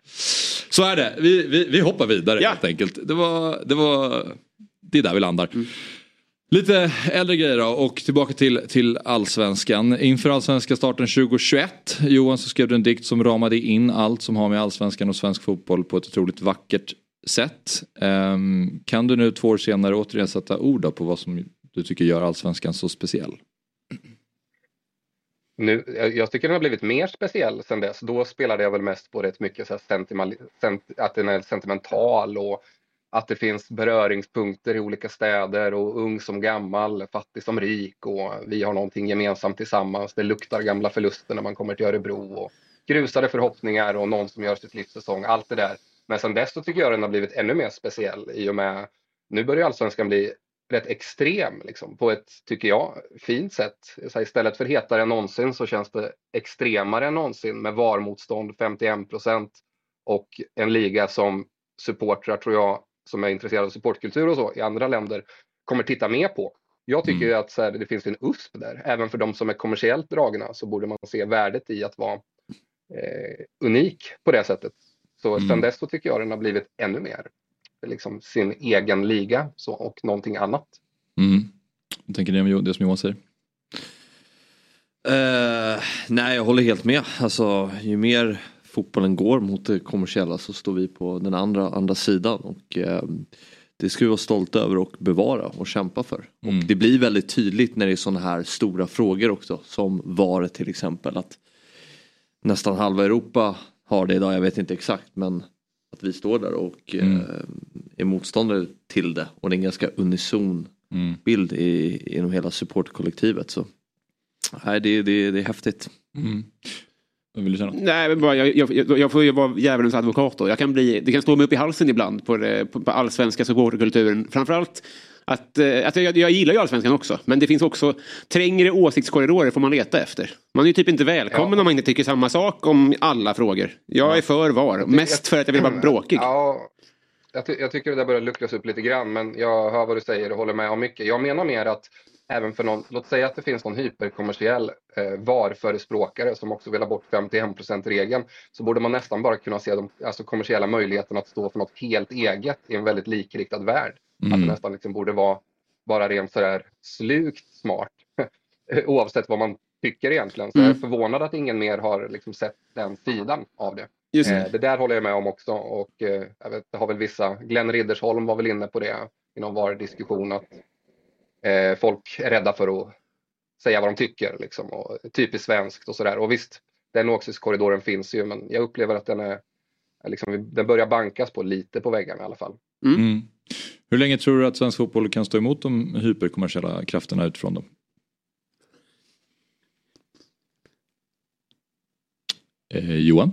så är det, vi, vi, vi hoppar vidare Ja. helt enkelt. Det var, det var, det är där vi landar. Lite äldre grejer då och tillbaka till, till allsvenskan. Inför allsvenska starten 2021 Johan så skrev du en dikt som ramade in allt som har med allsvenskan och svensk fotboll på ett otroligt vackert sätt. Um, kan du nu två år senare återigen sätta ord då på vad som du tycker gör allsvenskan så speciell? Nu, jag tycker den har blivit mer speciell sen dess. Då spelade jag väl mest på rätt mycket så här sent, att den är sentimental och att det finns beröringspunkter i olika städer och ung som gammal, fattig som rik och vi har någonting gemensamt tillsammans. Det luktar gamla förluster när man kommer till Örebro och grusade förhoppningar och någon som gör sitt livs säsong. Allt det där. Men sen dess så tycker jag den har blivit ännu mer speciell i och med nu börjar allsvenskan bli rätt extrem liksom, på ett, tycker jag, fint sätt. Så istället för hetare än någonsin så känns det extremare än någonsin med VAR-motstånd 51 procent och en liga som supportrar, tror jag, som är intresserade av supportkultur och så i andra länder kommer titta mer på. Jag tycker ju att här, det finns en USP där. Även för de som är kommersiellt dragna så borde man se värdet i att vara eh, unik på det sättet. Så Mm. sen dess så tycker jag den har blivit ännu mer liksom sin egen liga så, och någonting annat. Mm. Vad tänker ni om det som Johan säger? Eh, nej, jag håller helt med. Alltså, ju mer fotbollen går mot det kommersiella så står vi på den andra, andra sidan. Och, eh, det ska vi vara stolta över och bevara och kämpa för. Och det blir väldigt tydligt när det är sådana här stora frågor också. Som VAR till exempel. Att nästan halva Europa har det idag, jag vet inte exakt. Men att vi står där och eh, är motståndare till det. Och det är en ganska unison bild i, inom hela supportkollektivet. Så. Nej, det, det, det är häftigt. Säga? Nej, men bara, jag, jag, jag får ju vara djävulens advokat då. Jag kan bli, det kan stå mig upp i halsen ibland på, det, på, på allsvenska supporterkulturen. Framförallt att, eh, att jag, jag gillar ju allsvenskan också. Men det finns också trängre åsiktskorridorer får man leta efter. Man är ju typ inte välkommen om man inte tycker samma sak om alla frågor. Jag är för VAR. Mest för att jag vill vara bråkig. Ja, jag, ty jag tycker det där börjar luckras upp lite grann, men jag hör vad du säger och håller med om mycket. Jag menar mer att även för någon, låt säga att det finns någon hyperkommersiell eh, VAR-förespråkare som också vill ha bort 51%-regeln, så borde man nästan bara kunna se de alltså, kommersiella möjligheterna att stå för något helt eget i en väldigt likriktad värld. Mm. Att det nästan liksom borde vara bara rent sådär slukt smart, oavsett vad man tycker egentligen. Så jag är Mm. förvånad att ingen mer har liksom sett den sidan av det. Det. Eh, det där håller jag med om också och eh, jag vet, det har väl vissa, Glenn Riddersholm var väl inne på det i någon VAR-diskussion att eh, folk är rädda för att säga vad de tycker liksom och typiskt svenskt och sådär. Och visst, den åsiktskorridoren finns ju men jag upplever att den är liksom, den börjar bankas på lite på väggarna i alla fall. Mm. Hur länge tror du att svensk fotboll kan stå emot de hyperkommersiella krafterna utifrån då? Eh, Johan?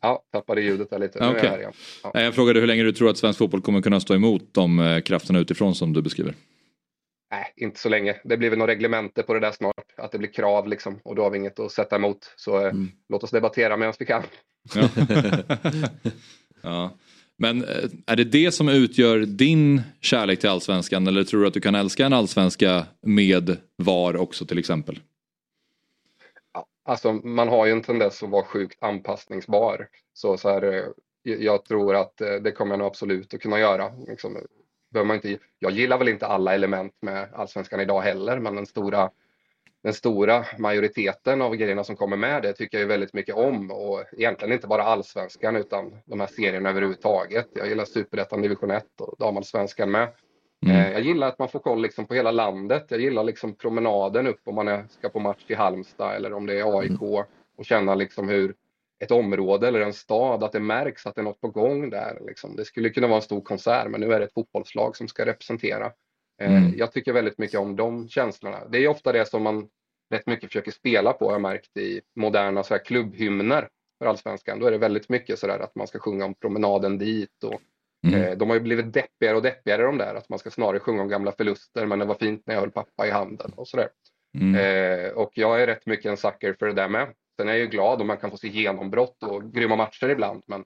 Ja, tappade ljudet där lite. Okej. jag. Ja. Nej, Jag frågade hur länge du tror att svensk fotboll kommer kunna stå emot de eh, krafterna utifrån som du beskriver. Nej, inte så länge. Det blir väl något reglemente på det där snart. Att det blir krav liksom och då har vi inget att sätta emot. Så eh, låt oss debattera medan vi kan. Ja. ja. Men eh, är det det som utgör din kärlek till allsvenskan eller tror du att du kan älska en allsvenska med VAR också till exempel? Alltså man har ju en tendens att vara sjukt anpassningsbar. Så, så här, eh, jag- tror att det kommer jag nog absolut att kunna göra. Liksom, behöver man inte, jag gillar väl inte alla element med allsvenskan idag heller, men den stora, den stora majoriteten av grejerna som kommer med det tycker jag ju väldigt mycket om. Och egentligen inte bara allsvenskan utan de här serierna överhuvudtaget. Jag gillar superettan, division 1 och damallsvenskan med. Eh, Jag gillar att man får koll liksom på hela landet. Jag gillar liksom promenaden upp om man är, ska på match till Halmstad eller om det är AIK och känna liksom hur ett område eller en stad, att det märks att det är något på gång där. Liksom. Det skulle kunna vara en stor konsert men nu är det ett fotbollslag som ska representera. Eh, Mm. Jag tycker väldigt mycket om de känslorna. Det är ofta det som man rätt mycket försöker spela på, har jag märkt i moderna så här, klubbhymner för allsvenskan. Då är det väldigt mycket sådär att man ska sjunga om promenaden dit och Eh, De har ju blivit deppigare och deppigare de där, att man ska snarare sjunga om gamla förluster, men det var fint när jag höll pappa i handen och sådär. Eh, och jag är rätt mycket en sucker för det där med. Sen är jag ju glad om man kan få se genombrott och grymma matcher ibland, men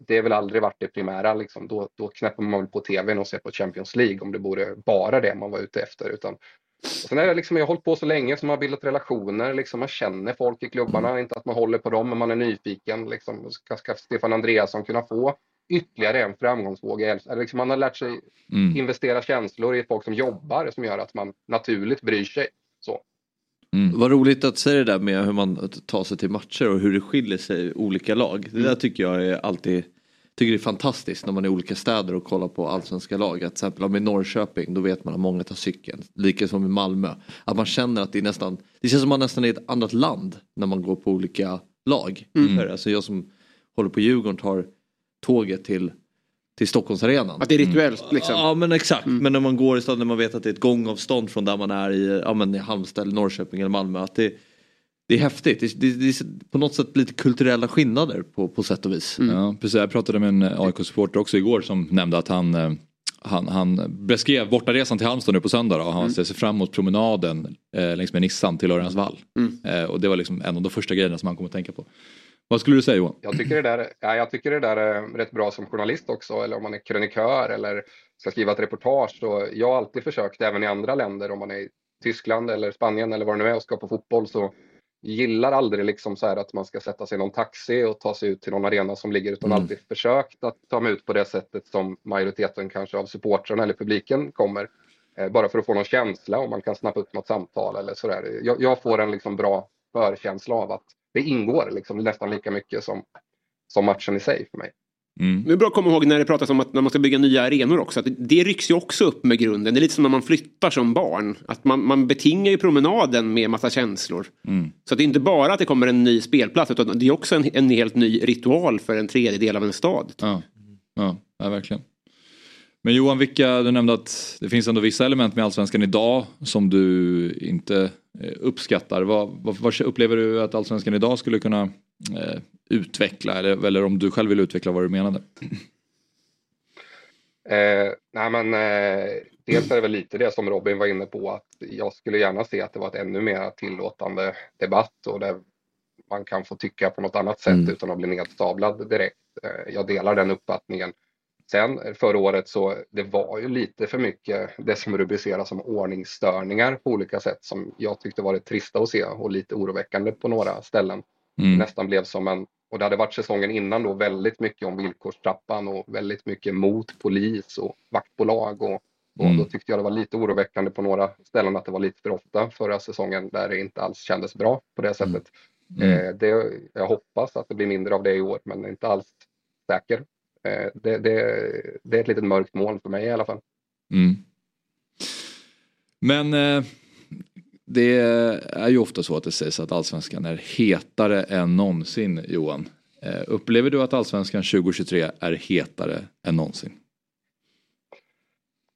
det har väl aldrig varit det primära. Liksom. Då, då knäpper man väl på tvn och ser på Champions League om det vore bara det man var ute efter. Utan, och sen är det liksom, jag har hållit på så länge som man har bildat relationer, liksom, man känner folk i klubbarna, inte att man håller på dem, men man är nyfiken. Liksom, ska, ska Stefan Andreasson kunna få ytterligare en framgångsvåg. i Elfsborg. Liksom man har lärt sig Mm. investera känslor i folk som jobbar som gör att man naturligt bryr sig. Så. Vad roligt att säga det där med hur man tar sig till matcher och hur det skiljer sig olika lag. Det där tycker jag är alltid tycker det är fantastiskt när man är i olika städer och kollar på allsvenska lag. Att till exempel om i Norrköping då vet man att många tar cykeln. Lika som i Malmö. Att man känner att det är nästan, det känns som man nästan är i ett annat land när man går på olika lag. Mm. Alltså jag som håller på Djurgården tar tåget till till Stockholmsarenan. Att det är rituellt liksom. Ja men exakt. Men när man går i staden när man vet att det är ett gångavstånd från där man är i, ja, men i Halmstad, eller Norrköping eller Malmö. Att det, det är häftigt. Det, det, det är på något sätt lite kulturella skillnader på, på sätt och vis. Ja, precis. Jag pratade med en AIK-supporter också igår som nämnde att han, eh, han, han beskrev bortaresan till Halmstad nu på söndag. Då. Han Mm. ser sig fram emot promenaden eh, längs med Nissan till Örjans vall. Mm. Eh, och det var liksom en av de första grejerna som han kom att tänka på. Vad skulle du säga Johan? Jag tycker, det där, ja, jag tycker det där är rätt bra som journalist också, eller om man är krönikör eller ska skriva ett reportage. Så jag har alltid försökt, även i andra länder, om man är i Tyskland eller Spanien eller vad det nu är och ska på fotboll, så gillar aldrig liksom så här att man ska sätta sig i någon taxi och ta sig ut till någon arena som ligger, utan Mm. alltid försökt att ta mig ut på det sättet som majoriteten kanske av supportrarna eller publiken kommer. Eh, bara för att få någon känsla om man kan snappa upp något samtal eller sådär. Jag, jag får en liksom bra förkänsla av att det ingår liksom nästan lika mycket som, som matchen i sig för mig. Det är bra att komma ihåg när det pratas om att man ska bygga nya arenor också. Att det- rycks ju också upp med grunden. Det är lite som när man flyttar som barn. Att man, man betingar ju promenaden med massa känslor. Mm. Så att det är inte bara att det kommer en ny spelplats utan det är också en, en helt ny ritual för en tredjedel av en stad. Ja, ja, ja verkligen. Men Johan, vilka, du nämnde att det finns ändå vissa element med Allsvenskan idag som du inte eh, uppskattar. Vad, vad, vad upplever du att Allsvenskan idag skulle kunna eh, utveckla? Eller, eller om du själv vill utveckla vad du menade? Eh, nej men eh, dels är det väl lite det som Robin var inne på att jag skulle gärna se att det var ett ännu mer tillåtande debatt och där man kan få tycka på något annat sätt Mm. utan att bli nedstablad direkt. Eh, jag delar den uppfattningen. Sen eh, förra året så det var ju lite för mycket det som rubriceras som ordningsstörningar på olika sätt som jag tyckte var det trista att se och lite oroväckande på några ställen. Mm. Nästan blev som en, och det hade varit säsongen innan då väldigt mycket om villkorstrappan och väldigt mycket mot polis och vaktbolag och, och Mm. då tyckte jag det var lite oroväckande på några ställen att det var lite för ofta förra säsongen där det inte alls kändes bra på det sättet. Mm. Eh, det, jag hoppas att det blir mindre av det i år men inte alls säker. Eh, det, det, det är ett litet mörkt moln för mig i alla fall. Mm. Men eh, det är ju ofta så att det sägs att allsvenskan är hetare än någonsin Johan. Eh, upplever du att allsvenskan 2023 är hetare än någonsin?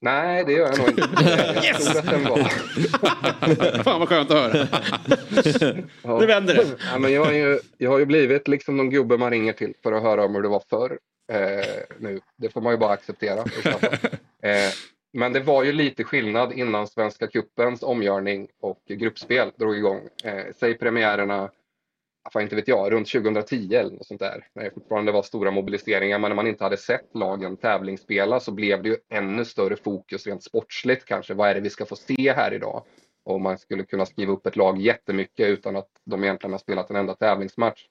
Nej, det gör jag nog inte. Jag tror att den var. Fan vad skönt att höra. Ja. Nu vänder det. Ja, men jag, har ju, jag har ju blivit liksom någon gubbe man ringer till för att höra om hur det var förr. Eh, nu. Det får man ju bara acceptera. Eh, men det var ju lite skillnad innan Svenska cupens omgörning och gruppspel drog igång. Eh, säg premiärerna, fan inte vet jag, runt 2010 eller något sånt där. När det fortfarande var stora mobiliseringar men när man inte hade sett lagen tävlingsspela så blev det ju ännu större fokus rent sportsligt kanske. Vad är det vi ska få se här idag? Och man skulle kunna skriva upp ett lag jättemycket utan att de egentligen har spelat en enda tävlingsmatch.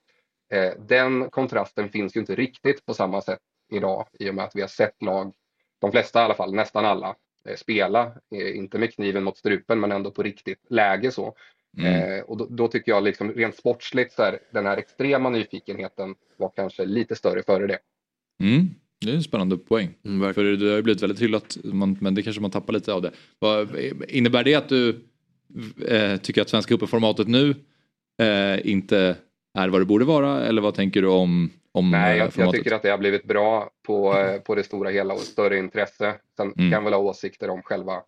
Eh, den kontrasten finns ju inte riktigt på samma sätt idag i och med att vi har sett lag, de flesta i alla fall, nästan alla, eh, spela, eh, inte med kniven mot strupen men ändå på riktigt läge så. Mm. Eh, och då, då tycker jag liksom rent sportsligt så här, den här extrema nyfikenheten var kanske lite större före det. Mm. Det är en spännande poäng. Mm, För det har ju blivit väldigt hyllat man, men det kanske man tappar lite av det. Vad, innebär det att du eh, tycker att Svenska Cupen-formatet nu eh, inte är vad det borde vara? Eller vad tänker du om, om Nej, eh, jag, jag formatet? tycker att det har blivit bra på, eh, på det stora hela och större intresse. Sen Mm. kan jag väl ha åsikter om själva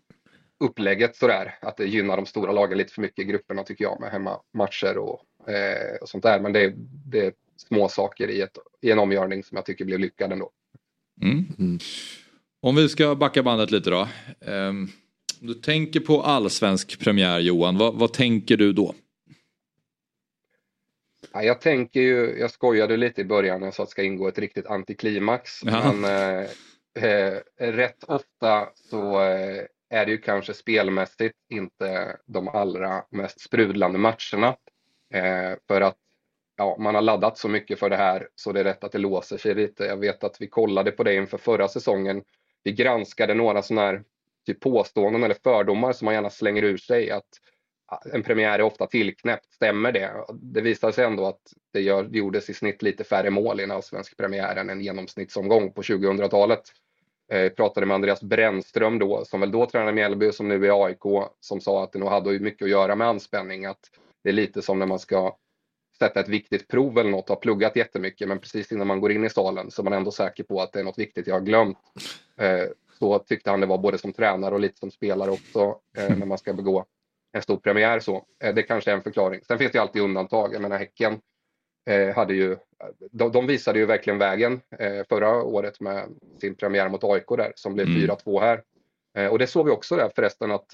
upplägget sådär. Att det gynnar de stora lagen lite för mycket i grupperna tycker jag med hemmamatcher och, eh, och sånt där. Men det, är- det är små saker i, ett, i en omgörning som jag tycker blev lyckad ändå. Mm. Om vi ska backa bandet lite då. Om du tänker på allsvensk premiär Johan, vad, vad tänker du då? Ja, jag tänker ju, jag skojade lite i början när jag sa att det ska ingå ett riktigt antiklimax. Ja. Men eh, eh, rätt ofta så eh, är det ju kanske spelmässigt inte de allra mest sprudlande matcherna. Eh, för att ja, man har laddat så mycket för det här så det är rätt att det låser sig lite. Jag vet att vi kollade på det inför förra säsongen. Vi granskade några sådana här typ påståenden eller fördomar som man gärna slänger ur sig. Att en premiär är ofta tillknäppt. Stämmer det? Det visade sig ändå att det, gör, gjordes i snitt lite färre mål i en allsvensk premiär än en genomsnittsomgång på 2000-talet. Eh, pratade med Andreas Brännström då, som väl då tränade Mjällby, som nu är AIK, som sa att det nog hade mycket att göra med anspänning. Att det är lite som när man ska sätta ett viktigt prov eller något, har pluggat jättemycket, men precis innan man går in i salen så är man ändå säker på att det är något viktigt jag har glömt. Eh, så tyckte han det var både som tränare och lite som spelare också eh, när man ska begå en stor premiär. Så. Eh, det kanske är en förklaring. Sen finns det alltid undantag. Jag menar Häcken eh, hade ju, de, de, visade ju verkligen vägen eh, förra året med sin premiär mot AIK där som blev mm. 4-2 här. Och det såg vi också där förresten att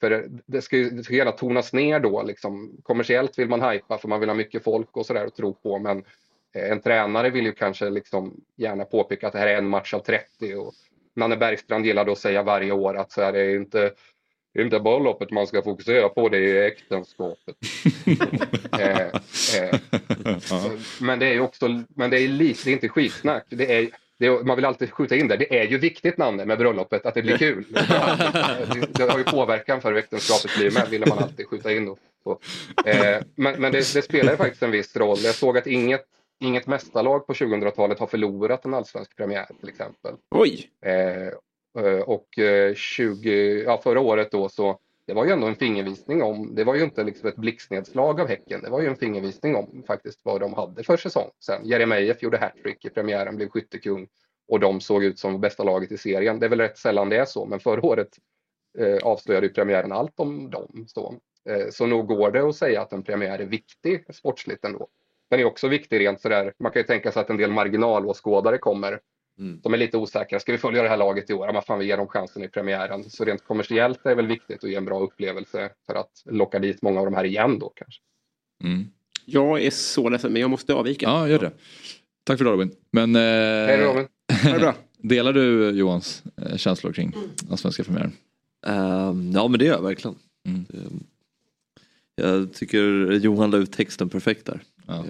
för det ska ju det ska gärna tonas ner då. Liksom. Kommersiellt vill man hypa för man vill ha mycket folk och sådär att tro på. Men en tränare vill ju kanske liksom gärna påpeka att det här är en match av 30. Och Nanne Bergstrand gillade att säga varje år att så här, det är inte det är inte bara loppet man ska fokusera på, det är äktenskapet. eh, eh, men det är också, men det är lite, det är inte skitsnack. Det är, det är, man vill alltid skjuta in det. Det är ju viktigt Nanne med bröllopet, att det blir kul. det, det har ju påverkan för hur äktenskapet blir med, ville man alltid skjuta in. Då. Eh, men men det, det spelar faktiskt en viss roll. Jag såg att inget Inget mästarlag på 2000-talet har förlorat en allsvensk premiär till exempel. Oj! Eh, Eh, och eh, 20, ja, förra året då så det var ju ändå en fingervisning om, det var ju inte liksom ett blixtnedslag av Häcken, det var ju en fingervisning om faktiskt vad de hade för säsong sen. Jeremejeff gjorde hattrick i premiären, blev skyttekung och de såg ut som bästa laget i serien. Det är väl rätt sällan det är så, men förra året eh, avslöjade ju premiären allt om dem. Så, eh, så nog går det att säga att en premiär är viktig sportsligt ändå. Den är också viktig rent sådär, man kan ju tänka sig att en del marginalåskådare kommer Mm. De är lite osäkra. Ska vi följa det här laget i år? Ja, fan, vi ger dem chansen i premiären. Så rent kommersiellt är det väl viktigt att ge en bra upplevelse för att locka dit många av de här igen då kanske. Mm. Jag är så ledsen, men jag måste avvika. Ja, gör det. Tack för det Robin. Men, eh, Hej Robin. bra. Delar du Johans eh, känslor kring den svenska premiären? Um, ja men det gör jag verkligen. Mm. Jag tycker Johan la ut texten perfekt där. Ja.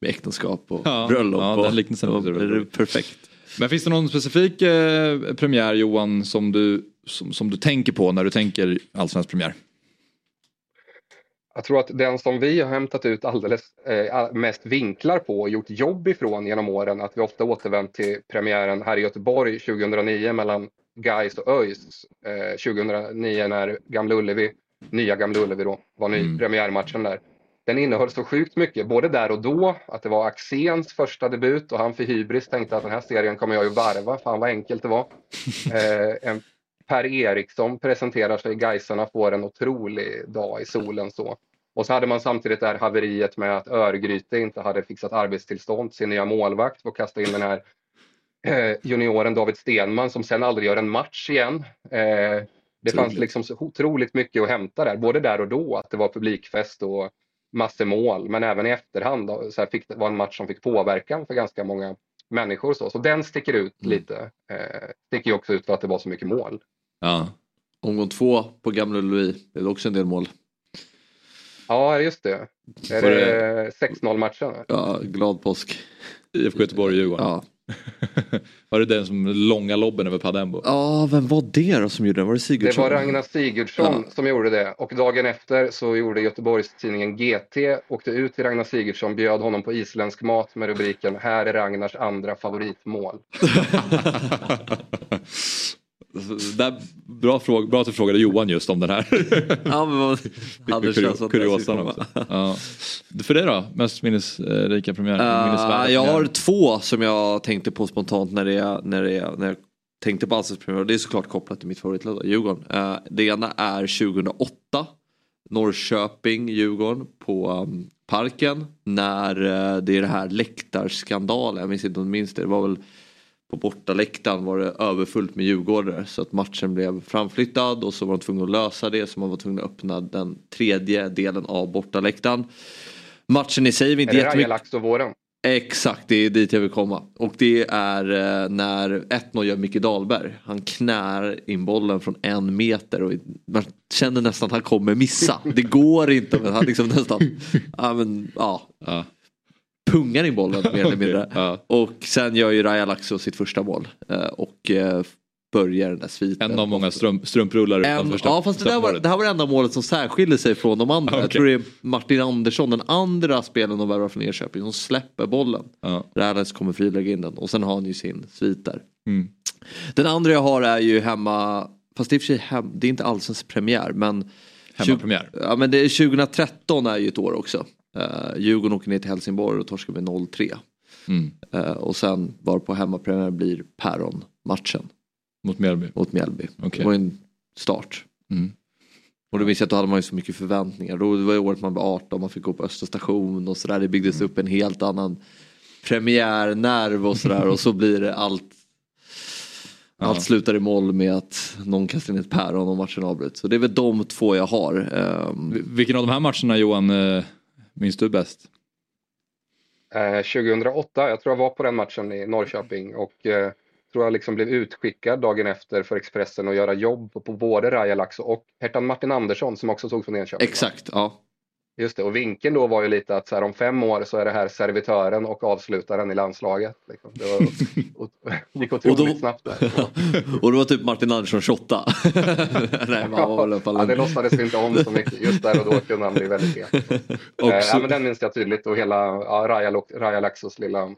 Med äktenskap och ja, bröllop. Ja, den liknelsen och, och, perfekt. Men finns det någon specifik eh, premiär Johan som du, som, som du tänker på när du tänker allsvensk premiär? Jag tror att den som vi har hämtat ut alldeles eh, mest vinklar på och gjort jobb ifrån genom åren, att vi ofta återvänt till premiären här i Göteborg 2009 mellan Gais och ÖIS. Eh, 2009 när Gamla Ullevi, nya Gamla Ullevi då, var ny mm. premiärmatchen där den innehöll så sjukt mycket, både där och då, att det var Axéns första debut och han för hybris tänkte att den här serien kommer jag ju varva, fan vad enkelt det var. Eh, en per Eriksson presenterar sig, Gaisarna får en otrolig dag i solen så. Och så hade man samtidigt det här haveriet med att Örgryte inte hade fixat arbetstillstånd, sin nya målvakt och kasta in den här eh, junioren David Stenman som sen aldrig gör en match igen. Eh, det fanns liksom så otroligt mycket att hämta där, både där och då, att det var publikfest och massor mål, men även i efterhand då, så fick det var en match som fick påverkan för ganska många människor. Så, så den sticker ut mm. lite. Eh, sticker ju också ut för att det var så mycket mål. Ja. Omgång två på Gamla Ullevi, det är också en del mål. Ja, just det. Är det, det 6-0 matchen? Ja, glad påsk. IFK Göteborg-Djurgården. Ja. Var det den som långa lobben över Padembo? Ja, vem var det då som gjorde det? Var det Sigurdsson? Det var Ragnar Sigurdsson ja. som gjorde det. Och dagen efter så gjorde Göteborgstidningen GT, åkte ut till Ragnar Sigurdsson, bjöd honom på isländsk mat med rubriken Här är Ragnars andra favoritmål. Där, bra, fråga, bra att du frågade Johan just om den här. ja, men hade Kurio, kuriosan också. Ja. För dig då? Mest minnesrika premiär? Uh, jag har två som jag tänkte på spontant när, det, när, det, när jag tänkte på allsvensk premiär. Det är såklart kopplat till mitt favoritlag, Djurgården. Uh, det ena är 2008. Norrköping, Djurgården på um, Parken. När uh, det är det här läktarskandalen. Jag minns inte om du minns det. Det var väl på bortaläktaren var det överfullt med djurgårdare så att matchen blev framflyttad och så var de tvungna att lösa det så man var tvungen att öppna den tredje delen av bortaläktaren. Matchen i sig var inte jättemycket... Är det Rajalax och våren? Exakt, det är dit jag vill komma. Och det är eh, när 1-0 gör Micke Dahlberg. Han knär in bollen från en meter och man känner nästan att han kommer missa. Det går inte men han liksom nästan, ja men ja. Ja. Pungar in bollen mer eller mindre. Ja. Och sen gör ju Raja Laxo sitt första mål. eh, Och eh, börjar den där sviten. En av många strump, strumprullar En, utanför ja fast det, där var, det här var det enda målet som särskiljer sig från de andra. Jag Okej. tror det är Martin Andersson, den andra spelaren de värvar från Enköping, som släpper bollen. Ja. Rärnes kommer frilägga in den och sen har han ju sin svit där. Mm. Den andra jag har är ju hemma, fast det är för sig hem, det är inte allsvensk premiär men Hemmapremiär. Ja men det är 2013 är ju ett år också. Uh, Djurgården åker ner till Helsingborg och torskar med 0-3. Mm. Eh, och sen var på hemmapremiär blir Päron-matchen Mot Mjällby. mot Mjällby. Okej. Det var en start. Mm. Och då minns jag att då hade man ju så mycket förväntningar. Då det var ju året man var 18, man fick gå på Österstation och sådär. Det byggdes upp en helt annan premiärnerv och sådär. och så blir det allt. Allt slutar i mål med att någon kastar in ett päron och matchen avbryts. Så det är väl de två jag har. Ehm, Vilken av de här matcherna Johan eh, minns du bäst? Eh, 2008, jag tror jag var på den matchen i Norrköping och eh, tror jag liksom blev utskickad dagen efter för Expressen att göra jobb på, både Raja Laxo och Hertan Martin Andersson som också tog från Enköping. exakt, ja. Just det, och vinkeln då var ju lite att så här, om fem år så är det här servitören och avslutaren i landslaget. Liksom. Det var, och, det gick otroligt Och då- snabbt där. och det var typ Martin Andersson 28. Nej, fall Ja, det låtsades vi inte om så mycket. Just där och då kunde han bli väldigt het. Eh, så- ja, men den minns jag tydligt och hela ja, Raja, Raja Laxos lilla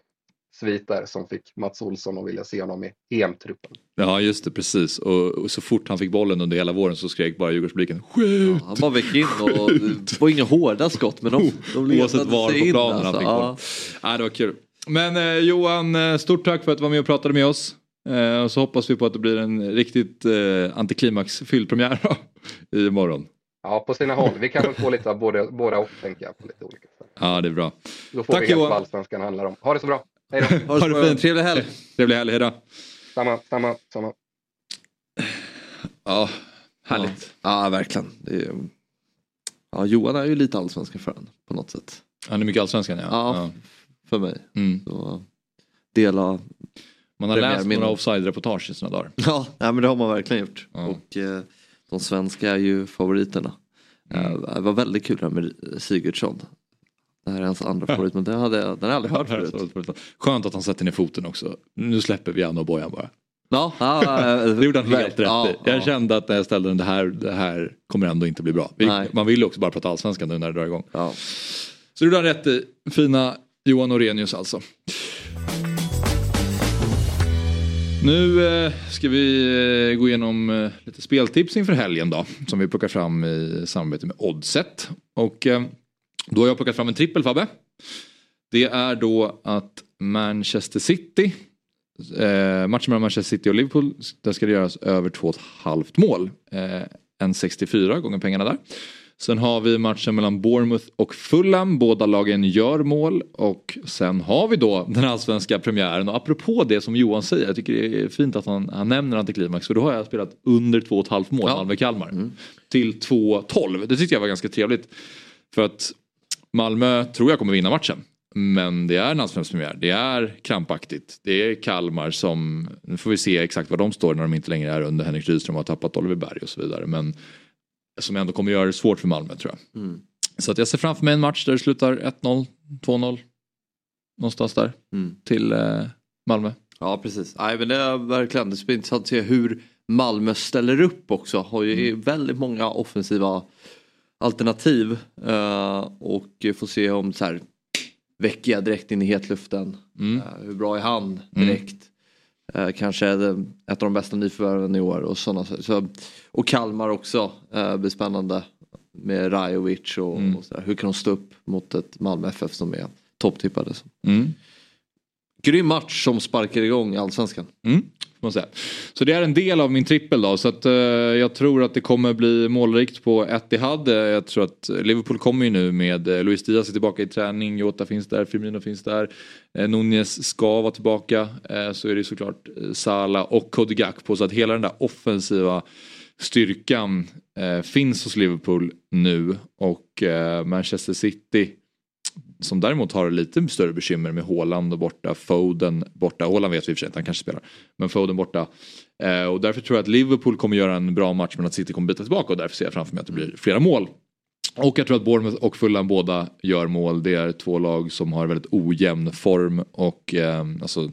svit där som fick Mats Olsson att vilja se honom i EM-truppen. Ja just det, precis. Och, och så fort han fick bollen under hela våren så skrek bara Djurgårdspubliken skjut! Han bara väck in och det var inga hårda skott men de, de letade Oavsett var sig på planen han alltså. fick Ja. bollen. Ja, det var kul. Men eh, Johan, eh, stort tack för att du var med och pratade med oss. Eh, och så hoppas vi på att det blir en riktigt eh, antiklimaxfylld premiär då, imorgon. Ja, på sina håll. Vi kan väl få lite av både, båda och tänker jag på lite olika sätt. Ja, det är bra. Då får Tack, vi Johan. vad allsvenskan handlar om. Ha det så bra. Hej då. Ha det fint, trevlig helg. Trevlig helg, hejdå. Samma, samma, samma. Ja, härligt. Ja, verkligen. Det är, ja, Johan är ju lite allsvenskan för en på något sätt. Han är mycket allsvenskan ja. Ja, för mig. Mm. Så, dela... Man har läst några offside-reportage i sina dagar. Ja, nej, men det har man verkligen gjort. Ja. Och eh, de svenska är ju favoriterna. Mm. Eh, det var väldigt kul det här med Sigurdsson. Det här är hans andra favorit, men den hade jag, den har jag aldrig hört förut. Skönt att han sätter ner foten också. Nu släpper vi Janne och Bojan bara. Ja, Det gjorde han helt rätt ja. Jag ja. kände att när jag ställde den, det här, det här kommer ändå inte bli bra. Vi, man vill ju också bara prata allsvenskan nu när det drar igång. Ja. Så gjorde han rätt i. Fina Johan Orenius alltså. Nu eh, ska vi eh, gå igenom eh, lite speltips inför helgen då. Som vi plockar fram i samarbete med Oddset. Och då har jag plockat fram en trippel Fabbe. Det är då att Manchester City Eh, matchen mellan Manchester City och Liverpool, där ska det göras över 2,5 mål. Eh, en 64 gånger pengarna där. Sen har vi matchen mellan Bournemouth och Fulham. Båda lagen gör mål. Och sen har vi då den allsvenska premiären. Och apropå det som Johan säger, jag tycker det är fint att han, han nämner antiklimax. För då har jag spelat under 2,5 mål, Malmö-Kalmar. Till 2,12. Det tyckte jag var ganska trevligt. För att Malmö tror jag kommer vinna matchen. Men det är en allsvensk premiär. Det är krampaktigt. Det är Kalmar som, nu får vi se exakt var de står när de inte längre är under Henrik Rydström och har tappat Oliver Berg och så vidare. Men som ändå kommer göra det svårt för Malmö tror jag. Mm. Så att jag ser framför mig en match där det slutar 1-0, 2-0. Någonstans där. Mm. Till eh, Malmö. Ja, precis. Nej, men det är verkligen det ska bli intressant att se hur Malmö ställer upp också. Har ju Mm. väldigt många offensiva alternativ. eh, och får se om så här Vecchia direkt in i hetluften. Mm. Eh, hur bra är han direkt? Eh, kanske ett av de bästa nyförvärven i år. Och, såna, så, och Kalmar också uh, blir spännande. Med Rajovic och, Mm. och. Hur kan de stå upp mot ett Malmö FF som är topptippade? Mm. Grym match som sparkar igång allsvenskan. Mm, man säga. Så det är en del av min trippel då. Så att, eh, jag tror att det kommer bli målrikt på Etihad. Eh, jag tror att Liverpool kommer ju nu med eh, Luis Diaz är tillbaka i träning. Jota finns där, Firmino finns där. Eh, Nunez ska vara tillbaka. Eh, så är det såklart eh, Salah och Kodigak på. Så att hela den där offensiva styrkan eh, finns hos Liverpool nu. Och eh, Manchester City som däremot har lite större bekymmer med Haaland borta, Foden borta. Haaland vet vi i och för sig att han kanske spelar. Men Foden borta. Eh, och därför tror jag att Liverpool kommer göra en bra match men att City kommer byta tillbaka och därför ser jag framför mig att det blir flera mål. Och jag tror att Bournemouth och Fulham båda gör mål. Det är två lag som har väldigt ojämn form och eh, alltså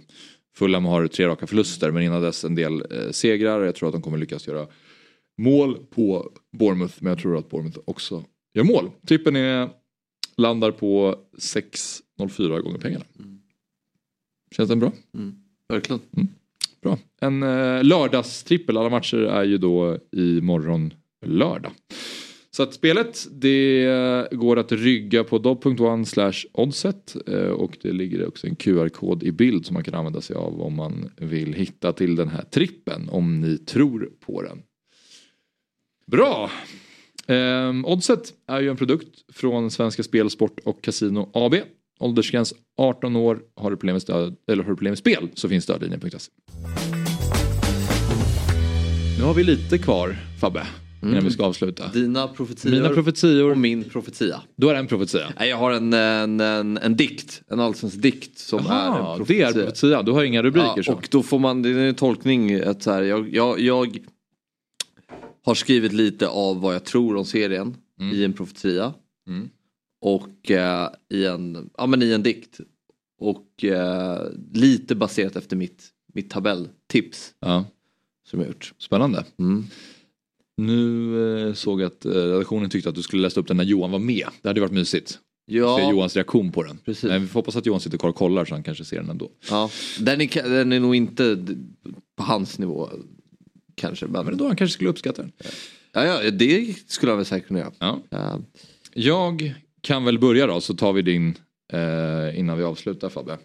Fulham har tre raka förluster men innan dess en del eh, segrar. Jag tror att de kommer lyckas göra mål på Bournemouth men jag tror att Bournemouth också gör mål. Trippen är, landar på 6,04 gånger pengarna. Känns den bra? Verkligen. Bra. En eh, lördagstrippel, alla matcher är ju då imorgon lördag. Så att spelet det går att rygga på dobb.one slash oddset eh, och det ligger också en QR-kod i bild som man kan använda sig av om man vill hitta till den här trippen om ni tror på den. Bra! Eh, Oddset är ju en produkt från Svenska Spel, Sport och Casino AB. Åldersgräns 18 år. Har du problem med, stöd, eller har du problem med spel så finns stödlinjen.se. Nu har vi lite kvar Fabbe. Innan vi ska avsluta. Dina profetior, Mina profetior. och min profetia. Du har en profetia. Nej, jag har en, en, en, en dikt, en allsvensk dikt som är Aha, en det profetia. är profetia. Du har inga rubriker Ja, så. och då får man, det är en tolkning att så här, jag, jag, jag har skrivit lite av vad jag tror om serien i en profetia. Mm. Och eh, i, en, ja, men i en dikt. Och eh, lite baserat efter mitt, mitt tabelltips. Ja. Som jag gjort. Spännande. Mm. Nu eh, såg jag att eh, redaktionen tyckte att du skulle läsa upp den när Johan var med. Det hade varit mysigt. Ja. Se Johans reaktion på den. Precis. Men vi får hoppas att Johan sitter kvar och kollar så han kanske ser den ändå. Ja, den är, den är nog inte på hans nivå kanske. Men, då han kanske skulle uppskatta den. ja, ja, det skulle han väl säkert kunna göra. Ja. Ja. Jag kan väl börja då så tar vi din eh, innan vi avslutar Fabbe.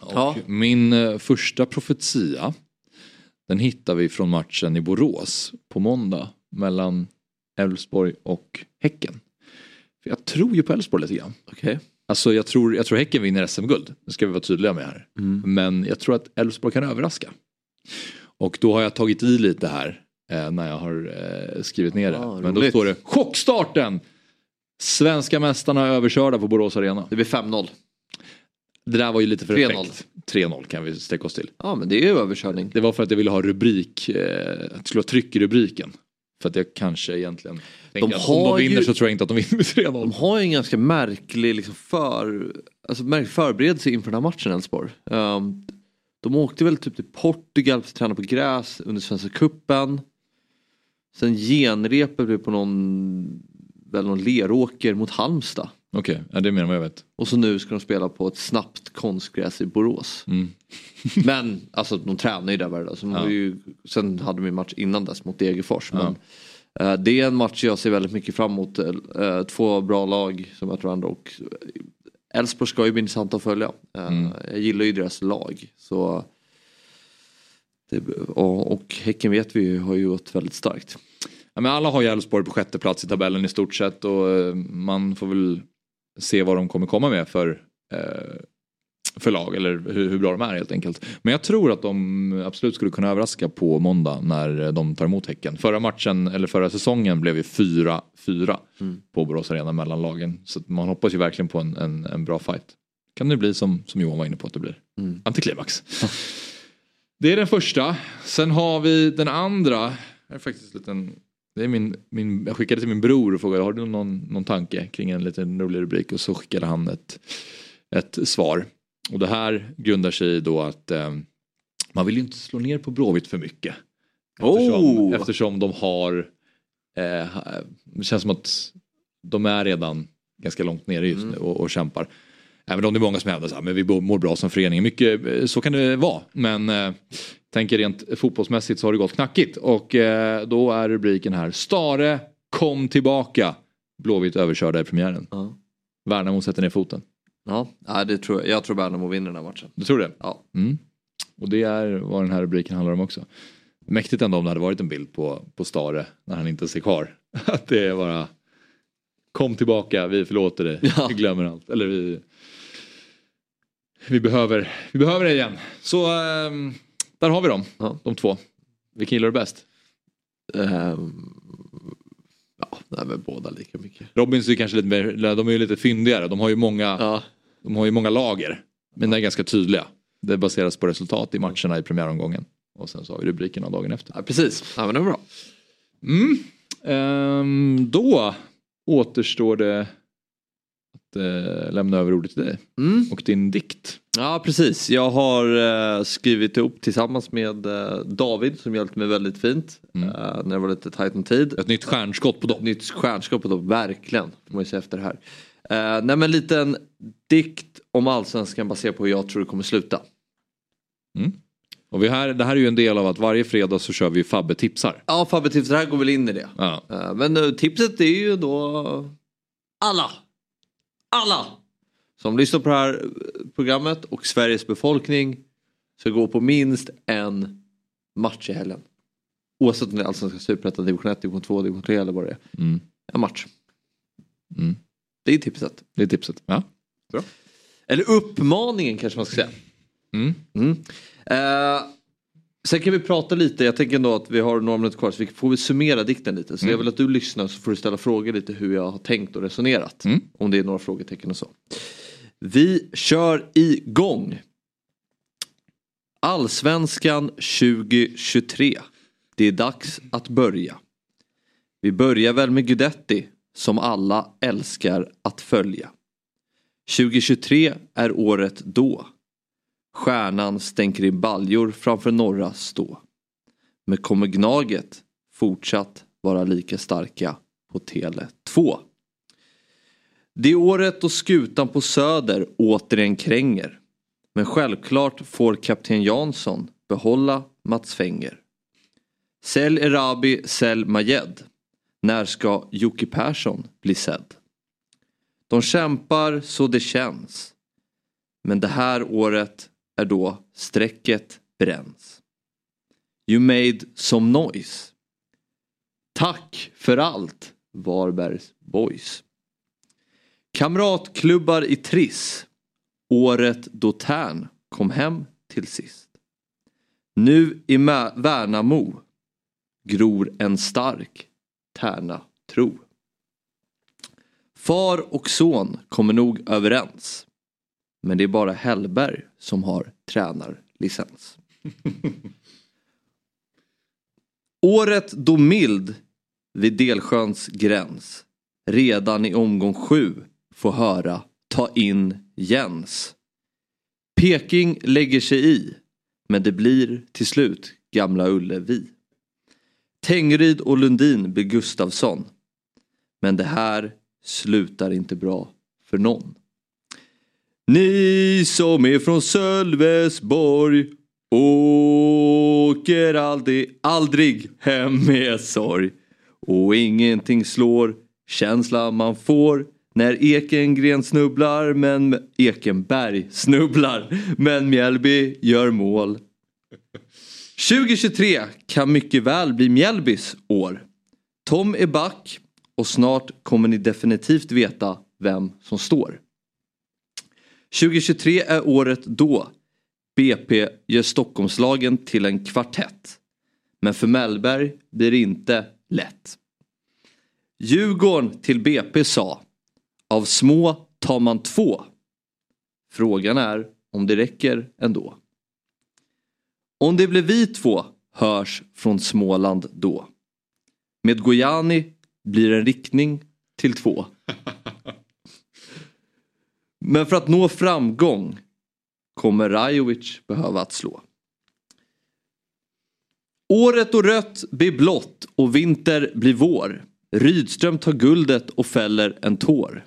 Och Ja. Min eh, första profetia den hittar vi från matchen i Borås på måndag mellan Elfsborg och Häcken. För jag tror ju på Elfsborg lite grann. Okej. Alltså jag tror, jag tror Häcken vinner SM-guld. Det ska vi vara tydliga med här. Men jag tror att Elfsborg kan överraska. Och då har jag tagit i lite här eh, när jag har eh, skrivit ner det. Ah, Men då står det chockstarten! Svenska mästarna överkörda på Borås Arena. Det blir 5-0. Det där var ju lite för 3-0. effekt. 3-0 kan vi sträcka oss till. Ja men det är ju överkörning. Det var för att jag ville ha rubrik, eh, att det skulle vara tryck i rubriken. För att jag kanske egentligen tänker att om de vinner ju- så tror jag inte att de vinner med 3-0. De har ju en ganska märklig liksom för, alltså märklig förberedelse inför den här matchen Elfsborg. Um, de åkte väl typ till Portugal för att träna på gräs under Svenska Cupen. Sen genrepet blev på någon, väl någon leråker mot Halmstad. Okej, ja, det är mer än vad jag vet. Och så nu ska de spela på ett snabbt konstgräs i Borås. Mm. Men alltså de tränar ju där varje dag. Så Ja. ju, sen hade de en match innan dess mot Degerfors. Men, eh, det är en match jag ser väldigt mycket fram emot. Eh, två bra lag som möter varandra. Och Elfsborg ska ju bli intressant att följa. Eh, Mm. Jag gillar ju deras lag. Så det, och, och Häcken vet vi har ju gått väldigt starkt. Ja, men alla har ju Elfsborg på sjätte plats i tabellen i stort sett och eh, man får väl se vad de kommer komma med för, eh, för lag eller hur, hur bra de är helt enkelt. Men jag tror att de absolut skulle kunna överraska på måndag när de tar emot Häcken. Förra matchen, eller förra säsongen blev ju 4-4 Mm. på Borås Arena mellan lagen. Så man hoppas ju verkligen på en, en, en bra fight. Kan det bli som, som Johan var inne på att det blir. Mm. Antiklimax. Det är den första. Sen har vi den andra. Det är faktiskt en liten det är min, min, jag skickade till min bror och frågade har du någon, någon tanke kring en liten rolig rubrik och så skickade han ett, ett svar. Och det här grundar sig i då att eh, man vill ju inte slå ner på Blåvitt för mycket. Eftersom, Oh! eftersom de har, eh, det känns som att de är redan ganska långt nere just nu och, och kämpar. Även om det är många som hävdar att vi mår bra som förening. Mycket, eh, så kan det vara. Men eh, tänker rent fotbollsmässigt så har det gått knackigt. Och eh, då är rubriken här. Stare kom tillbaka. Blåvitt överkörda i premiären. Ja. Värnamo sätter ner foten. Ja, ja det tror jag. jag tror Värnamo vinner den här matchen. Du tror det? Ja. Mm. Och det är vad den här rubriken handlar om också. Mäktigt ändå om det hade varit en bild på, på Stare när han inte ser kvar. Att det är bara Kom tillbaka, vi förlåter dig. Ja. Vi glömmer allt. Eller vi Vi behöver, vi behöver det igen. Så ehm, där har vi dem. Ja. De två. Vilken gillar du bäst? Ehm, ja, Nej men båda lika mycket. Robins är kanske lite mer, de är ju lite fyndigare. De har ju många, de har ju många lager. Men de är ganska tydliga. Det baseras på resultat i matcherna i premiäromgången. Och sen så har vi rubrikerna dagen efter. Ja, precis, ja, men det är bra. Mm. Ehm, då återstår det att eh, lämna över ordet till dig. Och din dikt. Ja precis, jag har eh, skrivit ihop tillsammans med eh, David som hjälpte mig väldigt fint. Eh, när det var lite tajt om tid. Ett nytt stjärnskott på dem. Ett nytt stjärnskott på dem, verkligen. Får man ju säga efter det här. Eh, nej men en liten dikt om allsvenskan baserat på hur jag tror det kommer sluta. Och vi här, det här är ju en del av att varje fredag så kör vi Fabbe tipsar. Ja Fabbe tips, det här går väl in i det. Ja. Eh, men eh, tipset är ju då alla. Alla som lyssnar på det här eh, programmet och Sveriges befolkning ska gå på minst en match i helgen. Oavsett om det är Allsvenskan, Superettan, Division 1, Division 2, Division 3 eller vad det är. Mm. En match. Mm. Det är tipset. Det är tipset. Ja. Bra. Eller uppmaningen kanske man ska säga. Mm. Eh, sen kan vi prata lite, jag tänker ändå att vi har några minuter kvar så vi får väl summera dikten lite. Så Mm. jag vill att du lyssnar så får du ställa frågor lite hur jag har tänkt och resonerat. Om det är några frågetecken och så. Vi kör igång. Allsvenskan 2023. Det är dags att börja. Vi börjar väl med Gudetti som alla älskar att följa. 2023 är året då. Stjärnan stänker i baljor framför norra stå. Men kommer Gnaget fortsatt vara lika starka på Tele 2? Det är året då skutan på Söder återigen kränger. Men självklart får kapten Jansson behålla Mats Fenger. Sälj Erabi, sälj Majed. När ska Jocke Persson bli sedd? De kämpar så det känns. Men det här året är då strecket bränns. You made some noise. Tack för allt Varbergs boys. Kamratklubbar i Triss. Året då Tern kom hem till sist. Nu i Värnamo gror en stark Tärna tro. Far och son kommer nog överens. Men det är bara Hellberg som har tränarlicens. Året då Mild vid Delsjöns gräns redan i omgång sju får höra ta in Jens. Peking lägger sig i men det blir till slut Gamla Ullevi. Tengryd och Lundin blir Gustavsson. Men det här slutar inte bra för någon. Ni som är från Sölvesborg åker aldrig, aldrig hem med sorg. Och ingenting slår känslan man får när Ekengren snubblar men Ekenberg snubblar men Mjällby gör mål. 2023 kan mycket väl bli Mjällbys år. Tom är back och snart kommer ni definitivt veta vem som står. 2023 är året då BP gör Stockholmslagen till en kvartett. Men för Mellberg blir det inte lätt. Djurgården till BP sa Av små tar man två. Frågan är om det räcker ändå. Om det blir vi två hörs från Småland då. Med Gojani blir en riktning till två. Men för att nå framgång kommer Rajovic behöva att slå. Året och rött blir blått och vinter blir vår. Rydström tar guldet och fäller en tår.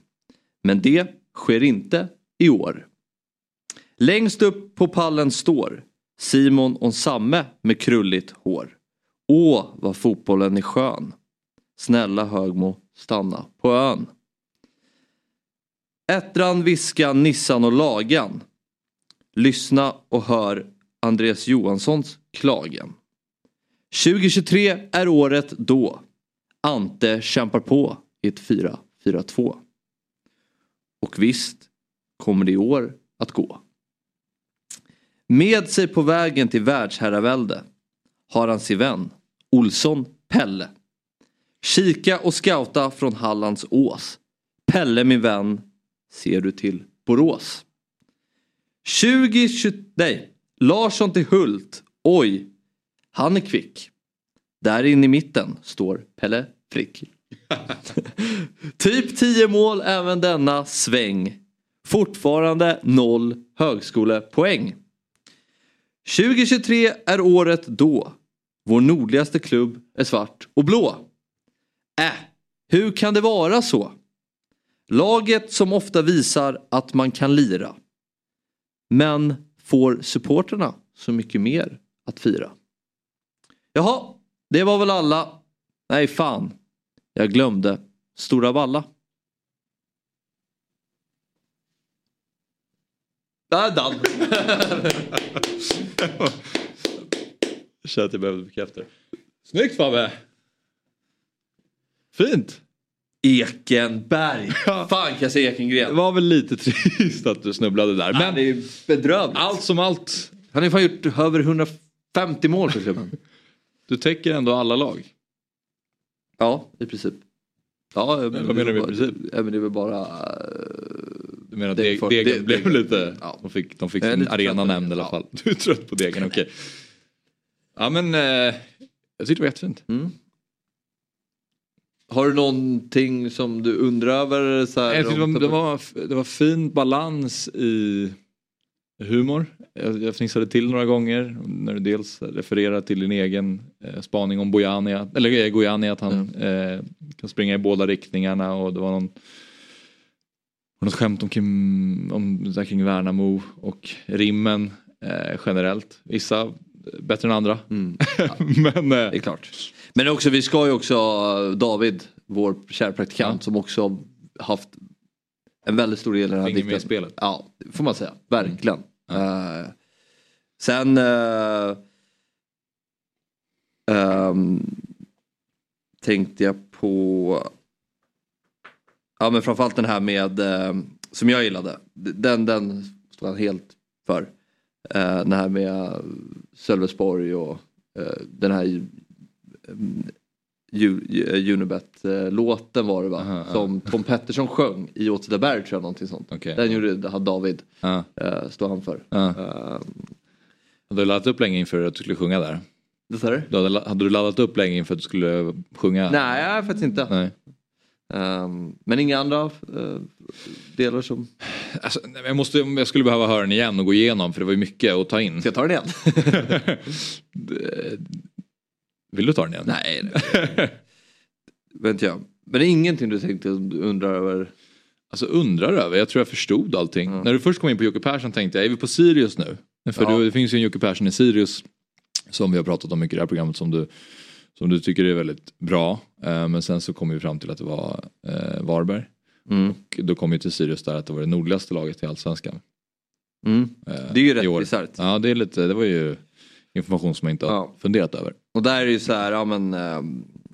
Men det sker inte i år. Längst upp på pallen står Simon och Samme med krulligt hår. Åh, vad fotbollen är skön. Snälla Högmo, stanna på ön. Ättran, Viskan, Nissan och Lagan. Lyssna och hör Andreas Johanssons klagan. 2023 är året då Ante kämpar på i ett 4-4-2. Och visst kommer det i år att gå. Med sig på vägen till världsherravälde har han sin vän Olsson Pelle. Kika och scouta från Hallands ås. Pelle min vän, ser du till Borås. 2020, nej, Larsson till Hult. Oj, han är kvick. Där inne i mitten står Pelle Frick. typ 10 mål även denna sväng. Fortfarande noll högskolepoäng. 2023 är året då. Vår nordligaste klubb är svart och blå. Äh, hur kan det vara så? Laget som ofta visar att man kan lira. Men får supporterna så mycket mer att fira? Jaha, det var väl alla. Nej fan, jag glömde Stora Valla. Där Dan. Känner att jag behövde bekräfta det. Snyggt Fabbe! Fint! Ekenberg. Fan kan jag säga Ekengren. Det var väl lite trist att du snubblade där. Men det är bedrövligt. allt som allt. Han har ju fan gjort över 150 mål för klubben. Du täcker ändå alla lag. Ja, i princip. Ja, men vad menar du med är princip? Ja, men det är väl bara... eh, Du menar att Det är Deg- för- Degen det- blev lite... ja. De fick, de fick sin arena nämnd i alla fall. Du är trött på Degen, okej. Ja men... Eh, jag tyckte det var jättefint. Mm. Har du någonting som du undrar över? Så här, Jag tyckte det, om- var, det, var, det var fin balans i humor. Jag, jag fnissade till några gånger när du dels refererar till din egen eh, spaning om Bojani, att- eller eh, Gojani att han eh, kan springa i båda riktningarna och det var någon var något skämt om, Kim, om kring Värnamo och rimmen eh, generellt. Vissa bättre än andra. Mm. Men Det eh, är klart. Men också, vi ska ju också David, vår kära praktikant, som också haft en väldigt stor del i den här Finger med dikten. spelet. Ja, det får man säga. Verkligen. Eh, sen... eh, ehm, tänkte jag på... Ja men framförallt den här med, eh, som jag gillade. Den, den står han helt för. Eh, den här med Sölvesborg och eh, den här uh, Unibet-låten var det va? Aha, ja. som Tom Pettersson sjöng i Åtvidaberg tror jag någonting sånt. Okej. Den gjorde hade David, uh, står han för. ja. Uh, Hade du laddat upp länge inför att du skulle sjunga där? det? Du hade, hade du laddat upp länge inför att du skulle sjunga? Nej, faktiskt inte. Nej. Ehm, men inga andra eh, delar som... Alltså, jag, måste, jag skulle behöva höra den igen och gå igenom för det var ju mycket att ta in. Ska jag ta den igen? Vill du ta den igen? Nej. Vet jag. Men det är ingenting du tänkte undra över? Alltså undrar över, jag tror jag förstod allting. Mm. När du först kom in på Jocke Persson tänkte jag, är vi på Sirius nu? För Ja. du, det finns ju en Jocke Persson i Sirius som vi har pratat om mycket i det här programmet som du, som du tycker är väldigt bra. Eh, men sen så kom vi fram till att det var eh, Varberg. Mm. Och då kom vi till Sirius där att det var det nordligaste laget i Allsvenskan. Mm. eh, Det är ju rätt bisarrt. Ja, det är lite, det var ju information som jag inte har Ja. funderat över. Och där är det ju så här, ja men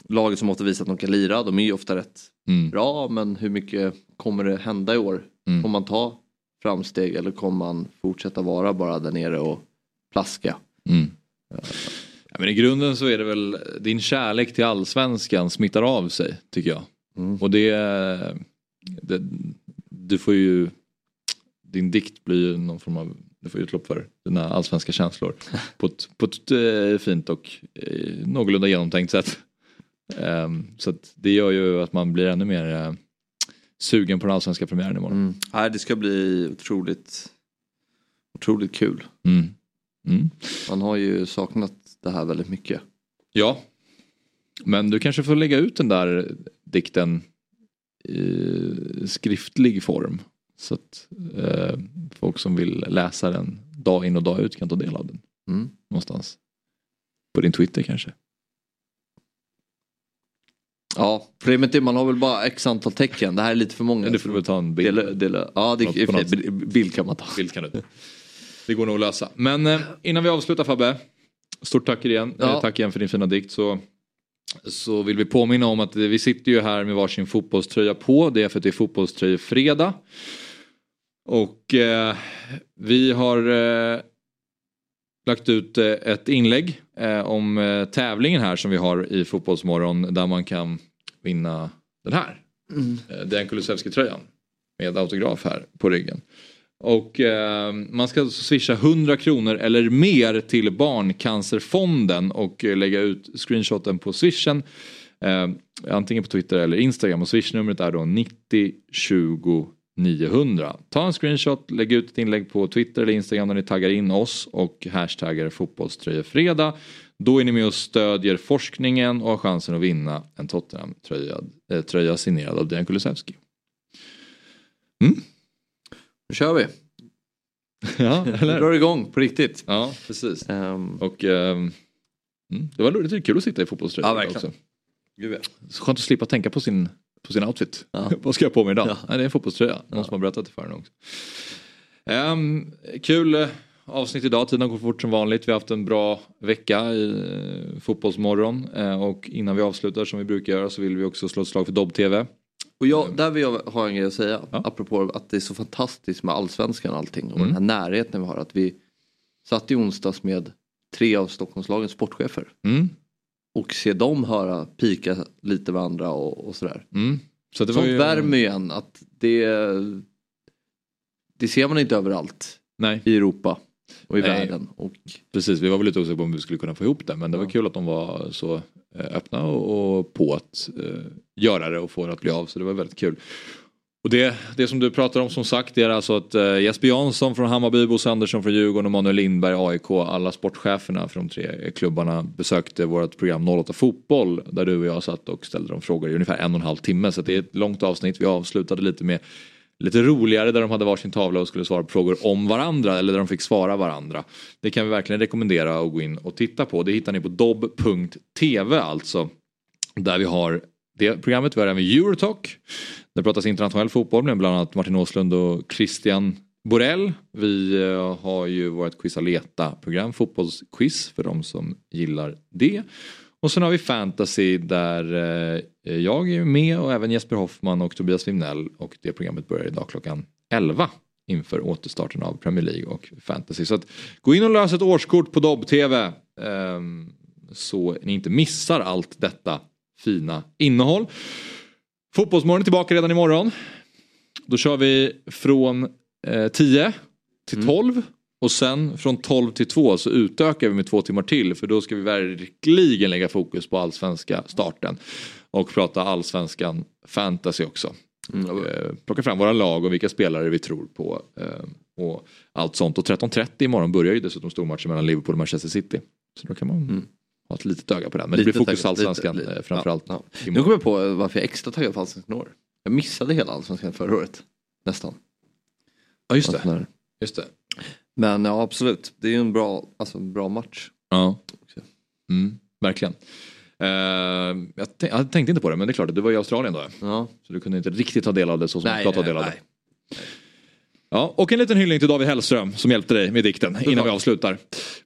laget som ofta visar att de kan lira, de är ju ofta rätt Mm. bra men hur mycket kommer det hända i år? Mm. Kommer man ta framsteg eller kommer man fortsätta vara bara där nere och plaska? Mm. Ja, men i grunden så är det väl din kärlek till allsvenskan smittar av sig tycker jag. Mm. Och det, det, du får ju, din dikt blir ju någon form av, du får utlopp för dina allsvenska känslor på ett, på ett eh, fint och eh, någorlunda genomtänkt sätt. Ehm, så att det gör ju att man blir ännu mer eh, sugen på den allsvenska premiären imorgon. Mm. Nej, det ska bli otroligt, otroligt kul. Mm. Mm. Man har ju saknat det här väldigt mycket. Ja. Men du kanske får lägga ut den där dikten i skriftlig form. Så att eh, folk som vill läsa den dag in och dag ut kan ta del av den. Mm. Någonstans. På din Twitter kanske. Ja, problemet är man har väl bara x antal tecken. Det här är lite för många. Men du får väl ta en bild. Dela, dela. Ja, det, något bild kan man ta. Bild kan du. Det går nog att lösa. Men eh, innan vi avslutar Fabbe. Stort tack igen. Ja. Eh, tack igen för din fina dikt. Så, så vill vi påminna om att vi sitter ju här med varsin fotbollströja på. Det är för att det är fotbollströjefredag. Och eh, vi har eh, lagt ut eh, ett inlägg eh, om eh, tävlingen här som vi har i Fotbollsmorgon där man kan vinna den här. Mm. Den Kulusevski-tröjan. Med autograf här på ryggen. Och eh, man ska alltså swisha 100 kronor eller mer till Barncancerfonden och eh, lägga ut screenshoten på swishen. Eh, antingen på Twitter eller Instagram och swishnumret är då 90 20 900. Ta en screenshot, lägg ut ett inlägg på Twitter eller Instagram där ni taggar in oss och hashtaggar fotbollströjefredag. Då är ni med och stödjer forskningen och har chansen att vinna en Tottenham-tröja eh, tröja signerad av Dejan Kulusevski. Mm. Nu kör vi. Ja, Nu eller? drar det igång på riktigt. Ja, precis. Ehm, Och mm, det var lite kul att sitta i fotbollströja Ja, verkligen. också. Gud, ja. Så skönt att slippa tänka på sin, på sin outfit. Ja. Vad ska jag på mig idag? Ja. Nej, det är en fotbollströja. Någon som har berättat det för en också. Ehm, kul eh, avsnitt idag. Tiden går fort som vanligt. Vi har haft en bra vecka i eh, Fotbollsmorgon. Eh, och innan vi avslutar som vi brukar göra så vill vi också slå ett slag för Dobb-TV. Och jag, där vill jag ha en grej att säga. Apropå att det är så fantastiskt med allsvenskan och allting. Och Mm. den här närheten vi har. Att vi satt i onsdags med tre av Stockholmslagens sportchefer. Mm. Och se dem höra pika lite varandra och, och sådär. Mm. Så det var Sånt ju- värmer ju en att det, det ser man inte överallt Nej. i Europa och i Nej. världen. Och, Precis, vi var väl lite osäkra på om vi skulle kunna få ihop det. Men det var kul att de var så eh, öppna och, och på att eh, göra det och få det att bli av. Så det var väldigt kul. Och det, det som du pratar om som sagt det är alltså att eh, Jesper Jansson från Hammarby, Bosse Andersson från Djurgården och Manuel Lindberg AIK, alla sportcheferna från de tre klubbarna besökte vårt program 08 Fotboll där du och jag satt och ställde de frågor i ungefär en och en halv timme. Så det är ett långt avsnitt. Vi avslutade lite med lite roligare där de hade varsin tavla och skulle svara på frågor om varandra eller där de fick svara varandra. Det kan vi verkligen rekommendera att gå in och titta på. Det hittar ni på dobb.tv alltså. Där vi har det programmet. Vi har även Eurotalk. Där pratas internationell fotboll med bland annat Martin Åslund och Christian Borell. Vi eh, har ju vårt Quiz Aleta-program, fotbollsquiz för de som gillar det. Och sen har vi fantasy där eh, jag är med och även Jesper Hoffman och Tobias Wimnell och det programmet börjar idag klockan 11 inför återstarten av Premier League och fantasy. Så att gå in och lös ett årskort på Dobb-TV ehm, så ni inte missar allt detta fina innehåll. Fotbollsmorgon är tillbaka redan imorgon. Då kör vi från eh, 10 till 12 och sen från 12 till 2 så utökar vi med två timmar till för då ska vi verkligen lägga fokus på allsvenska starten. Och prata allsvenskan fantasy också. Och, eh, plocka fram våra lag och vilka spelare vi tror på. Eh, och allt sånt. Och 13.30 imorgon börjar ju dessutom stormatchen mellan Liverpool och Manchester City. Så då kan man ha ett litet öga på den. Men det blir fokus öga, allsvenskan lite, lite. eh, framförallt. Ja, ja. Nu kommer jag på varför jag är extra taggad på allsvenskan i år. Jag missade hela allsvenskan förra året. Nästan. Ja just det. här. Just det. Men ja absolut, det är ju en bra, alltså, en bra match. Ja, mm, verkligen. Eh, jag, tänk, jag tänkte inte på det men det är klart du var i Australien då. Ja. Så du kunde inte riktigt ta del av det så som Nej, du ska ta nej, del av det. Ja, och en liten hyllning till David Hellström som hjälpte dig med dikten innan vi avslutar.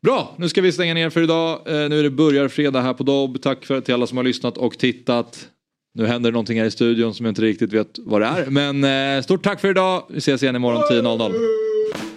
Bra, nu ska vi stänga ner för idag. Eh, nu är det börjar fredag här på Dobb. Tack för till alla som har lyssnat och tittat. Nu händer det någonting här i studion som jag inte riktigt vet vad det är. Men eh, stort tack för idag. Vi ses igen imorgon 10.00.